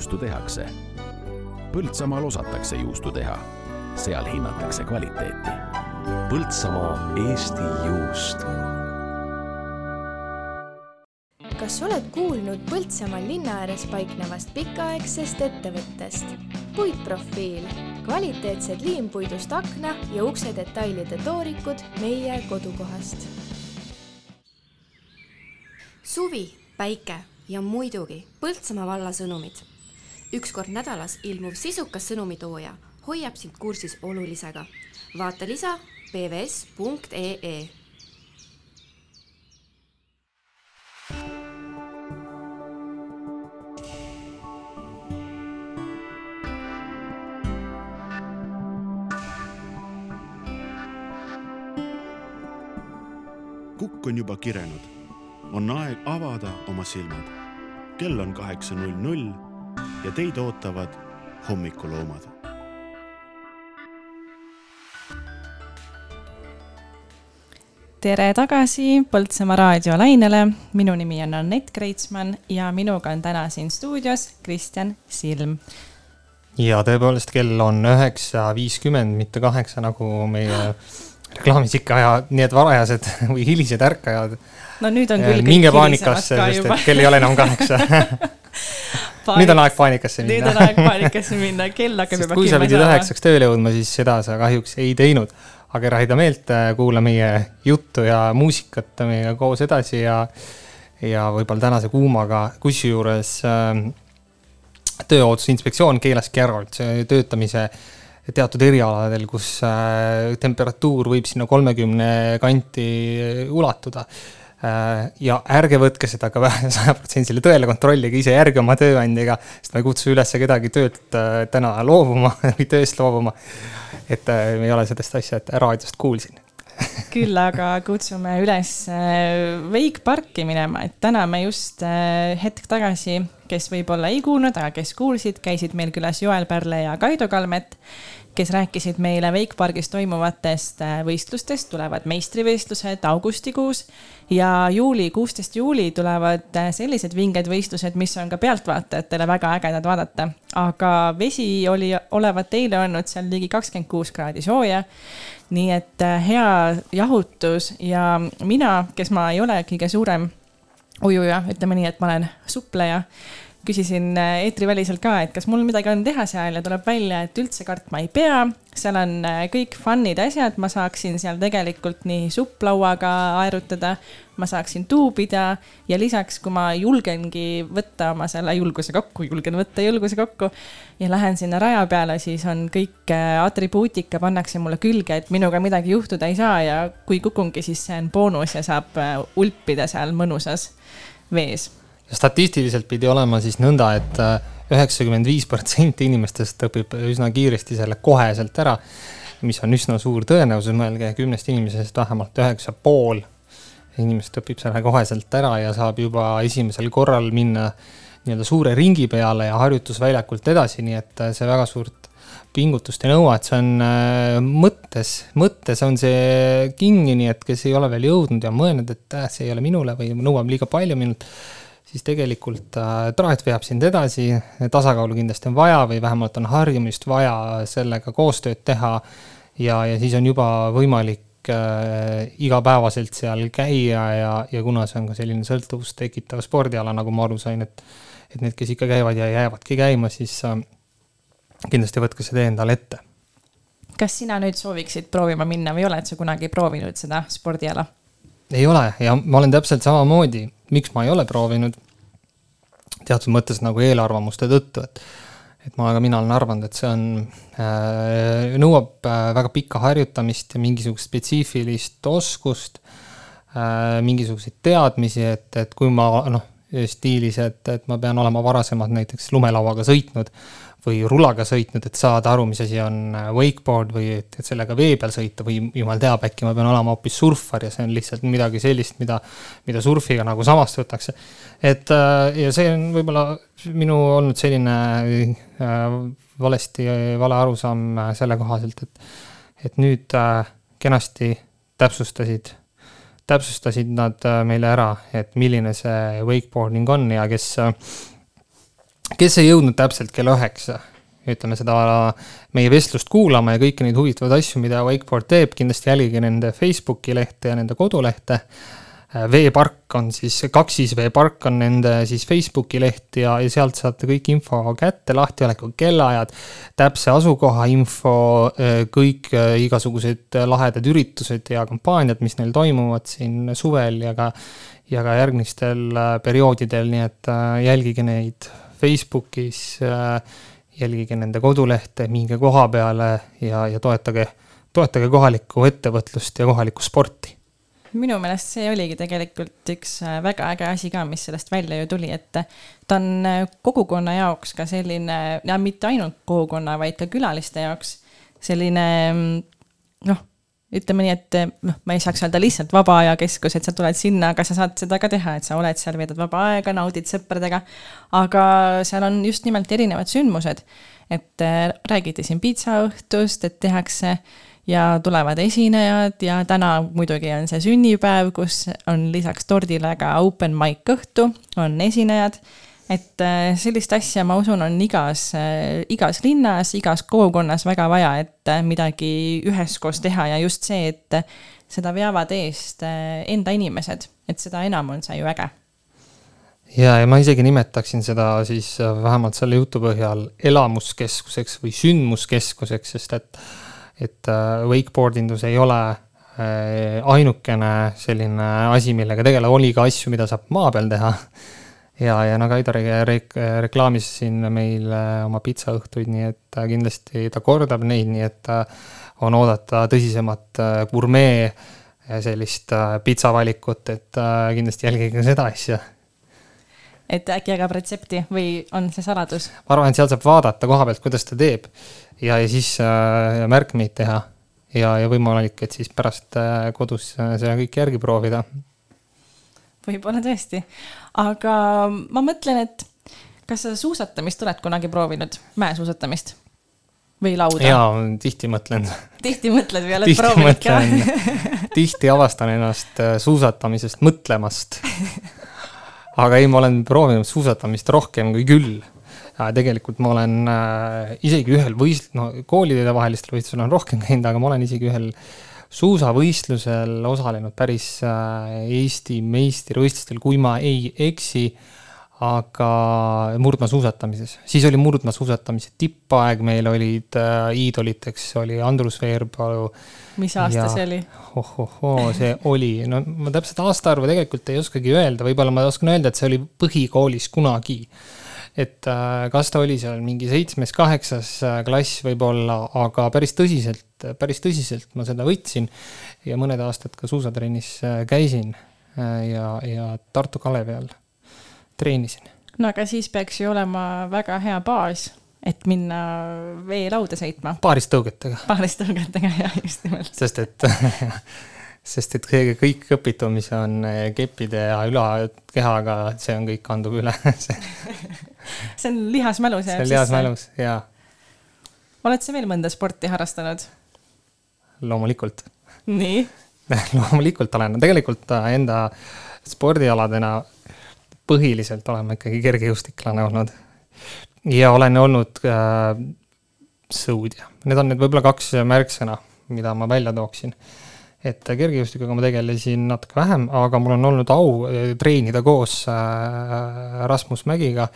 Speaker 8: juustu tehakse. Põltsamaal osatakse juustu teha, seal hinnatakse kvaliteeti.
Speaker 9: Põltsamaa Eesti juust.
Speaker 11: kas oled kuulnud Põltsamaal linna ääres paiknevast pikaaegsest ettevõttest? puitprofiil, kvaliteetsed liimpuidust akna ja ukse detailide toorikud meie kodukohast.
Speaker 23: suvi, päike ja muidugi Põltsamaa valla sõnumid. Üks kord nädalas ilmuv sisukas sõnumitooja hoiab sind kursis olulisega. vaata lisa pvs.ee
Speaker 1: kukk on juba kirenud. on aeg avada oma silmad. kell on kaheksa null null ja teid ootavad hommikuloomad.
Speaker 2: tere tagasi Põltsamaa raadiolainele, minu nimi on Anett Kreitsmann ja minuga on täna siin stuudios Kristjan Silm.
Speaker 3: ja tõepoolest, kell on üheksa viiskümmend, mitte kaheksa, nagu meie reklaamis ikka ja need varajased või hilised ärkajad.
Speaker 2: no nüüd on küll kõik
Speaker 3: minge paanikasse,
Speaker 2: ka
Speaker 3: sest
Speaker 2: juba.
Speaker 3: et kell ei ole enam kaheksa nüüd on aeg paanikasse minna.
Speaker 2: nüüd on aeg paanikasse minna, kell hakkab juba
Speaker 3: kui sa pidid üheksaks tööle jõudma, siis seda sa kahjuks ei teinud. aga ära heida meelt, kuula meie juttu ja muusikat meiega koos edasi ja, ja võib-olla tänase kuumaga, kusjuures äh, Tööohutusinspektsioon keelaski ära töötamise teatud erialadel, kus äh, temperatuur võib sinna kolmekümne kanti ulatuda. äh, ja ärge võtke seda ka sajaprotsendisele tõele, kontrollige ise järgi oma tööandjaga, sest ma ei kutsu üles kedagi töölt äh, täna loobuma või tööst loobuma. et äh, me ei ole sellest asja, et raadiost kuulsin.
Speaker 2: küll aga kutsume üles äh, Wake Parki minema, et täna me just äh, hetk tagasi, kes võib-olla ei kuulnud, aga kes kuulsid, käisid meil külas Joel Pärle ja Kaido Kalmet, kes rääkisid meile Wake Pargis toimuvatest äh, võistlustest, tulevad meistrivõistlused augustikuus ja juuli, kuusteist juuli tulevad äh, sellised vinged võistlused, mis on ka pealtvaatajatele väga ägedad vaadata. aga vesi oli, olevat eile olnud seal ligi kakskümmend kuus kraadi sooja nii et äh, hea jahutus ja mina, kes ma ei ole kõige suurem ujuja, ütleme nii, et ma olen supleja, küsisin äh, eetriväliselt ka, et kas mul midagi on teha seal ja tuleb välja, et üldse kartma ei pea. seal on äh, kõik fun'id asjad, ma saaksin seal tegelikult nii supplauaga aerutada, ma saaksin tuubida ja lisaks, kui ma julgengi võtta oma selle julguse kokku, julgen võtta julguse kokku ja lähen sinna raja peale, siis on kõik äh, atribuutika pannakse mulle külge, et minuga midagi juhtuda ei saa ja kui kukungi, siis see on boonus ja saab ulpida seal mõnusas vees
Speaker 3: statistiliselt pidi olema siis nõnda et, et üheksakümmend viis protsenti inimestest õpib üsna kiiresti selle koheselt ära, mis on üsna suur tõenäosus, mõelge kümnest inimesest vähemalt üheksa pool inimest õpib selle koheselt ära ja saab juba esimesel korral minna nii-öelda suure ringi peale ja harjutusväljakult edasi, nii et see väga suurt pingutust ei nõua, et see on äh, mõttes, mõttes on see kinni, nii et kes ei ole veel jõudnud ja mõelnud, et äh, see ei ole minule või nõuab liiga palju minult, siis tegelikult äh, traat veab sind edasi, tasakaalu kindlasti on vaja või vähemalt on harjumist vaja sellega koostööd teha ja, ja siis on juba võimalik äh, igapäevaselt seal käia ja, ja kuna see on ka selline sõltuvust tekitav spordiala, nagu ma aru sain, et et need, kes ikka käivad ja jäävadki käima, siis äh, kindlasti võtke see tee endale ette.
Speaker 2: kas sina nüüd sooviksid proovima minna või oled sa kunagi proovinud seda spordiala?
Speaker 3: Ei ole ja ma olen täpselt samamoodi, miks ma ei ole proovinud, teatud mõttes nagu eelarvamuste tõttu, et et ma, ka mina olen arvanud, et see on äh,, nõuab äh, väga pikka harjutamist ja mingisugust spetsiifilist oskust äh,, mingisuguseid teadmisi, et, et kui ma noh, stiilis, et, et ma pean olema varasemalt näiteks lumelauaga sõitnud või rulaga sõitnud, et saada aru, mis asi on wakeboard või et, et sellega vee peal sõita või jumal teab, äkki ma pean olema hoopis surfar ja see on lihtsalt midagi sellist, mida, mida surfiga nagu samastatakse. et ja see on võib-olla minu olnud selline äh, valesti, vale arusaam selle kohaselt, et, et nüüd äh, kenasti täpsustasid täpsustasid nad äh, meile ära, et milline see wakeboarding on ja kes, äh, kes ei jõudnud täpselt kella üheksa, ütleme seda meie vestlust kuulama ja kõiki neid huvitavaid asju, mida Wakeboard teeb, kindlasti jälgige nende Facebooki lehte ja nende kodulehte. Äh, veepark on siis, Kaksis veepark on nende siis Facebooki leht ja, ja sealt saate kõik info kätte, lahtioleku kellaajad, täpse asukoha info, äh, kõik äh, igasugused lahedad üritused ja kampaaniad, mis neil toimuvad siin suvel ja ka, ja ka järgmistel perioodidel, nii et jälgige neid Facebookis, jälgige nende kodulehte, minge koha peale ja, ja toetage, toetage kohalikku ettevõtlust ja kohalikku sporti.
Speaker 2: Minu meelest see oligi tegelikult üks äh, väga äge asi ka, mis sellest välja ju tuli, et äh, ta on äh, kogukonna jaoks ka selline, ja mitte ainult kogukonna, vaid ka külaliste jaoks selline mm, noh, ütleme nii, et noh, ma ei saaks öelda lihtsalt vaba aja keskus, et sa tuled sinna, aga sa saad seda ka teha, et sa oled seal, veedad vaba aega, naudid sõpradega. aga seal on just nimelt erinevad sündmused, et räägiti siin pitsaõhtust, et tehakse ja tulevad esinejad ja täna muidugi on see sünnipäev, kus on lisaks tordile ka open mic õhtu, on esinejad. Et äh, sellist asja, ma usun, on igas, äh, igas linnas, igas kogukonnas väga vaja, et äh, midagi üheskoos teha ja just see, et seda veavad eest enda inimesed, et seda enam on see ju äge
Speaker 3: ja, ja ma isegi nimetaksin seda siis vähemalt selle jutu põhjal elamuskeskuseks või sündmuskeskuseks, sest et et äh, wakeboard indus ei ole ainukene selline asi, millega tegeleda, oli ka asju, mida saab maa peal teha. Ja, ja Aidar rek-, reklaamis siin meil oma pitsaõhtuid, nii et kindlasti ta kordab neid, nii et on oodata tõsisemat gurmee sellist pitsavalikut, et kindlasti jälgige seda asja
Speaker 2: et äkki jagab retsepti või on see saladus?
Speaker 3: ma arvan, et seal saab vaadata koha pealt, kuidas ta teeb ja, ja siis äh, märkmeid teha. ja, ja võimalik, et siis pärast äh, kodus äh, seda kõike järgi proovida.
Speaker 2: võib-olla tõesti, aga ma mõtlen, et kas sa suusatamist oled kunagi proovinud, mäesuusatamist? või lauda?
Speaker 3: jaa, tihti mõtlen.
Speaker 2: tihti mõtled või oled proovinud ka?
Speaker 3: tihti avastan ennast äh, suusatamisest mõtlemast aga ei, ma olen proovinud suusatamist rohkem kui küll. tegelikult ma olen äh, isegi ühel võist-, no koolidevahelistel võistlustel olen rohkem käinud, aga ma olen isegi ühel suusavõistlusel osalenud päris äh, Eesti meistrivõistlustel, kui ma ei eksi aga murdmaasuusatamises, siis oli murdmaasuusatamise tippaeg, meil olid äh, iidoliteks oli Andrus Veerpalu.
Speaker 2: mis aasta ja, see oli?
Speaker 3: ohohoo, see oli, no ma täpselt aastaarvu tegelikult ei oskagi öelda, võib-olla ma oskan öelda, et see oli põhikoolis kunagi. Et äh, kas ta oli seal mingi seitsmes-kaheksas äh, klass võib-olla, aga päris tõsiselt, päris tõsiselt ma seda võtsin ja mõned aastad ka suusatrennis äh, käisin ja, ja Tartu Kalevi all treenisin.
Speaker 2: no aga siis peaks ju olema väga hea baas, et minna veelauda sõitma.
Speaker 3: paaristõugetega.
Speaker 2: paaristõugetega, jah, just nimelt.
Speaker 3: sest et sest et see kõik õpitu, mis on keppide ja ülakehaga, see on kõik kandub üle
Speaker 2: see on lihasmälus.
Speaker 3: see on lihasmälus, jaa.
Speaker 2: oled sa veel mõnda sporti harrastanud?
Speaker 3: loomulikult
Speaker 2: nii
Speaker 3: loomulikult olen, tegelikult äh, enda spordialadena põhiliselt olen ma ikkagi kergejõustiklane olnud. ja olen olnud äh, sõudja, need on nüüd võib-olla kaks märksõna, mida ma välja tooksin. Et kergejõustikuga ma tegelesin natuke vähem, aga mul on olnud au äh, treenida koos äh, Rasmus Mägiga.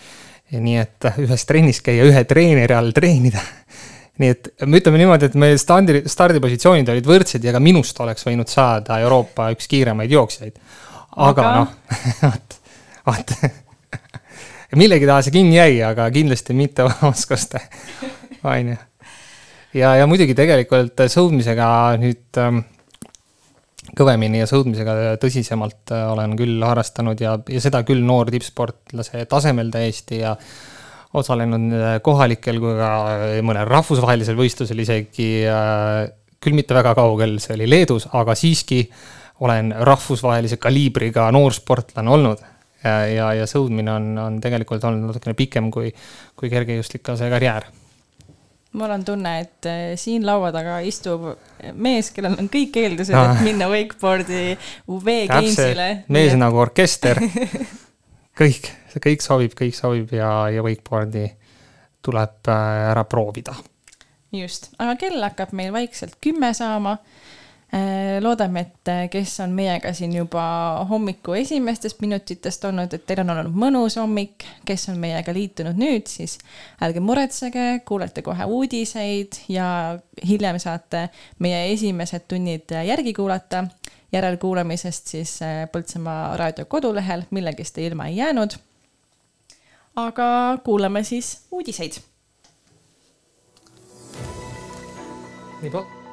Speaker 3: nii et ühes trennis käia, ühe treeneri all treenida nii et me ütleme niimoodi, et meie standi, stardipositsioonid olid võrdsed ja ka minust oleks võinud saada Euroopa üks kiiremaid jooksjaid. aga, aga... noh, vot, vot millegi taha see kinni jäi, aga kindlasti mitte oskuste, on ju. ja, ja muidugi tegelikult sõudmisega nüüd ähm, kõvemini ja sõudmisega tõsisemalt äh, olen küll harrastanud ja, ja seda küll noor tippsportlase tasemel täiesti ja osalenud äh, kohalikel kui ka äh, mõnel rahvusvahelisel võistlusel isegi, küll mitte väga kaugel, see oli Leedus, aga siiski olen rahvusvahelise kaliibriga noorsportlane olnud. ja, ja, ja sõudmine on, on tegelikult olnud natukene pikem kui, kui kergejõustiklase karjäär
Speaker 2: mul on tunne, et siin laua taga istub mees, kellel on kõik eeldused no., et minna wakeboardi UV Gamesile.
Speaker 3: mees nagu orkester kõik, kõik sobib, kõik sobib ja, ja wakeboardi tuleb äh, ära proovida.
Speaker 2: just, aga kell hakkab meil vaikselt kümme saama. Äh, loodame, et äh, kes on meiega siin juba hommiku esimestest minutitest olnud, et teil on olnud mõnus hommik, kes on meiega liitunud nüüd, siis ärge muretsege, kuulete kohe uudiseid ja hiljem saate meie esimesed tunnid järgi kuulata järelkuulamisest siis äh, Põltsamaa raadio kodulehel, millegist te ilma ei jäänud. aga kuulame siis uudiseid.
Speaker 3: nii pa-.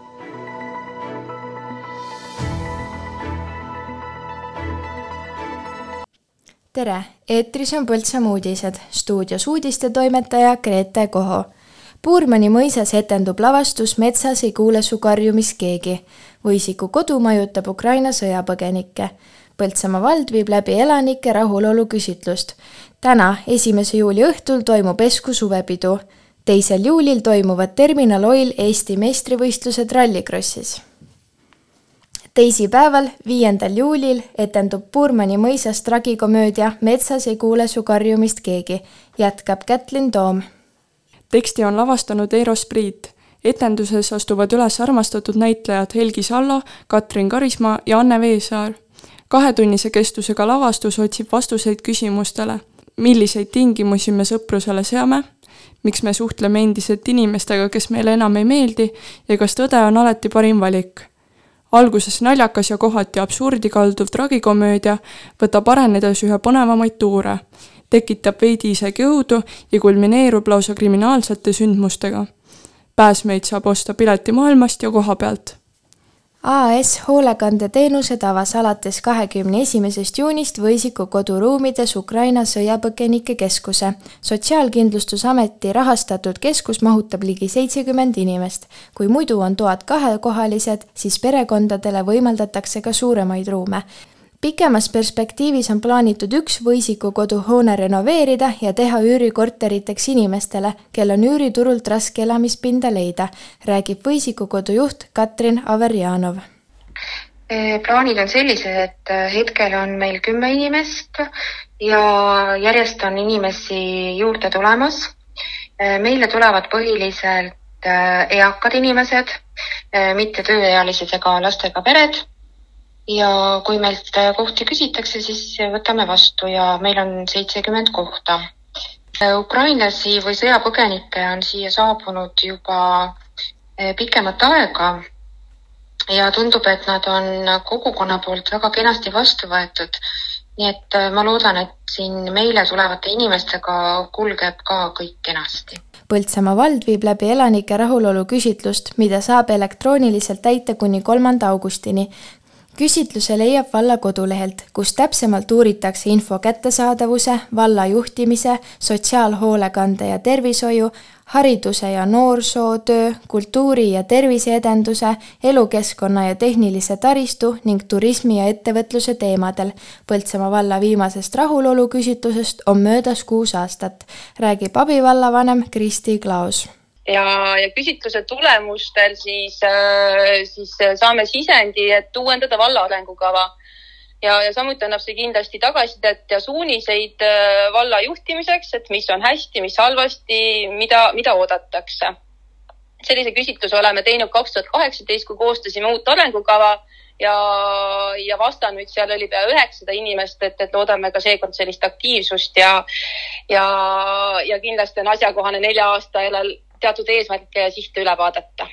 Speaker 11: Tere, eetris on Põltsamaa uudised, stuudios uudistetoimetaja Grete Koho Puurmani mõisas etendub lavastus Metsas ei kuule su karjumist keegi. Võisiku kodu majutab Ukraina sõjapõgenikke. Põltsamaa vald viib läbi elanike rahulolu küsitlust. täna, esimese juuli õhtul toimub Esku suvepidu. teisel juulil toimuvad Terminal Oil Eesti meistrivõistlused Rallycrossis teisipäeval, viiendal juulil etendub Puurmani mõisas tragikomöödia Metsas ei kuule su karjumist keegi, jätkab Kätlin Toom.
Speaker 12: Teksti on lavastanud Eros Priit. etenduses astuvad üles armastatud näitlejad Helgi Sallo, Katrin Karismaa ja Anne Veesaar. kahetunnise kestusega lavastus otsib vastuseid küsimustele, milliseid tingimusi me sõprusele seame, miks me suhtleme endiselt inimestega, kes meile enam ei meeldi? Ja kas tõde on alati parim valik alguses naljakas ja kohati absurdi kalduv tragikomöödia võtab arenedes ühe põnevamaid tuure tekitab veidi isegi õudu ja kulmineerub lausa kriminaalsete sündmustega. pääsmeid saab osta piletimaailmast ja koha pealt
Speaker 11: AS Hoolekandeteenused avas alates kahekümne esimesest juunist Võisiku koduruumides Ukraina sõjapõgenike keskuse. sotsiaalkindlustusameti rahastatud keskus mahutab ligi seitsekümmend inimest. kui muidu on toad kahekohalised, siis perekondadele võimaldatakse ka suuremaid ruume pikemas perspektiivis on plaanitud üks Võisiku koduhoone renoveerida ja teha üürikorteriteks inimestele, kel on üüriturult raske elamispinda leida, räägib Võisiku kodu juht Katrin Averjanov
Speaker 13: e, plaanid on sellised, et e, hetkel on meil kümme inimest ja järjest on inimesi juurde tulemas. E, meile tulevad põhiliselt eakad inimesed, mitte tööealised ega lastega pered ja kui meilt kohti küsitakse, siis võtame vastu ja meil on seitsekümmend kohta. ukrainlasi või sõjapõgenikke on siia saabunud juba pikemat aega ja tundub, et nad on kogukonna poolt väga kenasti vastu võetud. nii et ma loodan, et siin meile tulevate inimestega kulgeb ka kõik kenasti
Speaker 11: Põltsamaa vald viib läbi elanike rahulolu küsitlust, mida saab elektrooniliselt täita kuni kolmanda augustini küsitluse leiab valla kodulehelt, kus täpsemalt uuritakse info kättesaadavuse, valla juhtimise, sotsiaalhoolekande ja tervishoiu, hariduse ja noorsootöö, kultuuri ja terviseedenduse, elukeskkonna ja tehnilise taristu ning turismi ja ettevõtluse teemadel. Põltsamaa valla viimasest rahulolu küsitlusest on möödas kuus aastat, räägib abivallavanem Kristi Klaos
Speaker 14: ja, ja küsitluse tulemustel siis, siis saame sisendi, et uuendada valla arengukava ja, ja samuti annab see kindlasti tagasisidet ja suuniseid valla juhtimiseks, et mis on hästi, mis halvasti, mida, mida oodatakse. sellise küsitluse oleme teinud kaks tuhat kaheksateist, kui koostasime uut arengukava ja, ja vastanuid seal oli pea üheksasada inimest, et, et loodame ka seekord sellist aktiivsust ja, ja, ja kindlasti on asjakohane nelja aasta järel teatud eesmärke ja sihte üle vaadata.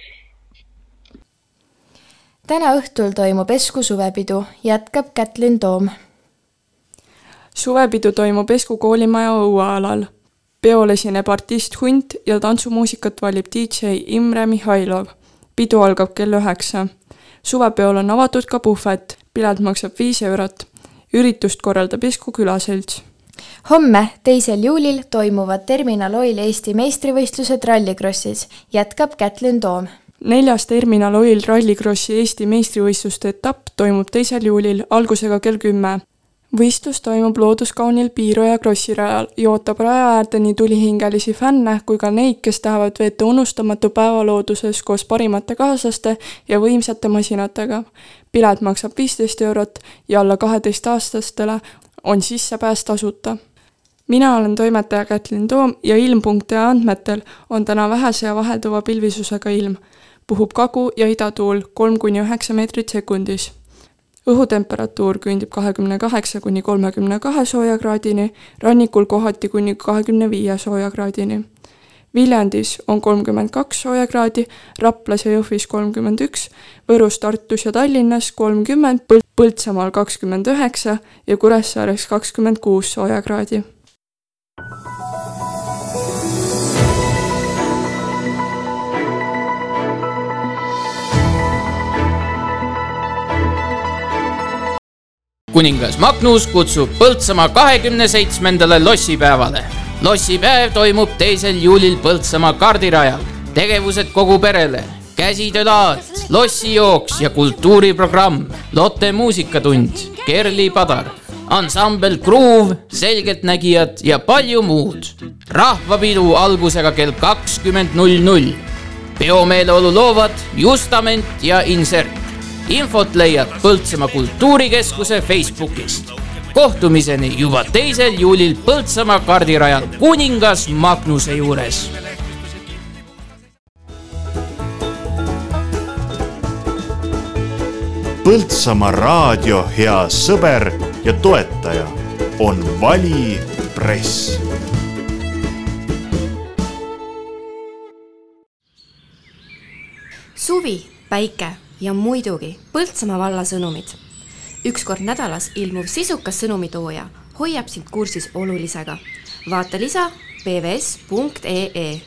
Speaker 11: täna õhtul toimub Esku suvepidu, jätkab Kätlin Toom.
Speaker 12: suvepidu toimub Esku koolimaja õuealal. peol esineb artist Hunt ja tantsumuusikat valib DJ Imre Mihhailov. pidu algab kell üheksa suvepeol on avatud ka puhvet, pilet maksab viis eurot. üritust korraldab Esku külaselts.
Speaker 11: Homme, teisel juulil toimuvad Terminal Oil Eesti meistrivõistlused Rallycrossis, jätkab Kätlin Toom.
Speaker 12: Neljas Terminal Oil Rallycrossi Eesti meistrivõistluste etapp toimub teisel juulil algusega kell kümme. Võistlus toimub looduskaunil Piiroja krossirajal ja ootab raja äärde nii tulihingelisi fänne kui ka neid, kes tahavad veeta unustamatu päeva looduses koos parimate kaaslaste ja võimsate masinatega. pilet maksab viisteist eurot ja alla kaheteistaastastele on sissepääs tasuta. mina olen toimetaja Kätlin Toom ja ilm.ee andmetel on täna vähese ja vahelduva pilvisusega ilm. puhub kagu- ja idatuul kolm kuni üheksa meetrit sekundis õhutemperatuur küündib kahekümne kaheksa kuni kolmekümne kahe soojakraadini, rannikul kohati kuni kahekümne viie soojakraadini. Viljandis on kolmkümmend kaks soojakraadi, Raplas ja Jõhvis kolmkümmend üks, Võrus, Tartus ja Tallinnas kolmkümmend, Põltsamaal kakskümmend üheksa ja Kuressaares kakskümmend kuus soojakraadi
Speaker 15: kuningas Magnus kutsub Põltsamaa kahekümne seitsmendale lossipäevale. lossipäev toimub teisel juulil Põltsamaa kardirajal. tegevused kogu perele, käsitöölaad, lossijooks ja kultuuriprogramm, Lotte muusikatund, Kerli Padar, ansambel Gruuv, Selgeltnägijad ja palju muud. rahvapidu algusega kell kakskümmend null null. peomeeleolu loovad Justament ja Insert infot leiad Põltsamaa Kultuurikeskuse Facebookist. kohtumiseni juba teisel juulil Põltsamaa kardirajal kuningas Magnuse juures.
Speaker 1: Põltsamaa raadio hea sõber ja toetaja on Vali Press
Speaker 23: suvi, päike ja muidugi Põltsamaa valla sõnumid. üks kord nädalas ilmuv sisukas sõnumitooja hoiab sind kursis olulisega. vaata lisa pvs.ee.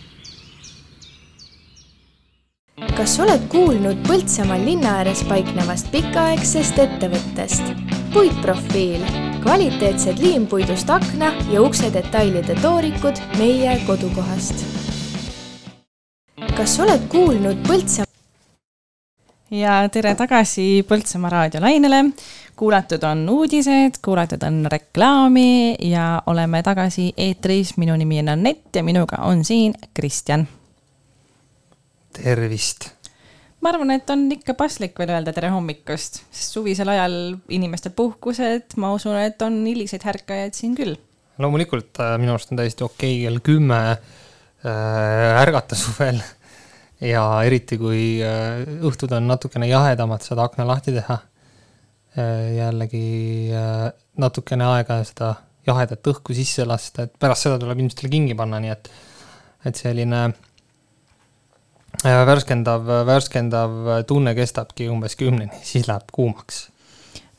Speaker 11: kas oled kuulnud Põltsamaal linna ääres paiknevast pikaaegsest ettevõttest? puitprofiil, kvaliteetsed liimpuidust akna ja ukse detailide toorikud meie kodukohast. kas oled kuulnud Põltsamaa
Speaker 2: ja tere tagasi Põltsamaa raadiolainele. kuulatud on uudised, kuulatud on reklaami ja oleme tagasi eetris. minu nimi on Anett ja minuga on siin Kristjan.
Speaker 3: tervist.
Speaker 2: ma arvan, et on ikka paslik veel öelda tere hommikust, sest suvisel ajal inimestel puhkused, ma usun, et on hiliseid härkajaid siin küll.
Speaker 3: loomulikult äh, minu arust on täiesti okei okay, kell kümme äh, ärgata suvel ja eriti, kui äh, õhtud on natukene jahedamad, saad akna lahti teha. Äh, jällegi äh, natukene aega seda jahedat õhku sisse lasta, et pärast seda tuleb ilmselt selle kingi panna, nii et, et selline värskendav, värskendav tunne kestabki umbes kümneni, siis läheb kuumaks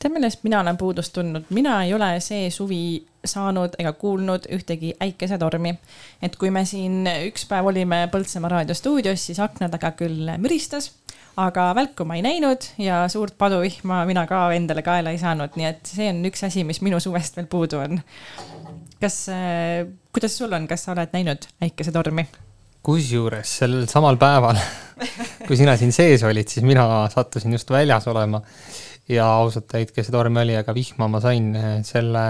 Speaker 2: tead, millest mina olen puudust tundnud, mina ei ole see suvi saanud ega kuulnud ühtegi äikesetormi. et kui me siin üks päev olime Põltsamaa raadiostuudios, siis akna taga küll müristas, aga välku ma ei näinud ja suurt paduvihma mina ka endale kaela ei saanud, nii et see on üks asi, mis minu suvest veel puudu on. kas, äh, kuidas sul on, kas sa oled näinud äikesetormi?
Speaker 3: kusjuures sellel samal päeval, kui sina siin sees olid, siis mina sattusin just väljas olema ja ausalt, väike see torm oli, aga vihma ma sain eh, selle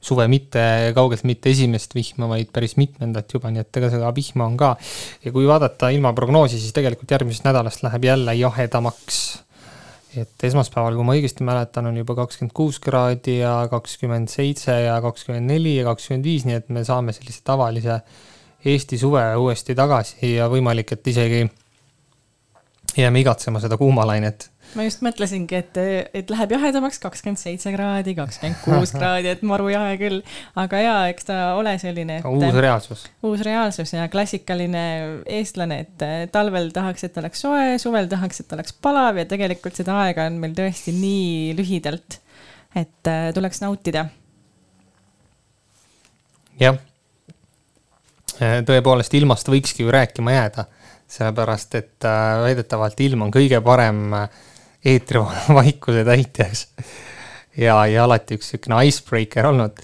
Speaker 3: suve mitte, kaugelt mitte esimest vihma, vaid päris mitmendat juba, nii et ega seda vihma on ka. ja kui vaadata ilmaprognoosi, siis tegelikult järgmisest nädalast läheb jälle jahedamaks. et esmaspäeval, kui ma õigesti mäletan, on juba kakskümmend kuus kraadi ja kakskümmend seitse ja kakskümmend neli ja kakskümmend viis, nii et me saame sellise tavalise Eesti suve uuesti tagasi ja võimalik, et isegi jääme igatsema seda kuumalainet
Speaker 2: ma just mõtlesingi, et, et läheb jahedamaks kakskümmend seitse kraadi, kakskümmend kuus kraadi, et maru jahe küll. aga jaa, eks ta ole selline.
Speaker 3: uus reaalsus.
Speaker 2: uus reaalsus ja klassikaline eestlane, et talvel tahaks, et oleks soe, suvel tahaks, et oleks palav ja tegelikult seda aega on meil tõesti nii lühidalt, et äh, tuleks nautida.
Speaker 3: jah, tõepoolest ilmast võikski ju rääkima jääda sellepärast et väidetavalt ilm on kõige parem äh, eetrivaikuse täitjaks. ja, ja alati üks niisugune icebreaker olnud.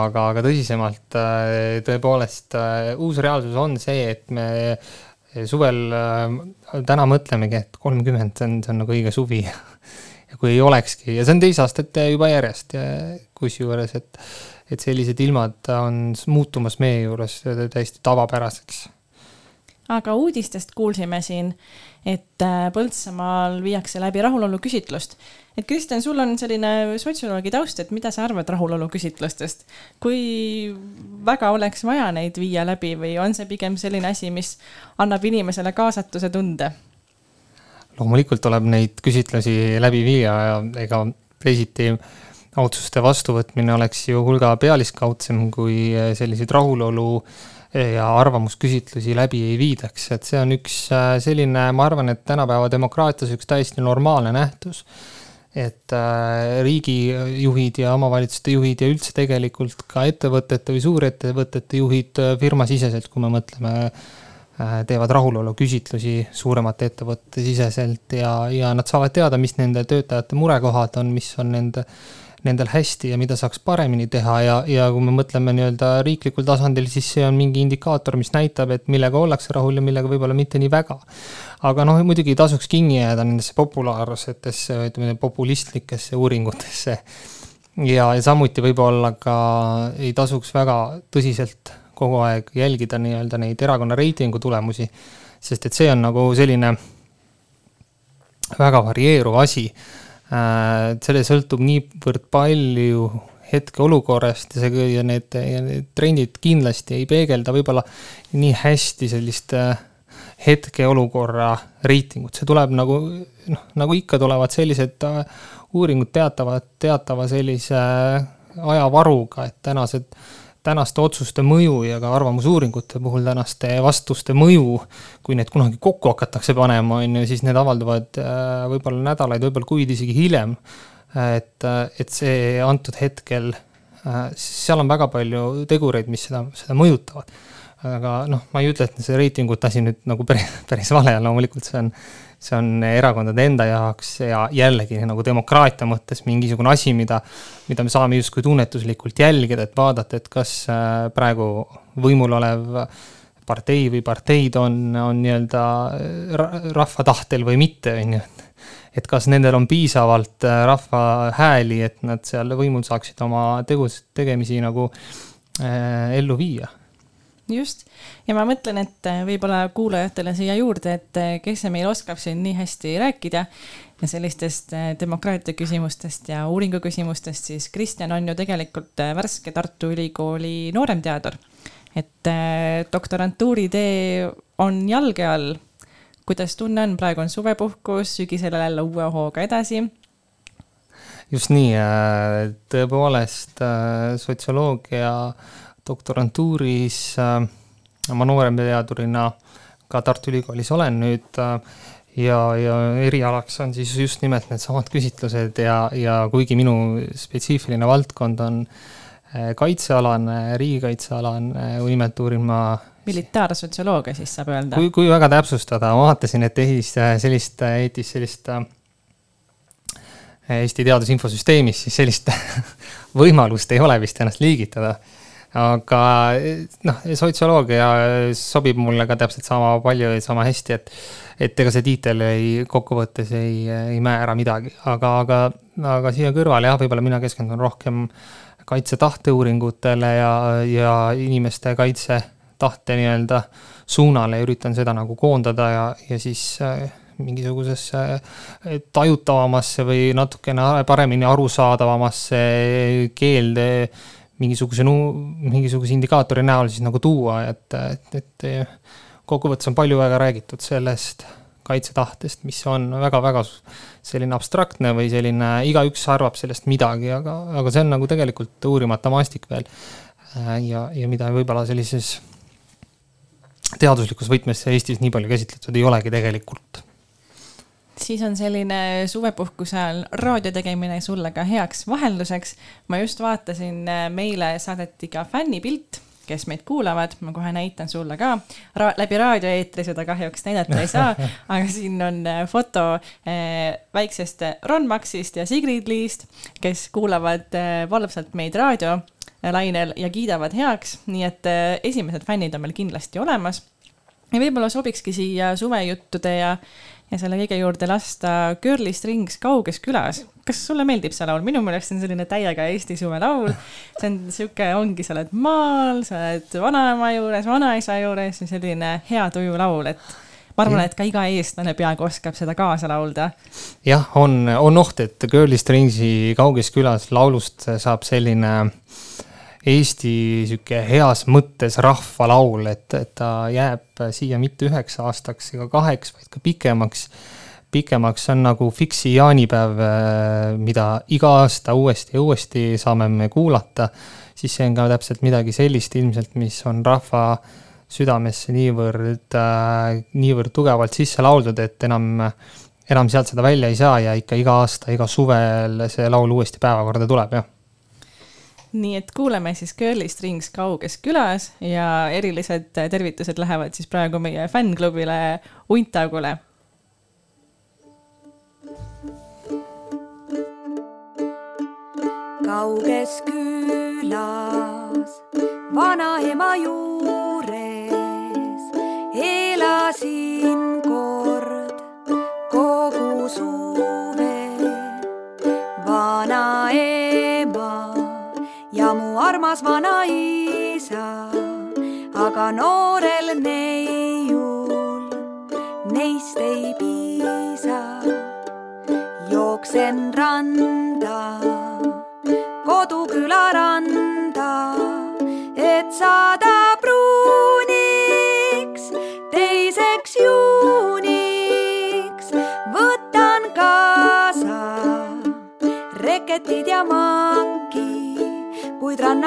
Speaker 3: aga, aga tõsisemalt äh, tõepoolest uus reaalsus on see, et me suvel täna mõtlemegi, et kolmkümmend, see on, see on nagu õige suvi. ja kui ei olekski ja see on teist aastat juba järjest, kusjuures, et, et sellised ilmad on muutumas meie juures täiesti tavapäraseks
Speaker 2: aga uudistest kuulsime siin, et äh, Põltsamaal viiakse läbi rahulolu küsitlust. et Kristjan, sul on selline sotsioloogi taust, et mida sa arvad rahulolu küsitlustest? kui väga oleks vaja neid viia läbi või on see pigem selline asi, mis annab inimesele kaasatuse tunde?
Speaker 3: loomulikult tuleb neid küsitlusi läbi viia ja ega teisiti otsuste vastuvõtmine oleks ju hulga pealiskaudsem, kui selliseid rahulolu äh, ja arvamusküsitlusi läbi ei viidaks, et see on üks äh, selline, ma arvan, et tänapäeva demokraatias üks täiesti normaalne nähtus. et äh, riigijuhid ja omavalitsuste juhid ja üldse tegelikult ka ettevõtete või suurettevõtete juhid äh, firmasiseselt, kui me mõtleme, teevad rahulolu küsitlusi suuremate ettevõtete siseselt ja, ja nad saavad teada, mis nende töötajate murekohad on, mis on nende äh, nendel hästi ja mida saaks paremini teha ja, ja kui me mõtleme nii-öelda riiklikul tasandil, siis see on mingi indikaator, mis näitab, et millega ollakse rahul ja millega võib-olla mitte nii väga. aga noh, muidugi ei tasuks kinni jääda nendesse populaarsetesse, ütleme populistlikesse uuringutesse. ja, ja samuti võib-olla ka ei tasuks väga tõsiselt kogu aeg jälgida nii-öelda neid erakonna reitingu tulemusi, sest et see on nagu selline väga varieeruv asi Äh, selle sõltub niivõrd palju hetkeolukorrast ja see ja need, ja need trendid kindlasti ei peegelda võib-olla nii hästi sellist äh, hetkeolukorra reitingut, see tuleb nagu noh, nagu ikka tulevad sellised äh, uuringud teatavad, teatava sellise ajavaruga, et tänased tänaste otsuste mõju ja ka arvamusuuringute puhul tänaste vastuste mõju, kui need kunagi kokku hakatakse panema, on ju, siis need avalduvad äh, võib-olla nädalaid, võib-olla kuid isegi hiljem. et, äh, et see antud hetkel, äh, seal on väga palju tegureid, mis seda, seda mõjutavad. aga noh, ma ei ütle, et see reitingute asi nüüd nagu päris, päris vale on, loomulikult see on see on erakondade enda jaoks ja jällegi nagu demokraatia mõttes mingisugune asi, mida, mida me saame justkui tunnetuslikult jälgida, et vaadata, et kas äh, praegu võimul olev partei või parteid on, on nii-öelda rahva tahtel või mitte, on ju. et kas nendel on piisavalt äh, rahva hääli, et nad seal võimul saaksid oma tegus, tegemisi nagu äh, ellu viia
Speaker 2: just, ja ma mõtlen, et äh, võib-olla kuulajatele siia juurde, et äh, kes meil oskab siin nii hästi rääkida ja sellistest äh, demokraatia küsimustest ja uuringu küsimustest, siis Kristjan on ju tegelikult värske Tartu Ülikooli nooremteadur. et doktorantuuri tee on jalge all. kuidas tunne on, praegu on suvepuhkus, sügisel jälle uue hooga edasi
Speaker 3: just nii, tõepoolest sotsioloogia doktorantuuris äh, ma nooremteadurina ka Tartu Ülikoolis olen nüüd äh, ja, ja erialaks on siis just nimelt needsamad küsitlused ja, ja kuigi minu spetsiifiline valdkond on äh, kaitsealane, riigikaitsealane, nimelt uurin ma
Speaker 2: militaarsotsioloogia siis saab öelda?
Speaker 3: kui, kui väga täpsustada, ma vaatasin, et EHIS sellist, EHIS sellist Eesti Teaduse Infosüsteemis, siis sellist võimalust ei ole vist ennast liigitada aga noh, sotsioloogia sobib mulle ka täpselt sama palju ja sama hästi, et, et ega see tiitel ei, kokkuvõttes ei, ei määra midagi, aga, aga, aga siia kõrvale jah, võib-olla mina keskendun rohkem kaitsetahteuuringutele ja, ja inimeste kaitsetahte nii-öelda suunale ja üritan seda nagu koondada ja, ja siis äh, mingisugusesse äh, tajutavamasse või natukene paremini arusaadavamasse keelde mingisuguse, mingisuguse indikaatori näol siis nagu tuua, et, et, et kokkuvõttes on palju väga räägitud sellest kaitsetahtest, mis on väga-väga selline abstraktne või selline, igaüks arvab sellest midagi, aga, aga see on nagu tegelikult uurimata maastik veel. ja, ja mida võib-olla sellises teaduslikus võtmes Eestis nii palju käsitletud ei olegi tegelikult
Speaker 2: siis on selline suvepuhkuse ajal raadio tegemine sulle ka heaks vahelduseks. ma just vaatasin, meile saadeti ka fännipilt, kes meid kuulavad, ma kohe näitan sulle ka Ra. läbi raadioeetri seda kahjuks näidata ei saa, aga siin on äh, foto äh, väiksest Ron Maxist ja Sigrid Liist, kes kuulavad äh, valvsalt meid raadiolainel ja kiidavad heaks, nii et esimesed fännid on meil kindlasti olemas ja võib-olla sobikski siia suvejuttude ja ja selle kõige juurde lasta Girly Strings Kauges külas. kas sulle meeldib see laul? minu meelest see on selline täiega Eesti suvelaul. see on sihuke, ongi, sa oled maal, sa oled vanaema juures, vanaisa juures ja selline hea tuju laul, et ma arvan, et ka iga eestlane peaaegu oskab seda kaasa laulda.
Speaker 3: jah, on, on oht, et Girly Stringsi Kauges külas laulust saab selline äh, Eesti sihuke heas mõttes rahvalaul, et, et ta jääb siia mitte üheks aastaks ega kaheks, vaid ka pikemaks. pikemaks, on nagu fiksi jaanipäev, äh, mida iga aasta uuesti ja uuesti saame me kuulata. siis see on ka täpselt midagi sellist ilmselt, mis on rahva südamesse niivõrd, äh, niivõrd tugevalt sisse lauldud, et enam, enam sealt seda välja ei saa ja ikka iga aasta, iga suvel see laul uuesti päevakorda tuleb, jah
Speaker 2: nii et kuuleme siis Girly Strings kauges külas ja erilised tervitused lähevad siis praegu meie fännklubile Untagule.
Speaker 24: kauges külas vanaema juures elasin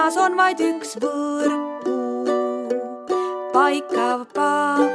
Speaker 24: kuid rannas on vaid üks võrkpuu, paikav papi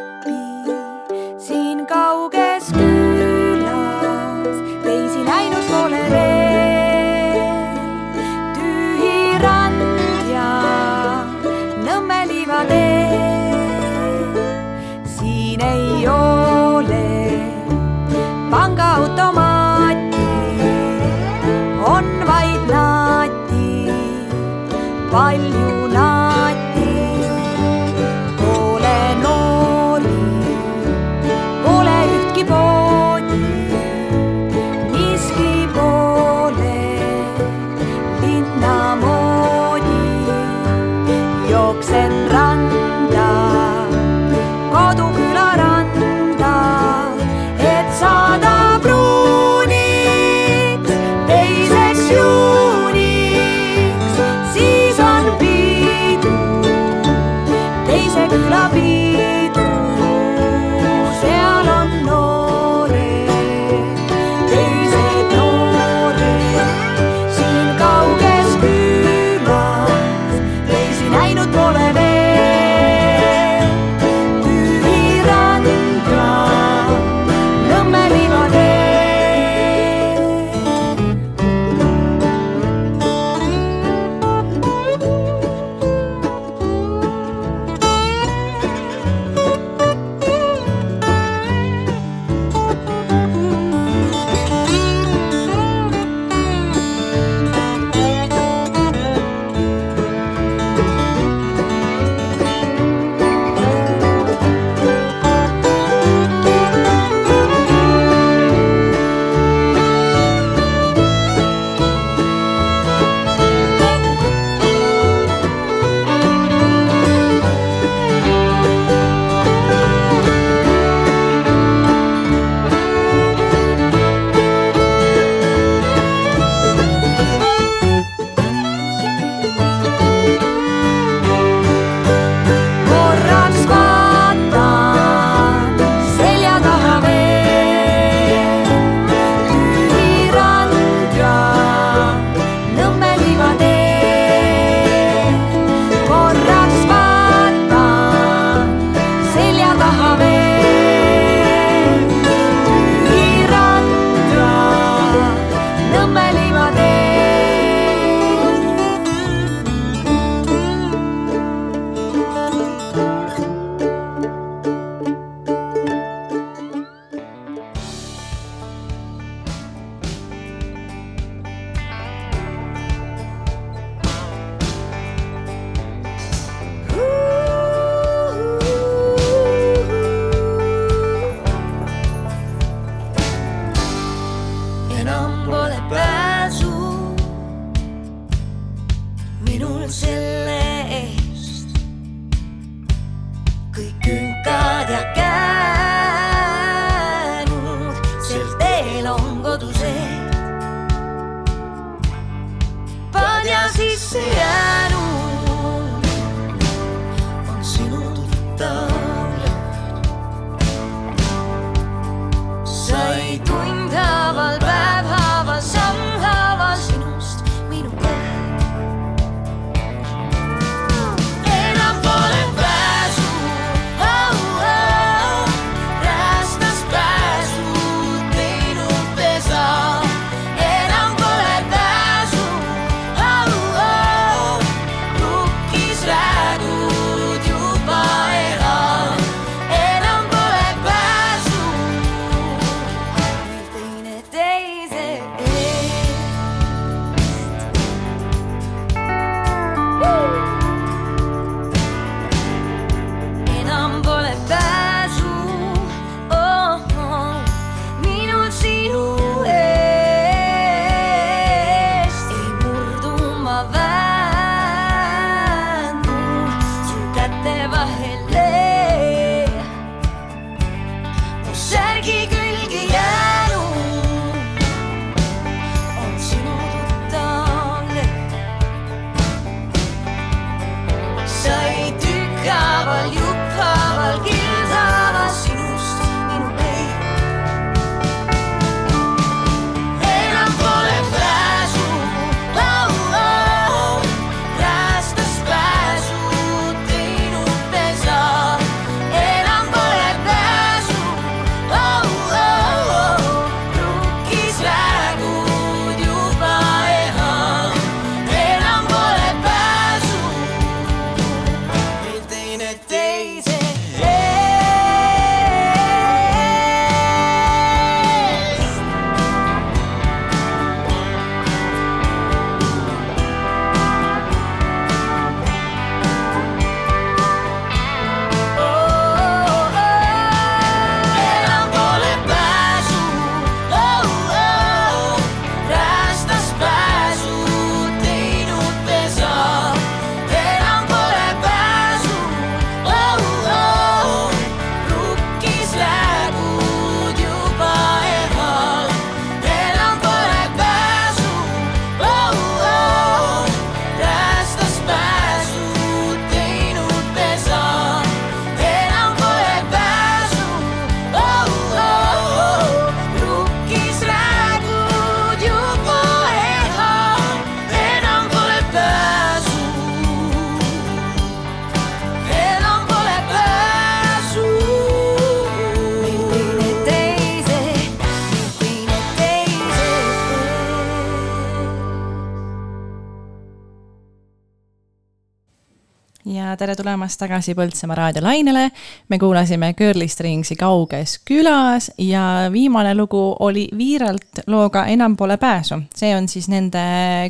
Speaker 2: tulemast tagasi Põltsamaa raadiolainele. me kuulasime Girly Stringsi Kauges külas ja viimane lugu oli Viiralt looga Enam pole pääsu. see on siis nende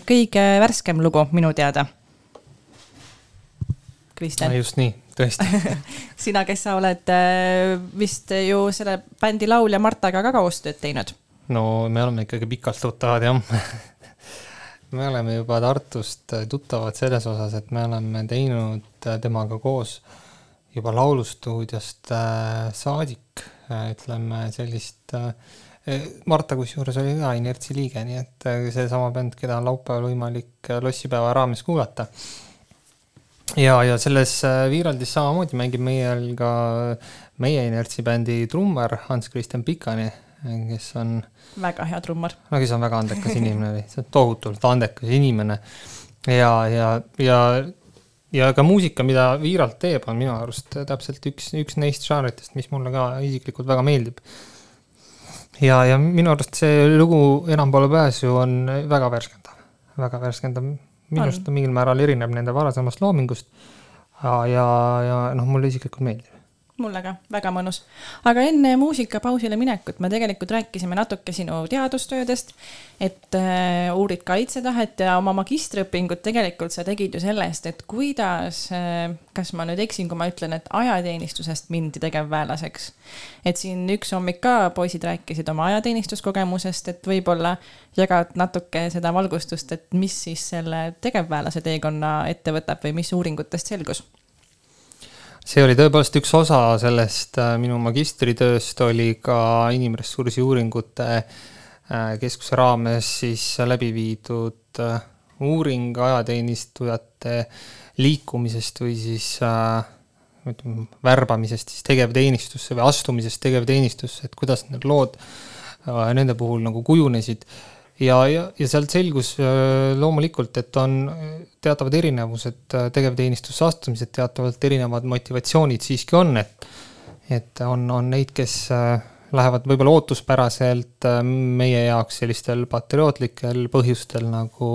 Speaker 2: kõige värskem lugu minu teada. Kristjan
Speaker 3: just nii, tõesti.
Speaker 2: sina, kes sa oled äh, vist ju selle bändi laulja Martaga ka koostööd teinud.
Speaker 3: no me oleme ikkagi pikalt tuttavad jah. me oleme juba Tartust tuttavad selles osas, et me oleme teinud temaga koos juba laulustuudiost äh, saadik, ütleme sellist äh, Marta kusjuures oli ka Inertsi liige, nii et äh, seesama bänd, keda on laupäeval võimalik äh, lossipäeva raames kuulata. ja, ja selles äh, Viiraldis samamoodi mängib meiel ka meie Inertsi bändi trummar Hans-Christian Pikani, kes on
Speaker 2: väga hea trummar.
Speaker 3: kes on väga andekas inimene, lihtsalt tohutult andekas inimene. ja, ja, ja, ja ka muusika, mida Viiralt teeb, on minu arust täpselt üks, üks neist žanritest, mis mulle ka isiklikult väga meeldib. ja, ja minu arust see lugu Enam pole pääsu on väga värskendav, väga värskendav. minu arust ta mingil määral erineb nende varasemast loomingust. ja, ja, ja noh, mulle isiklikult meeldib.
Speaker 2: Mulle ka, väga mõnus. aga enne muusikapausile minekut me tegelikult rääkisime natuke sinu teadustöödest, et äh, uurid kaitsetahet ja oma magistriõpingut tegelikult sa tegid ju selle eest, et kuidas äh,, kas ma nüüd eksin, kui ma ütlen, et ajateenistusest mindi tegevväelaseks. et siin üks hommik ka poisid rääkisid oma ajateenistuskogemusest, et võib-olla jagad natuke seda valgustust, et mis siis selle tegevväelase teekonna ette võtab või mis uuringutest selgus
Speaker 3: see oli tõepoolest üks osa sellest äh, minu magistritööst, oli ka inimressursi uuringute äh, keskuse raames siis läbi viidud äh, uuring ajateenistujate liikumisest või siis ütleme, värbamisest siis tegevteenistusse või astumisest tegevteenistusse, et kuidas need lood nende puhul nagu kujunesid ja, ja, ja sealt selgus äh, loomulikult, et on äh, teatavad erinevused äh, tegevteenistusse astumised, teatavalt erinevad motivatsioonid siiski on, et et on, on neid, kes lähevad võib-olla ootuspäraselt meie jaoks sellistel patriootlikel põhjustel nagu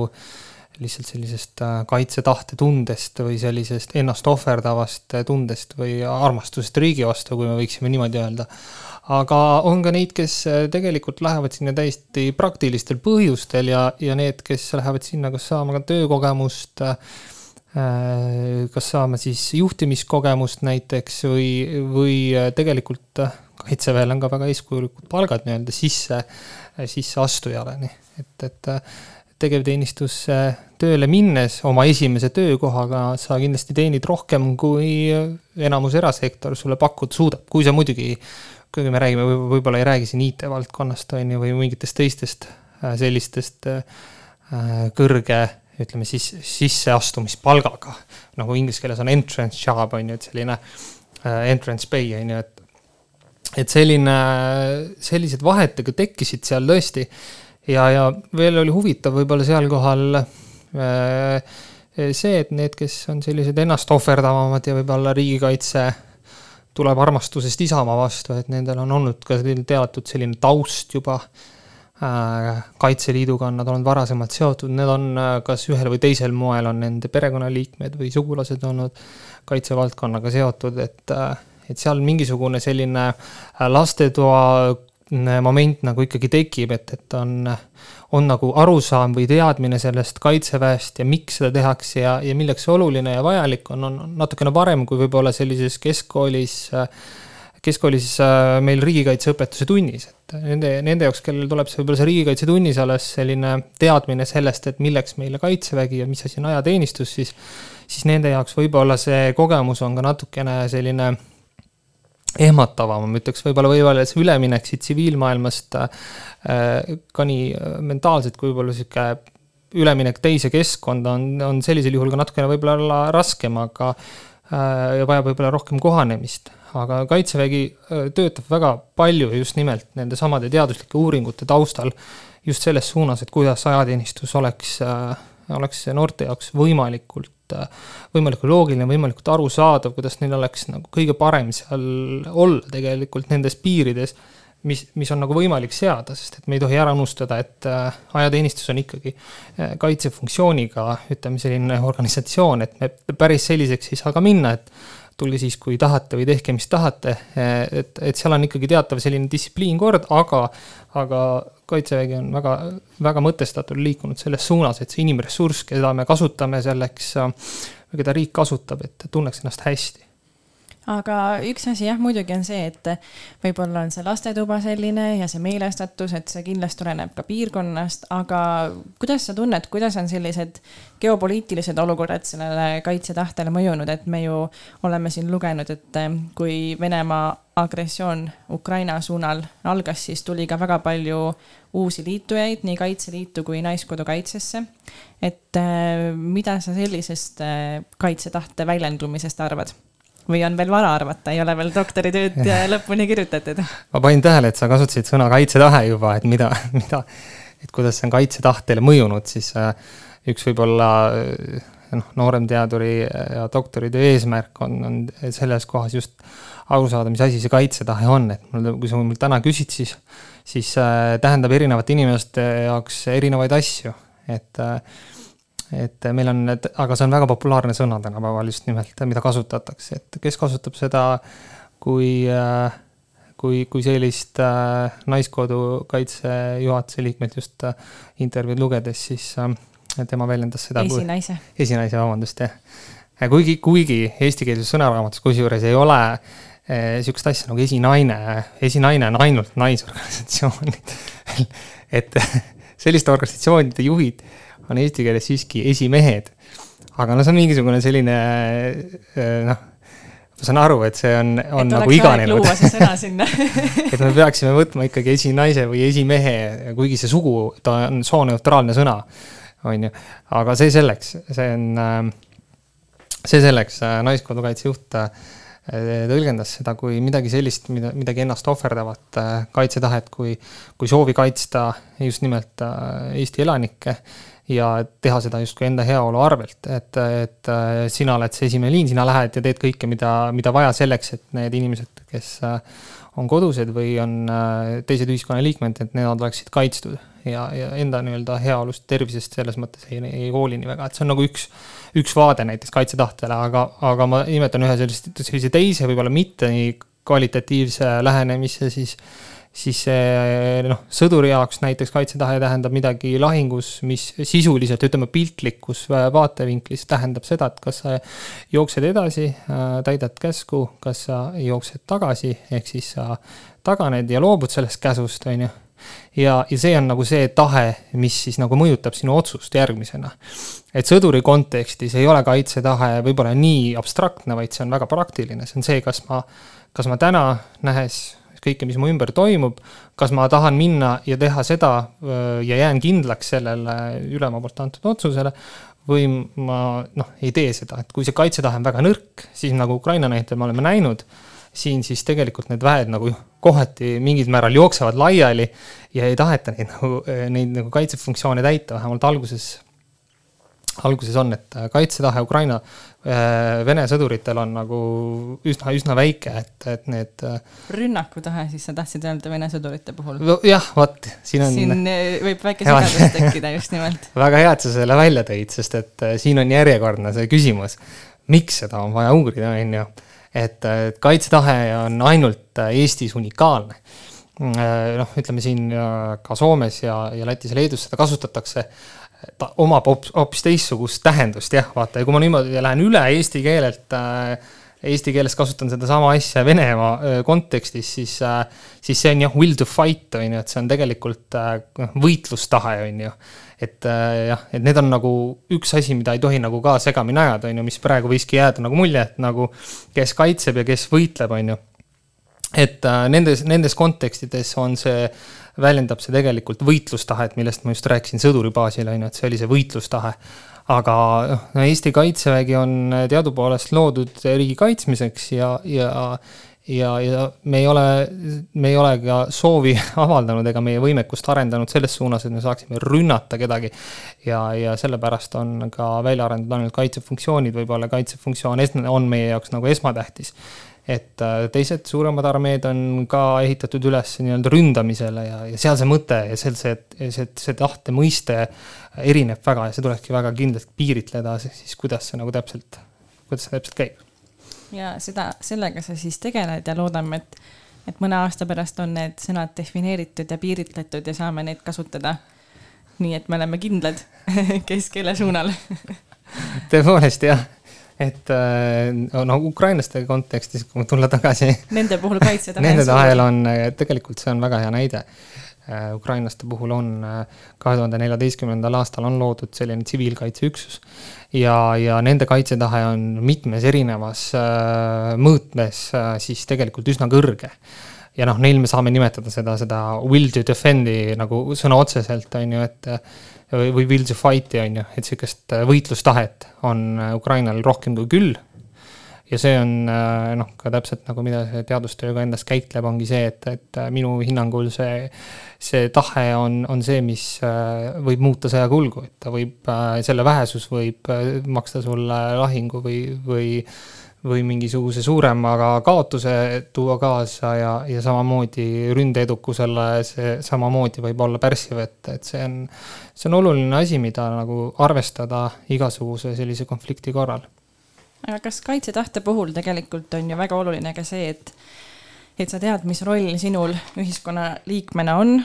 Speaker 3: lihtsalt sellisest kaitsetahte tundest või sellisest ennast ohverdavast tundest või armastusest riigi vastu, kui me võiksime niimoodi öelda aga on ka neid, kes äh, tegelikult lähevad sinna täiesti praktilistel põhjustel ja, ja need, kes lähevad sinna kas saama ka töökogemust, äh, kas saama siis juhtimiskogemust näiteks või, või äh, tegelikult kaitseväel on ka väga eeskujulikud palgad nii-öelda sisse, sisseastujale, nii. Et, et tegevteenistusse tööle minnes oma esimese töökohaga sa kindlasti teenid rohkem, kui enamus erasektor sulle pakkuda suudab, kui sa muidugi kuigi me räägime, võib-olla ei räägi siin IT-valdkonnast, on ju, või mingitest teistest äh, sellistest äh, kõrge, ütleme siis sisseastumispalgaga. nagu inglise keeles on entrance job, on ju, et selline äh, entrance pay, on ju, et et selline, sellised vahed tekkisid seal tõesti ja, ja veel oli huvitav võib-olla seal kohal see, et need, kes on sellised ennast ohverdavamad ja võib-olla riigikaitse tuleb armastusest Isamaa vastu, et nendel on olnud ka teatud selline taust juba äh, Kaitseliiduga on nad olnud varasemalt seotud, need on äh, kas ühel või teisel moel on nende perekonnaliikmed või sugulased olnud kaitsevaldkonnaga seotud, et, äh, et seal mingisugune selline lastetoa moment nagu ikkagi tekib, et, et on, on nagu arusaam või teadmine sellest kaitseväest ja miks seda tehakse ja, ja milleks see oluline ja vajalik on, on natukene varem kui võib-olla sellises keskkoolis, keskkoolis äh, meil riigikaitseõpetuse tunnis, et nende, nende jaoks, kellel tuleb see võib-olla see riigikaitse tunnis alles selline teadmine sellest, et milleks meile kaitsevägi ja mis asi on ajateenistus, siis siis nende jaoks võib-olla see kogemus on ka natukene selline ehmatavam, ma ütleks võib-olla, võib-olla see üleminek siit tsiviilmaailmast äh, ka nii äh, mentaalselt kui võib-olla sihuke üleminek teise keskkonda on, on sellisel juhul ka natukene võib-olla raskem, aga äh, ja vajab võib-olla rohkem kohanemist. aga Kaitsevägi töötab väga palju just nimelt nende samade teaduslike uuringute taustal just selles suunas, et kuidas ajateenistus oleks, oleks noorte jaoks võimalikult võimalikult loogiline, võimalikult arusaadav, kuidas neil oleks nagu kõige parem seal olla tegelikult nendes piirides, mis, mis on nagu võimalik seada, sest et me ei tohi ära unustada, et äh, ajateenistus on ikkagi äh, kaitsefunktsiooniga, ütleme, selline organisatsioon, et me päris selliseks ei saa ka minna, et tulge siis, kui tahate või tehke, mis tahate. et, et seal on ikkagi teatav selline distsipliinkord, aga, aga kaitsevägi on väga, väga mõtestatult liikunud selles suunas, et see inimressurss, keda me kasutame selleks, keda riik kasutab, et tunneks ennast hästi
Speaker 2: aga üks asi jah, muidugi on see, et võib-olla on see lastetuba selline ja see meelestatus, et see kindlasti tuleneb ka piirkonnast, aga kuidas sa tunned, kuidas on sellised geopoliitilised olukorrad sellele kaitsetahtele mõjunud, et me ju oleme siin lugenud, et kui Venemaa agressioon Ukraina suunal algas, siis tuli ka väga palju uusi liitujaid nii Kaitseliitu kui Naiskodukaitsesse. et mida sa sellisest kaitsetahte väljendumisest arvad? Või on veel vara arvata, ei ole veel doktoritööd lõpuni kirjutatud?
Speaker 3: ma panin tähele, et sa kasutasid sõna kaitsetahe juba, et mida, mida, et kuidas see on kaitsetahtele mõjunud, siis äh, üks võib-olla äh, noh, nooremteaduri ja doktoritöö eesmärk on, on selles kohas just aru saada, mis asi see kaitsetahe on, et mul, kui sa mul täna küsid, siis, siis äh, tähendab erinevate inimeste jaoks erinevaid asju, et äh, et meil on, aga see on väga populaarne sõna tänapäeval just nimelt, mida kasutatakse, et kes kasutab seda kui, äh, kui, kui sellist äh, Naiskodu kaitsejuhatuse liikmelt just intervjuud lugedes, siis tema väljendas seda.
Speaker 2: esinaise.
Speaker 3: esinaise, vabandust, jah. kuigi, kuigi eestikeelses sõnaraamatus kusjuures ei ole sihukest asja nagu esinaine, esinaine on ainult naisorganisatsioonid et selliste organisatsioonide juhid on eesti keeles siiski esimehed. aga no see on mingisugune selline äh, noh, ma saan aru, et see on, on
Speaker 2: et
Speaker 3: nagu iganenud. et me peaksime võtma ikkagi esinaise või esimehe, kuigi see sugu, ta on sooneutraalne sõna, on ju. aga see selleks, see on, see selleks, Naiskodukaitse juht tõlgendas seda kui midagi sellist, mida, midagi ennast ohverdavat kaitsetahet, kui, kui soovi kaitsta just nimelt Eesti elanikke ja teha seda justkui enda heaolu arvelt, et, et sina oled see esimene liin, sina lähed ja teed kõike, mida, mida vaja selleks, et need inimesed, kes on kodused või on teised ühiskonnaliikmed, et nemad oleksid kaitstud ja, ja enda nii-öelda heaolust, tervisest selles mõttes ei, ei hooli nii väga, et see on nagu üks, üks vaade näiteks kaitsetahtele, aga, aga ma nimetan ühe sellist, sellise teise, võib-olla mitte nii kvalitatiivse lähenemise siis siis see noh, sõduri jaoks näiteks kaitsetahe tähendab midagi lahingus, mis sisuliselt, ütleme piltlikus vaatevinklis tähendab seda, et kas sa jooksed edasi, täidad käsku, kas sa jooksed tagasi, ehk siis sa taganed ja loobud sellest käsust, on ju ja, ja see on nagu see tahe, mis siis nagu mõjutab sinu otsust järgmisena. et sõduri kontekstis ei ole kaitsetahe võib-olla nii abstraktne, vaid see on väga praktiline, see on see, kas ma, kas ma täna, nähes kõike, mis mu ümber toimub, kas ma tahan minna ja teha seda ja jään kindlaks sellele ülema poolt antud otsusele või ma noh, ei tee seda, et kui see kaitsetahe on väga nõrk, siis nagu Ukraina näitel me oleme näinud, siin siis tegelikult need väed nagu kohati mingil määral jooksevad laiali ja ei taheta neid nagu, neid nagu kaitsefunktsioone täita, vähemalt alguses, alguses on, et kaitsetahe Ukraina Vene sõduritel on nagu üsna, üsna väike, et, et need.
Speaker 2: rünnakutahe siis sa tahtsid öelda Vene sõdurite puhul?
Speaker 3: jah, vot, siin on.
Speaker 2: siin võib väike segadus tekkida just nimelt.
Speaker 3: väga hea, et sa selle välja tõid, sest et siin on järjekordne see küsimus, miks seda on vaja uurida, on ju. et kaitsetahe on ainult Eestis unikaalne noh, ütleme siin ka Soomes ja, ja Lätis ja Leedus seda kasutatakse ta omab hoopis teistsugust tähendust jah, vaata ja kui ma niimoodi lähen üle eesti keelelt äh, eesti keeles kasutan sedasama asja Venemaa äh, kontekstis, siis äh,, siis see on jah, will to fight on ju, et see on tegelikult äh, võitlustahe on ju. et jah, et need on nagu üks asi, mida ei tohi nagu ka segamini ajada, on ju, mis praegu võiski jääda nagu mulje, et nagu kes kaitseb ja kes võitleb, on ju. et nendes, nendes kontekstides on see väljendab see tegelikult võitlustahet, millest ma just rääkisin sõduri baasil, on ju, et see oli see võitlustahe. aga noh, Eesti Kaitsevägi on teadupoolest loodud riigi kaitsmiseks ja, ja ja, ja me ei ole, me ei ole ka soovi avaldanud ega meie võimekust arendanud selles suunas, et me saaksime rünnata kedagi. ja, ja sellepärast on ka välja arendatud ainult kaitsefunktsioonid, võib-olla kaitsefunktsioon on meie jaoks nagu esmatähtis et äh, teised suuremad armeed on ka ehitatud üles nii-öelda ründamisele ja, ja seal see mõte ja seal see, see, see tahte mõiste erineb väga ja see tulekski väga kindlalt piiritleda, siis kuidas see nagu täpselt, kuidas see täpselt käib.
Speaker 2: Ja seda, sellega sa siis tegeled ja loodame, et, et mõne aasta pärast on need sõnad defineeritud ja piiritletud ja saame neid kasutada. nii et me oleme kindlad, kes kelle suunal
Speaker 3: tõepoolest jah et äh, no ukrainlaste kontekstis, kui tulla tagasi.
Speaker 2: Nende puhul kaitsetahe.
Speaker 3: Nende tahel on, tegelikult see on väga hea näide. Äh, ukrainlaste puhul on kahe tuhande neljateistkümnendal aastal on loodud selline tsiviilkaitseüksus ja, ja nende kaitsetahe on mitmes erinevas äh, mõõtmes siis tegelikult üsna kõrge ja noh, neil me saame nimetada seda, seda will to defend'i nagu sõna otseselt, on ju, et või will to fight'i on ju, et sihukest äh, võitlustahet on äh, Ukrainal rohkem kui küll. Ja see on äh, noh, ka täpselt nagu mida see teadustöö ka endas käitleb, ongi see, et, et minu hinnangul see, see tahe on, on see, mis võib muuta sõja kulgu, et ta võib, selle vähesus võib maksta sulle lahingu või, või või mingisuguse suurema kaotuse tuua kaasa ja, ja samamoodi ründeedukusele see samamoodi võib olla pärssiv, et, et see on, see on oluline asi, mida nagu arvestada igasuguse sellise konflikti korral.
Speaker 2: Aga kas kaitsetahte puhul tegelikult on ju väga oluline ka see, et, et sa tead, mis roll sinul ühiskonnaliikmena on,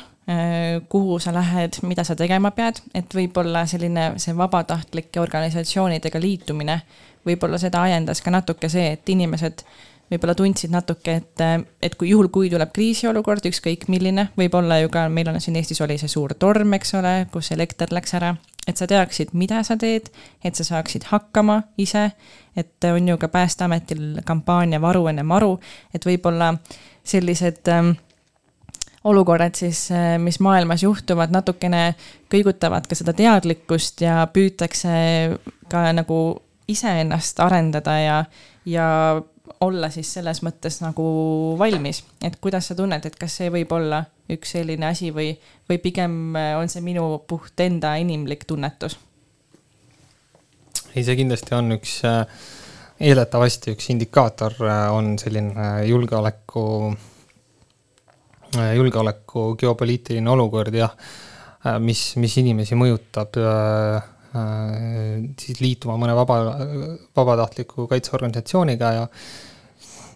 Speaker 2: kuhu sa lähed, mida sa tegema pead, et võib-olla selline see vabatahtlike organisatsioonidega liitumine võib-olla seda ajendas ka natuke see, et inimesed võib-olla tundsid natuke, et, et kui juhul, kui tuleb kriisiolukord, ükskõik milline, võib-olla ju ka, meil on siin Eestis oli see suur torm, eks ole, kus elekter läks ära, et sa teaksid, mida sa teed, et sa saaksid hakkama ise, et on ju ka Päästeametil kampaania Varu enne maru, et võib-olla sellised ähm, olukorrad siis, mis maailmas juhtuvad, natukene kõigutavad ka seda teadlikkust ja püütakse ka nagu iseennast arendada ja, ja olla siis selles mõttes nagu valmis, et kuidas sa tunned, et kas see võib olla üks selline asi või, või pigem on see minu puht enda inimlik tunnetus?
Speaker 3: ei, see kindlasti on üks äh, eeldatavasti üks indikaator äh, on selline äh, julgeoleku, julgeoleku geopoliitiline olukord jah, mis, mis inimesi mõjutab siis liituma mõne vaba, vabatahtliku kaitseorganisatsiooniga ja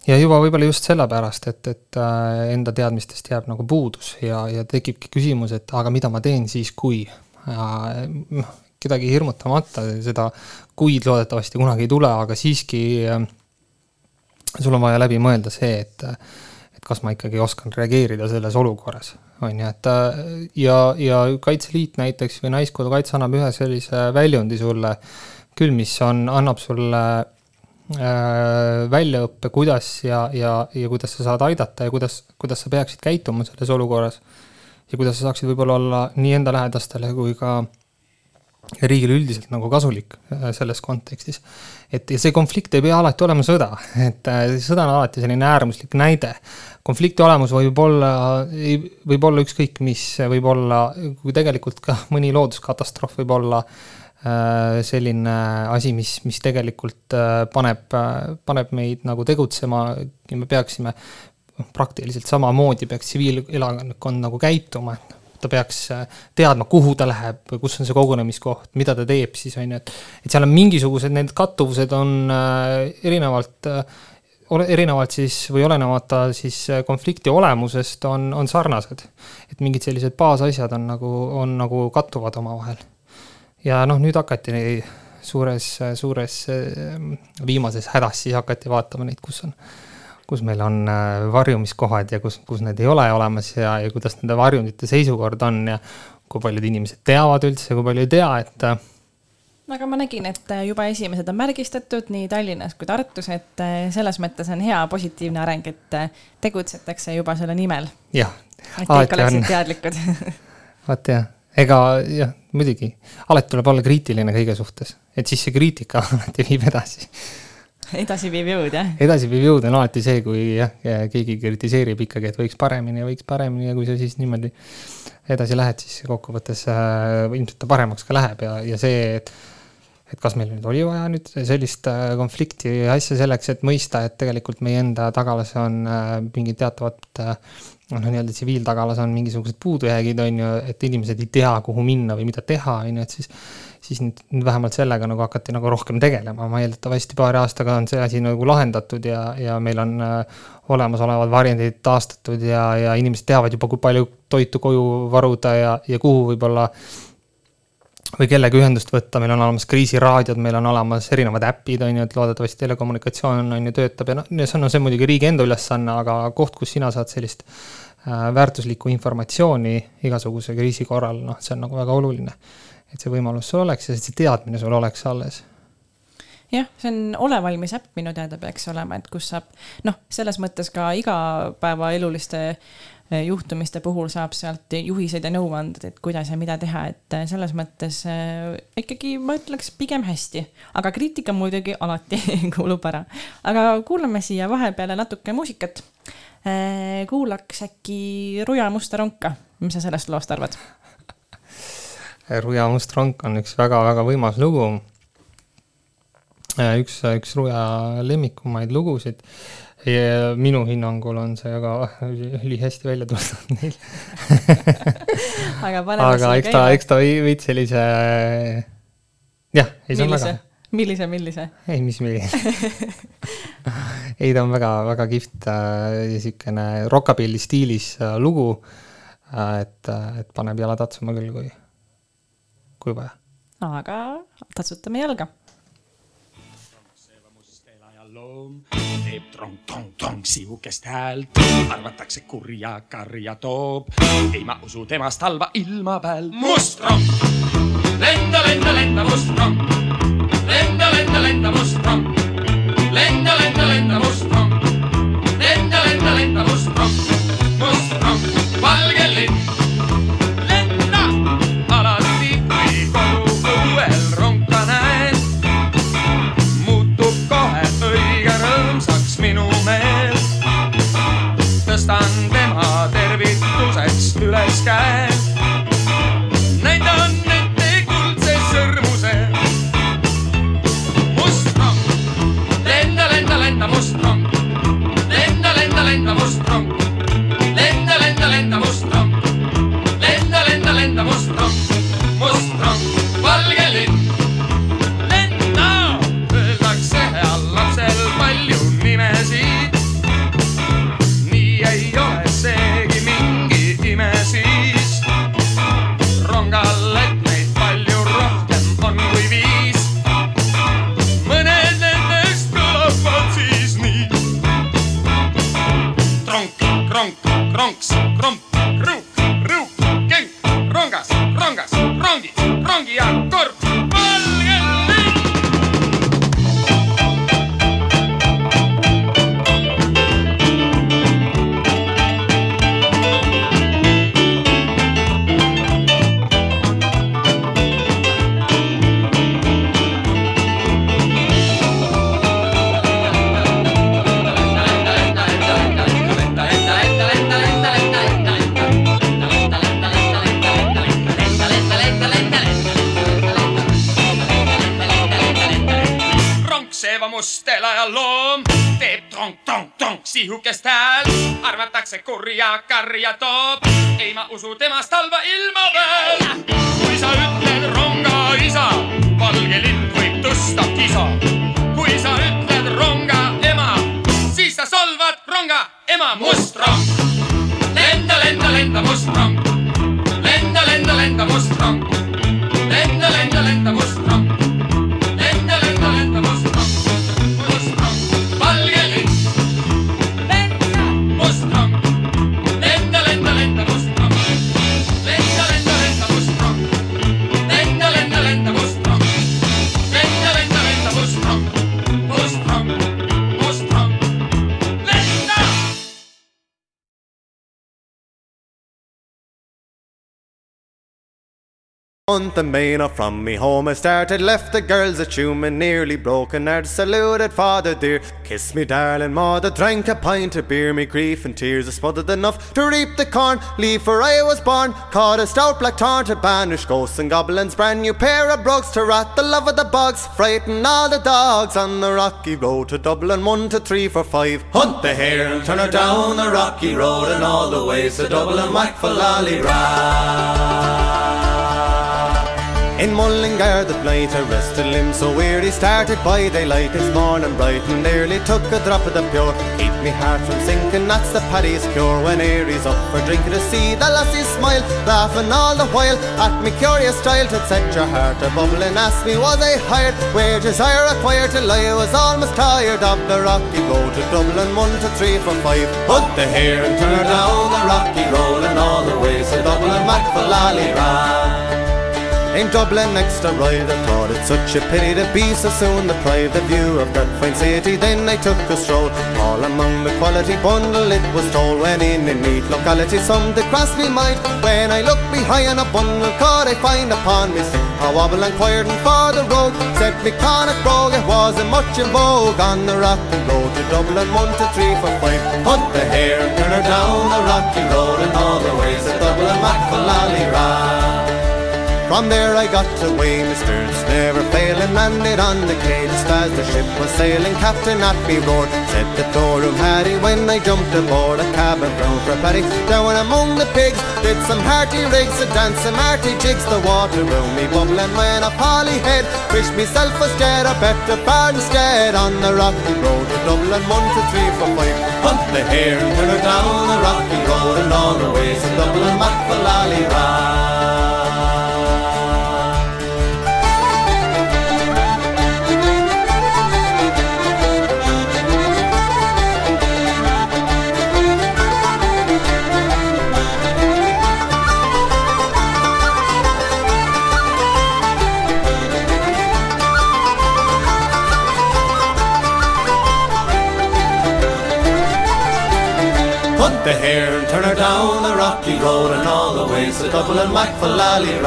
Speaker 3: ja juba võib-olla just sellepärast, et, et enda teadmistest jääb nagu puudus ja, ja tekibki küsimus, et aga mida ma teen siis, kui. noh, kedagi hirmutamata, seda kuid loodetavasti kunagi ei tule, aga siiski sul on vaja läbi mõelda see, et, et kas ma ikkagi oskan reageerida selles olukorras, on ju, et ja, ja Kaitseliit näiteks või Naiskodukaitse annab ühe sellise väljundi sulle küll, mis on, annab sulle äh, väljaõppe, kuidas ja, ja, ja kuidas sa saad aidata ja kuidas, kuidas sa peaksid käituma selles olukorras. ja kuidas sa saaksid võib-olla olla nii enda lähedastele kui ka riigile üldiselt nagu kasulik äh, selles kontekstis. et ja see konflikt ei pea alati olema sõda, et äh, sõda on alati selline äärmuslik näide. Konflikti olemus võib olla, võib olla ükskõik mis, võib olla, kui tegelikult ka mõni looduskatastroof võib olla äh, selline asi, mis, mis tegelikult paneb, paneb meid nagu tegutsema ja me peaksime praktiliselt samamoodi peaks tsiviilelanikkond nagu käituma, et ta peaks äh, teadma, kuhu ta läheb, kus on see kogunemiskoht, mida ta teeb siis, on ju, et et seal on mingisugused, need kattuvused on äh, erinevalt äh, erinevalt siis või olenemata siis konflikti olemusest on, on sarnased. et mingid sellised baasasjad on nagu, on nagu kattuvad omavahel. ja noh, nüüd hakati suures, suures viimases hädas siis hakati vaatama neid, kus on kus meil on äh, varjumiskohad ja kus, kus need ei ole olemas ja, ja kuidas nende varjundite seisukord on ja kui paljud inimesed teavad üldse, kui palju ei tea, et. Äh,
Speaker 2: aga ma nägin, et äh, juba esimesed on märgistatud nii Tallinnas kui Tartus, et selles mõttes on hea positiivne areng, et tegutsetakse juba selle nimel.
Speaker 3: jah.
Speaker 2: et kõik oleksid teadlikud
Speaker 3: vaat jah, ega jah, muidugi, alati tuleb olla kriitiline kõige suhtes, et siis see kriitika alati viib edasi
Speaker 2: edasiviiv jõud, jah?
Speaker 3: edasiviiv jõud on alati see, kui jah, keegi kritiseerib ikkagi, et võiks paremini ja võiks paremini ja kui sa siis niimoodi edasi lähed, siis kokkuvõttes äh, ilmselt ta paremaks ka läheb ja, ja see, et et kas meil nüüd oli vaja nüüd sellist äh, konflikti asja selleks, et mõista, et tegelikult meie enda tagalas on äh, mingid teatavad äh, noh, nii-öelda tsiviiltagalas on mingisugused puudujäägid, on ju, et inimesed ei tea, kuhu minna või mida teha, on ju, et siis siis nüüd, nüüd vähemalt sellega nagu hakati nagu rohkem tegelema, ma eeldatavasti paari aastaga on see asi nagu lahendatud ja, ja meil on äh, olemasolevad varjendid taastatud ja, ja inimesed teavad juba, kui palju toitu koju varuda ja, ja kuhu võib-olla või kellega ühendust võtta, meil on olemas kriisiraadiod, meil on olemas erinevad äpid, on ju, et loodetavasti telekommunikatsioon on ju, töötab ja noh, see on, see on muidugi riigi enda ülesanne, aga koht, kus sina saad sellist äh, väärtuslikku informatsiooni igasuguse kriisi korral, noh, see on nagu väga oluline. Et see võimalus sul oleks ja see teadmine sul oleks alles
Speaker 2: jah, see on Ole valmis äpp minu teada peaks olema, et kus saab noh, selles mõttes ka igapäevaeluliste eh, juhtumiste puhul saab sealt juhiseid ja nõuanded, et kuidas ja mida teha, et eh, selles mõttes äh, ikkagi ma ütleks pigem hästi, aga kriitika muidugi alati kuulub ära. aga kuulame siia vahepeale natuke muusikat kuulaks äkki Ruja musta ronka, mis sa sellest loost arvad?
Speaker 3: Ruja Must Ronk on üks väga-väga võimas lugu. Äh, üks, üks Ruja lemmikumaid lugusid. Ja minu hinnangul on see väga ülihästi välja tulnud neil
Speaker 2: aga paneme
Speaker 3: aga eks ta, eks ta veits sellise, jah, ei see on väga.
Speaker 2: millise, millise?
Speaker 3: ei, mis millise ei, ta on väga-väga kihvt äh, siukene rockabilly stiilis äh, lugu äh,. et, et paneb jala tatsuma küll, kui kui vaja.
Speaker 2: aga tatsutame jalga
Speaker 25: loom teeb trong-tong-tong sihukest häält, arvatakse kurja karja toob. ei ma usu temast halba ilma peal. must rong, lenda, lenda, lenda must rong, lenda, lenda, lenda must rong, lenda, lenda, lenda must rong, lenda, lenda, lenda must rong, häält. arvatakse kurja karja toob, ei ma usu temast halba ilma peal. kui sa ütled ronga isa, valge lind võib tõsta kisa. kui sa ütled ronga ema, siis sa solvad ronga ema must rong. lenda, lenda, lenda must rong. lenda, lenda, lenda must rong. lenda, lenda, lenda must rong.
Speaker 26: Month May now from me home I started Left the girls at me nearly broken heart Saluted father dear Kiss me darling mother Drank a pint of beer Me grief and tears are smothered enough To reap the corn Leave for I was born Caught a stout black tarn To banish ghosts and goblins Brand new pair of brogues To rat the love of the bugs Frighten all the dogs On the rocky road to Dublin One to three for five Hunt the hare and turn her down the rocky road And all the ways to Dublin Whack for lolly in Mullingar the blight arrested limb. So weary started by daylight. This morning bright and nearly took a drop of the pure. Keep me heart from sinking that's the paddy's cure. When Aries up for drink to see the lassie smile. Laughing all the while at me curious style to set your heart a bubbling ask me was I hired? Wages I required till I was almost tired of the rocky road. To Dublin one to three for five. Put the hair and turn down the rocky road and all the ways to Dublin. Back for Lally in Dublin next to ride I thought it such a pity to be so soon deprived the view of that fine city. Then I took a stroll all among the quality bundle it was told When in a neat locality some did cross me mind. When I looked behind a bundle could I find upon me A wobble inquired for the road. Said me brogue it wasn't much in vogue On the rocky road to Dublin one to three for five. Put the hair and turn her down the rocky road And all the ways to Dublin back for Lally from there I got away, my spirits never failing. Landed on the just as the ship was sailing. Captain at me roared, said the storeroom Harry When I jumped aboard a cabin bound for Paddy. Down among the pigs, did some hearty rigs A dance, some hearty jigs, the water round me bubbling When a Polly head, wished myself was dead. A better bar instead on the rocky road To Dublin, one to three for five. Hunt the hare and turn her down the rocky road And all the ways to Dublin, back for The hare and turn her down. The rocky road and all the ways. To Dublin, Mac for Lally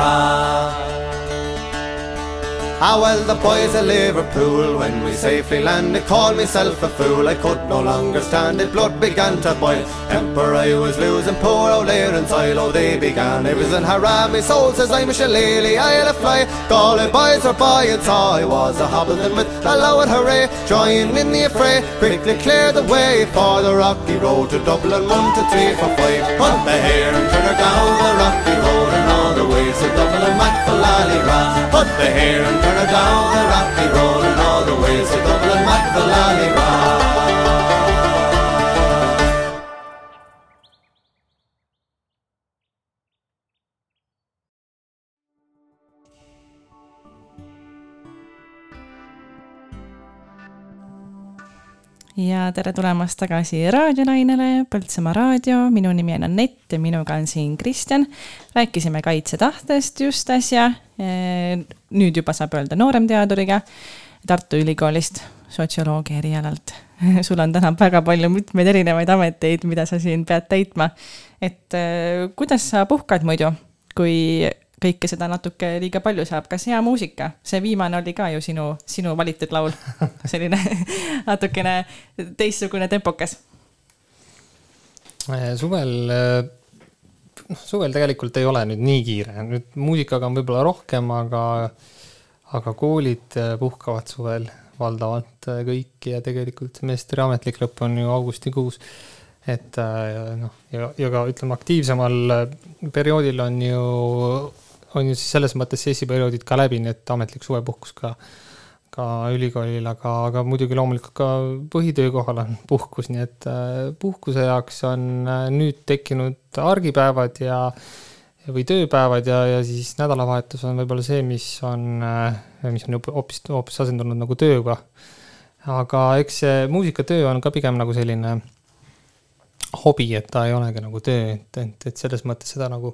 Speaker 26: Ah well, the boys of Liverpool, when we safely landed, called myself a fool. I could no longer stand it, blood began to boil. Temper I was losing, poor old and soil, oh they began. It was in haram, my soul says I'm a shillelagh, I'll a fly. Galway boys were buying, saw I was a hobbling with a loud hooray. Join in the affray, quickly clear the way for the rocky road to Dublin, one to three for five. Hunt the hare and turn her down the rocky road and all the ways to Dublin, Mac for Lally Put the hair and turn her down the rocky road and all the ways to Dublin, for Lally
Speaker 2: ja tere tulemast tagasi raadiolainele, Põltsamaa raadio, minu nimi on Anett ja minuga on siin Kristjan. rääkisime kaitsetahtest just äsja, nüüd juba saab öelda nooremteaduriga Tartu Ülikoolist, sotsioloogia erialalt. sul on täna väga palju mitmeid erinevaid ameteid, mida sa siin pead täitma. et kuidas sa puhkad muidu, kui kõike seda natuke liiga palju saab, kas hea muusika, see viimane oli ka ju sinu, sinu valitud laul, selline natukene teistsugune tempokas.
Speaker 3: Äh, suvel, äh, noh suvel tegelikult ei ole nüüd nii kiire, nüüd muusikaga on võib-olla rohkem, aga, aga koolid äh, puhkavad suvel valdavalt kõik ja tegelikult semestri ametlik lõpp on ju augustikuus. Et noh, ja, ja ka ütleme, aktiivsemal perioodil on ju on ju siis selles mõttes Eesti perioodid ka läbi, nii et ametlik suvepuhkus ka, ka ülikoolil, aga, aga muidugi loomulikult ka põhitöökohal on puhkus, nii et äh, puhkuse jaoks on äh, nüüd tekkinud argipäevad ja või tööpäevad ja, ja siis nädalavahetus on võib-olla see, mis on, äh, mis on hoopis, hoopis asendunud nagu tööga. aga eks see muusikatöö on ka pigem nagu selline hobi, et ta ei olegi nagu töö, et, et, et selles mõttes seda nagu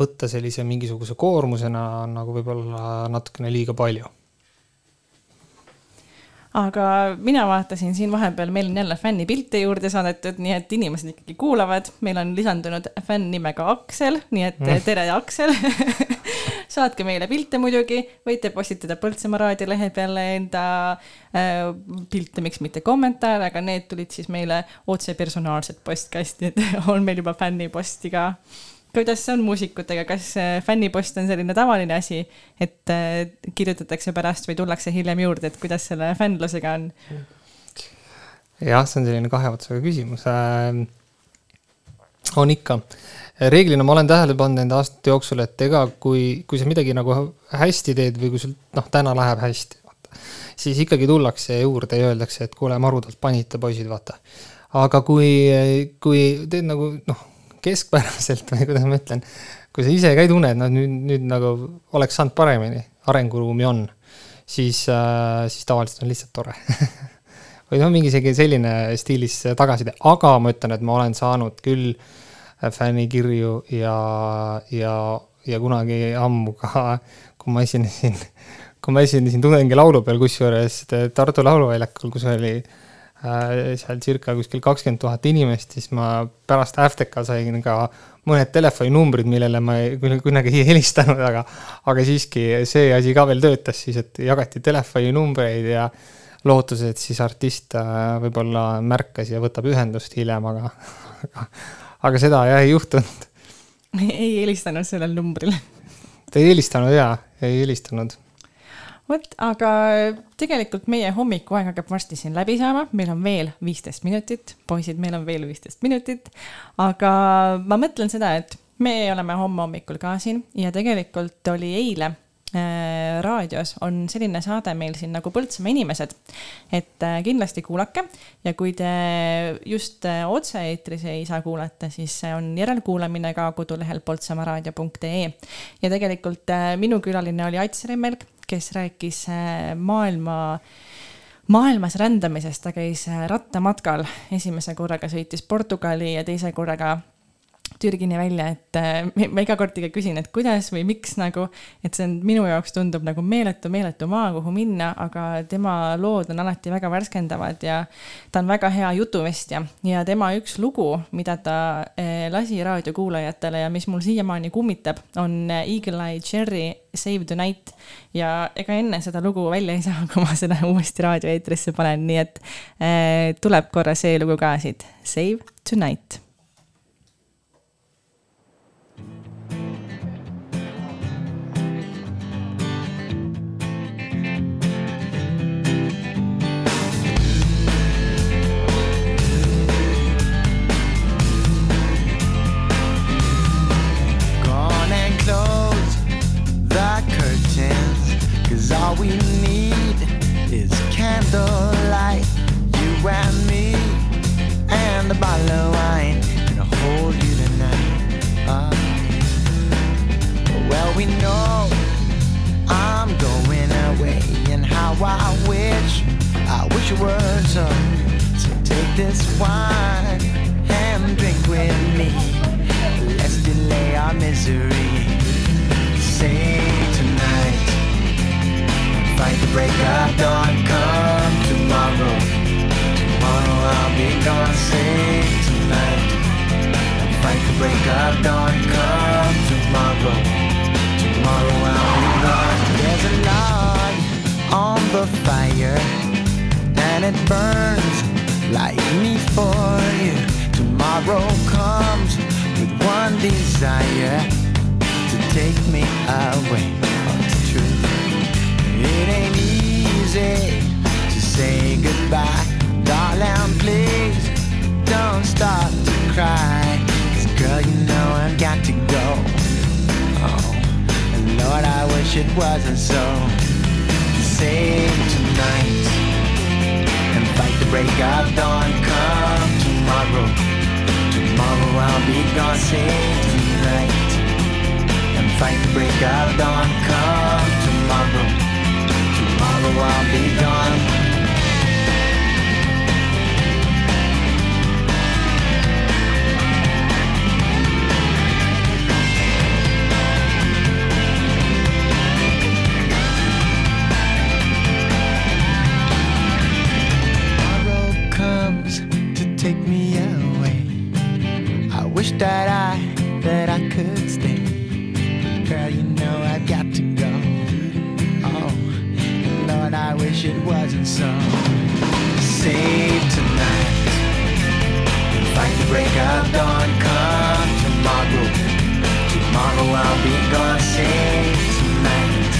Speaker 3: võtta sellise mingisuguse koormusena on nagu võib-olla natukene liiga palju.
Speaker 2: aga mina vaatasin siin vahepeal, meil on jälle fännipilte juurde saadetud, nii et inimesed ikkagi kuulavad, meil on lisandunud fänn nimega Aksel, nii et mm. tere, Aksel. Saatke meile pilte muidugi, võite postitada Põltsamaa raadio lehe peale enda äh, pilte, miks mitte kommentaare, aga need tulid siis meile otse personaalselt postkasti, et on meil juba fänniposti ka kuidas see on muusikutega, kas fännipost on selline tavaline asi, et äh, kirjutatakse pärast või tullakse hiljem juurde, et kuidas selle fännlusega on?
Speaker 3: jah, see on selline kahe otsaga küsimus äh,. on ikka, reeglina ma olen tähele pannud nende aastate jooksul, et ega kui, kui sa midagi nagu hästi teed või kui sul noh, täna läheb hästi, siis ikkagi tullakse juurde ja öeldakse, et kuule, marudalt panite poisid, vaata. aga kui, kui teed nagu noh keskpäraselt või kuidas ma ütlen, kui sa ise ka ei tunne, et noh, nüüd, nüüd nagu oleks saanud paremini, arenguruumi on, siis äh,, siis tavaliselt on lihtsalt tore. Või noh, mingi isegi selline stiilis tagasiside, aga ma ütlen, et ma olen saanud küll fännikirju ja, ja, ja kunagi ammu ka, kui ma esinesin, kui ma esinesin tudengilaulu peal, kusjuures Tartu Lauluväljakul, kus oli äh, Äh, seal circa kuskil kakskümmend tuhat inimest, siis ma pärast FTK sain ka mõned telefoninumbrid, millele ma ei, kunagi ei helistanud, aga, aga siiski see asi ka veel töötas siis, et jagati telefoninumbreid ja lootuses, et siis artist äh, võib-olla märkas ja võtab ühendust hiljem, aga, aga, aga seda jah ei juhtunud.
Speaker 2: ei helistanud sellel numbril?
Speaker 3: ta ei helistanud jaa, ei helistanud
Speaker 2: vot, aga tegelikult meie hommikuaeg hakkab varsti siin läbi saama, meil on veel viisteist minutit, poisid, meil on veel viisteist minutit. aga ma mõtlen seda, et me oleme homme hommikul ka siin ja tegelikult oli eile raadios on selline saade meil siin nagu Põltsamaa inimesed. et äh, kindlasti kuulake ja kui te just äh, otse-eetris ei saa kuulata, siis on järelkuulamine ka kodulehel poltsamaaraadio.ee. ja tegelikult minu külaline oli Ats Remmelg kes rääkis äh, maailma, maailmas rändamisest, ta käis äh, rattamatkal, esimese korraga sõitis Portugali ja teise korraga Türgini välja, et äh, ma iga kord ikka küsin, et kuidas või miks nagu, et see on minu jaoks tundub nagu meeletu, meeletu maa, kuhu minna, aga tema lood on alati väga värskendavad ja ta on väga hea jutuvestja. Ja tema üks lugu, mida ta äh, lasi raadiokuulajatele ja mis mul siiamaani kummitab, on äh, Eagle Eye Cherry Save the Night. Ja ega enne seda lugu välja ei saa, kui ma seda uuesti raadioeetrisse panen, nii et tuleb korra see lugu ka siit, Save Tonight
Speaker 27: all we need is candlelight. You and me, and a bottle of wine. And I'll hold you tonight. Ah. well, we know I'm going away. And how I wish, I wish it were so. So take this wine and drink with me. Let's delay our misery. Say fight the break of dawn. Come tomorrow, tomorrow I'll be gone. Say tonight, fight the break of dawn. Come tomorrow, tomorrow I'll be gone. There's a log on the fire, and it burns like me for you. Tomorrow comes with one desire to take me away. Oh, it's true. It ain't easy to say goodbye, darling. Please don't start to cry. 'Cause girl, you know I've got to go. Oh, and Lord, I wish it wasn't so. Save tonight and fight the break of dawn. Come tomorrow. Tomorrow I'll be gone, save tonight And fight the break of dawn, come tomorrow Tomorrow I'll be gone? Tomorrow comes to take me away. I wish that I, that I could it wasn't so. Save tonight. Fight the break of dawn. Come tomorrow. Tomorrow I'll be gone. Save tonight.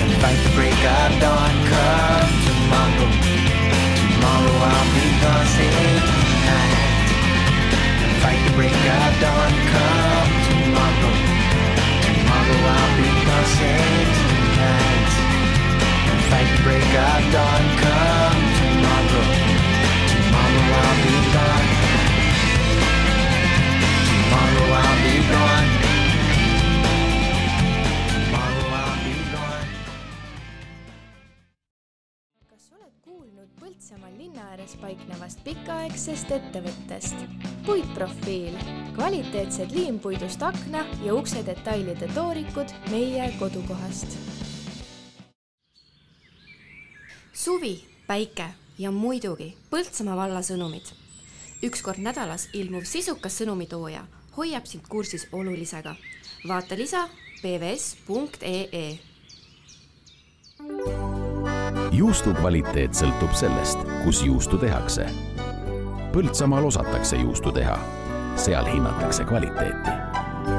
Speaker 27: And fight the break of dawn. Come tomorrow. Tomorrow I'll be gone. Save tonight. Fight the break of dawn, come tomorrow. Tomorrow I'll be gone, save tonight. Fight break of dawn, come tomorrow. Tomorrow I'll be gone. Tomorrow I'll be gone.
Speaker 11: Kuulnud Põltsamaal linna ääres paiknevast pikaaegsest ettevõttest? puitprofiil, kvaliteetsed liimpuidust akna ja ukse detailide toorikud meie kodukohast.
Speaker 23: Suvi, päike ja muidugi Põltsamaa valla sõnumid. üks kord nädalas ilmuv sisukas sõnumitooja hoiab sind kursis olulisega. vaata lisa pvs.ee
Speaker 8: juustu kvaliteet sõltub sellest, kus juustu tehakse. Põltsamaal osatakse juustu teha, seal hinnatakse kvaliteeti.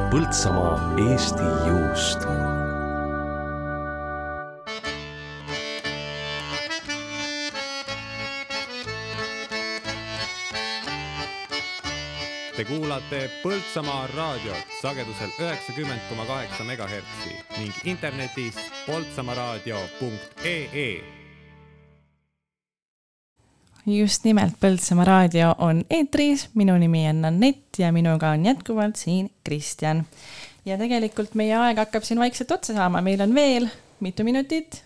Speaker 9: Põltsamaa Eesti juust.
Speaker 28: Te kuulate Põltsamaa raadiot sagedusel üheksakümmend koma kaheksa megahertsi ning internetis poltsamaaraadio.ee
Speaker 2: just nimelt Põltsamaa raadio on eetris, minu nimi on Anett ja minuga on jätkuvalt siin Kristjan. ja tegelikult meie aeg hakkab siin vaikselt otsa saama, meil on veel mitu minutit?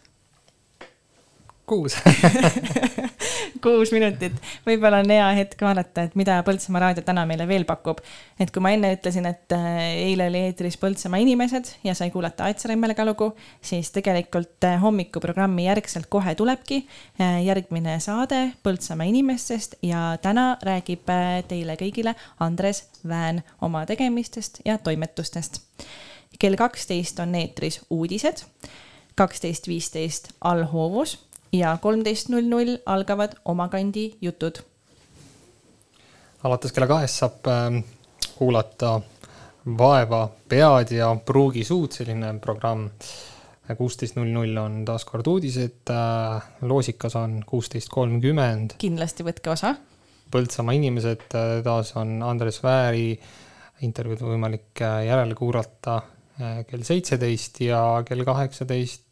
Speaker 3: Kuus
Speaker 2: kuus minutit, võib-olla on hea hetk vaadata, et mida Põltsamaa raadio täna meile veel pakub. et kui ma enne ütlesin, et äh, eile oli eetris Põltsamaa inimesed ja sai kuulata Aet Remmelga lugu, siis tegelikult äh, hommikuprogrammi järgselt kohe tulebki äh, järgmine saade Põltsamaa inimestest ja täna räägib teile kõigile Andres Vään oma tegemistest ja toimetustest. kell kaksteist on eetris uudised kaksteist viisteist allhoovus ja kolmteist null null algavad Oma kandi jutud.
Speaker 3: alates kella kahest saab äh, kuulata Vaeva pead ja pruugi suud, selline programm. kuusteist null null on taas kord uudised äh,, loosikas on kuusteist kolmkümmend.
Speaker 2: kindlasti võtke osa.
Speaker 3: Põltsamaa inimesed äh,, taas on Andres Vääri intervjuud võimalik äh, järele kuulata äh, kell seitseteist ja kell kaheksateist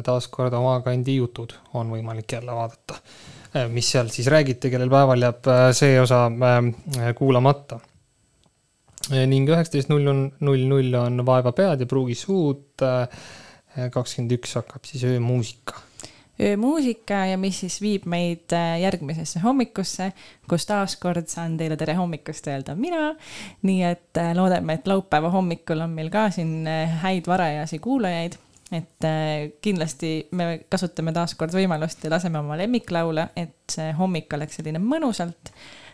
Speaker 3: taaskord oma kandi jutud on võimalik jälle vaadata. Äh, mis seal siis räägiti, kellel päeval jääb äh, see osa äh, kuulamata. ning üheksateist null on, null null on Vaeva pead ja pruugi suud. kakskümmend üks hakkab siis öömuusika
Speaker 2: öömuusika ja mis siis viib meid järgmisesse hommikusse, kus taaskord saan teile tere hommikust öelda mina. nii et loodame, et laupäeva hommikul on meil ka siin häid varajasi kuulajaid et äh, kindlasti me kasutame taaskord võimalust ja laseme oma lemmiklaule, et see hommik oleks selline mõnusalt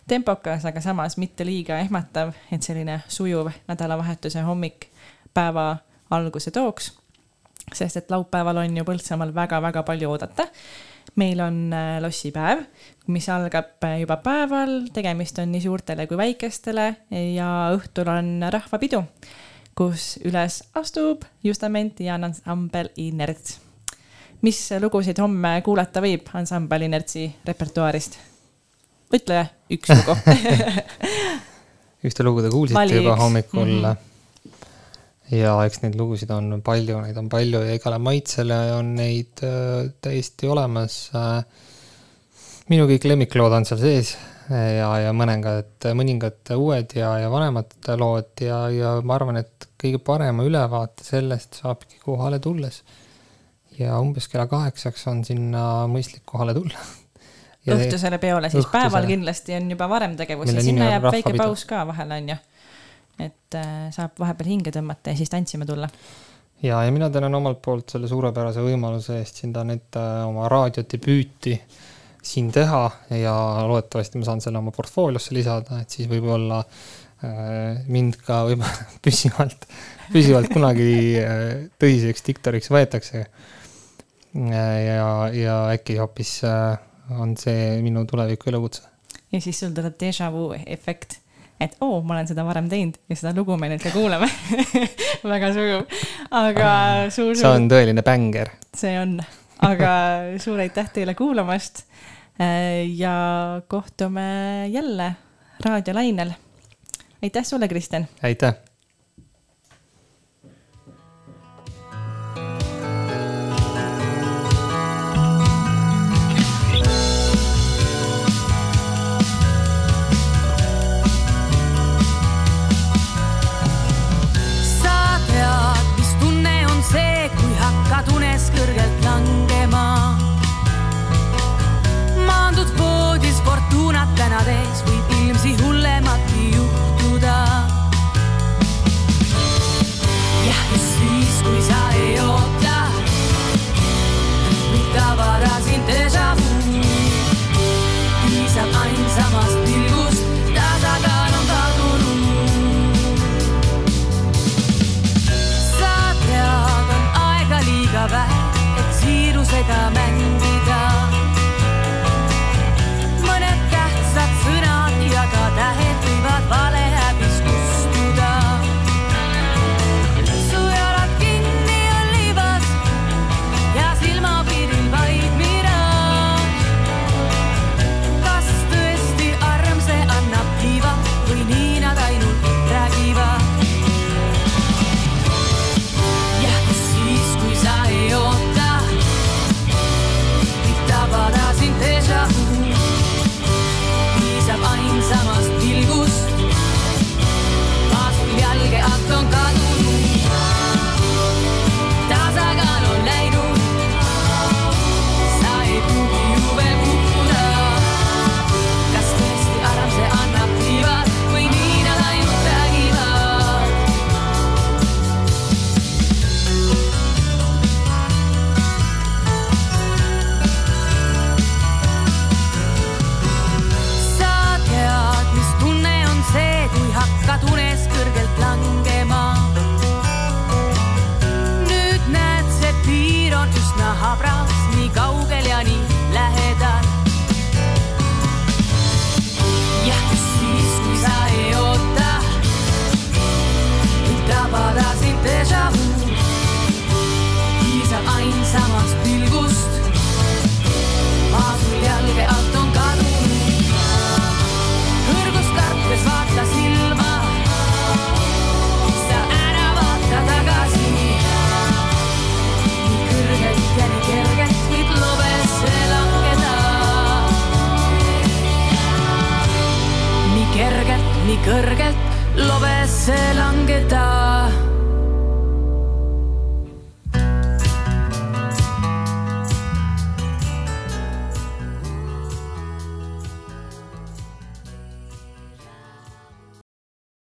Speaker 2: tempokas, aga samas mitte liiga ehmatav, et selline sujuv nädalavahetuse hommik päeva alguse tooks. sest et laupäeval on ju Põltsamaal väga-väga palju oodata. meil on äh, lossipäev, mis algab äh, juba päeval, tegemist on nii suurtele kui väikestele ja õhtul on rahvapidu kus üles astub Justament ja ansambel Inerts. mis lugusid homme kuulata võib ansambel Inertsi repertuaarist? ütle üks lugu
Speaker 3: ühte lugu te kuulsite Vali juba üks. hommikul mm. -hmm. ja eks neid lugusid on palju, neid on palju ja igale maitsele on neid äh, täiesti olemas äh,. minu kõik lemmiklood on seal sees ja, ja mõningad, mõningad uued ja, ja vanemad lood ja, ja ma arvan, et kõige parema ülevaate sellest saabki kohale tulles. ja umbes kella kaheksaks on sinna mõistlik kohale tulla.
Speaker 2: õhtusele peole, siis õhtusele. päeval kindlasti on juba varem tegevusi, sinna jääb väike paus ka vahele, on ju. et äh, saab vahepeal hinge tõmmata ja siis tantsima tulla
Speaker 3: ja, ja mina tänan omalt poolt selle suurepärase võimaluse eest siin tahan ette oma raadiodebüüti äh, siin teha ja loodetavasti ma saan selle oma portfooliosse lisada, et siis võib-olla äh, mind ka võib-olla püsivalt, püsivalt kunagi äh, tõsiseks diktoriks võetakse. Äh, ja, ja äkki hoopis on see minu tuleviku elukutse.
Speaker 2: ja siis sul tuleb déjà vu efekt, et oo oh,, ma olen seda varem teinud ja seda lugu me nüüd ka kuulame väga sujuv, aga suur.
Speaker 3: see on tõeline bänger.
Speaker 2: see on, aga suur aitäh teile kuulamast ja kohtume jälle raadiolainel. aitäh sulle, Kristjan.
Speaker 3: aitäh
Speaker 24: täna tees võib
Speaker 29: kõrgelt lobesse langeda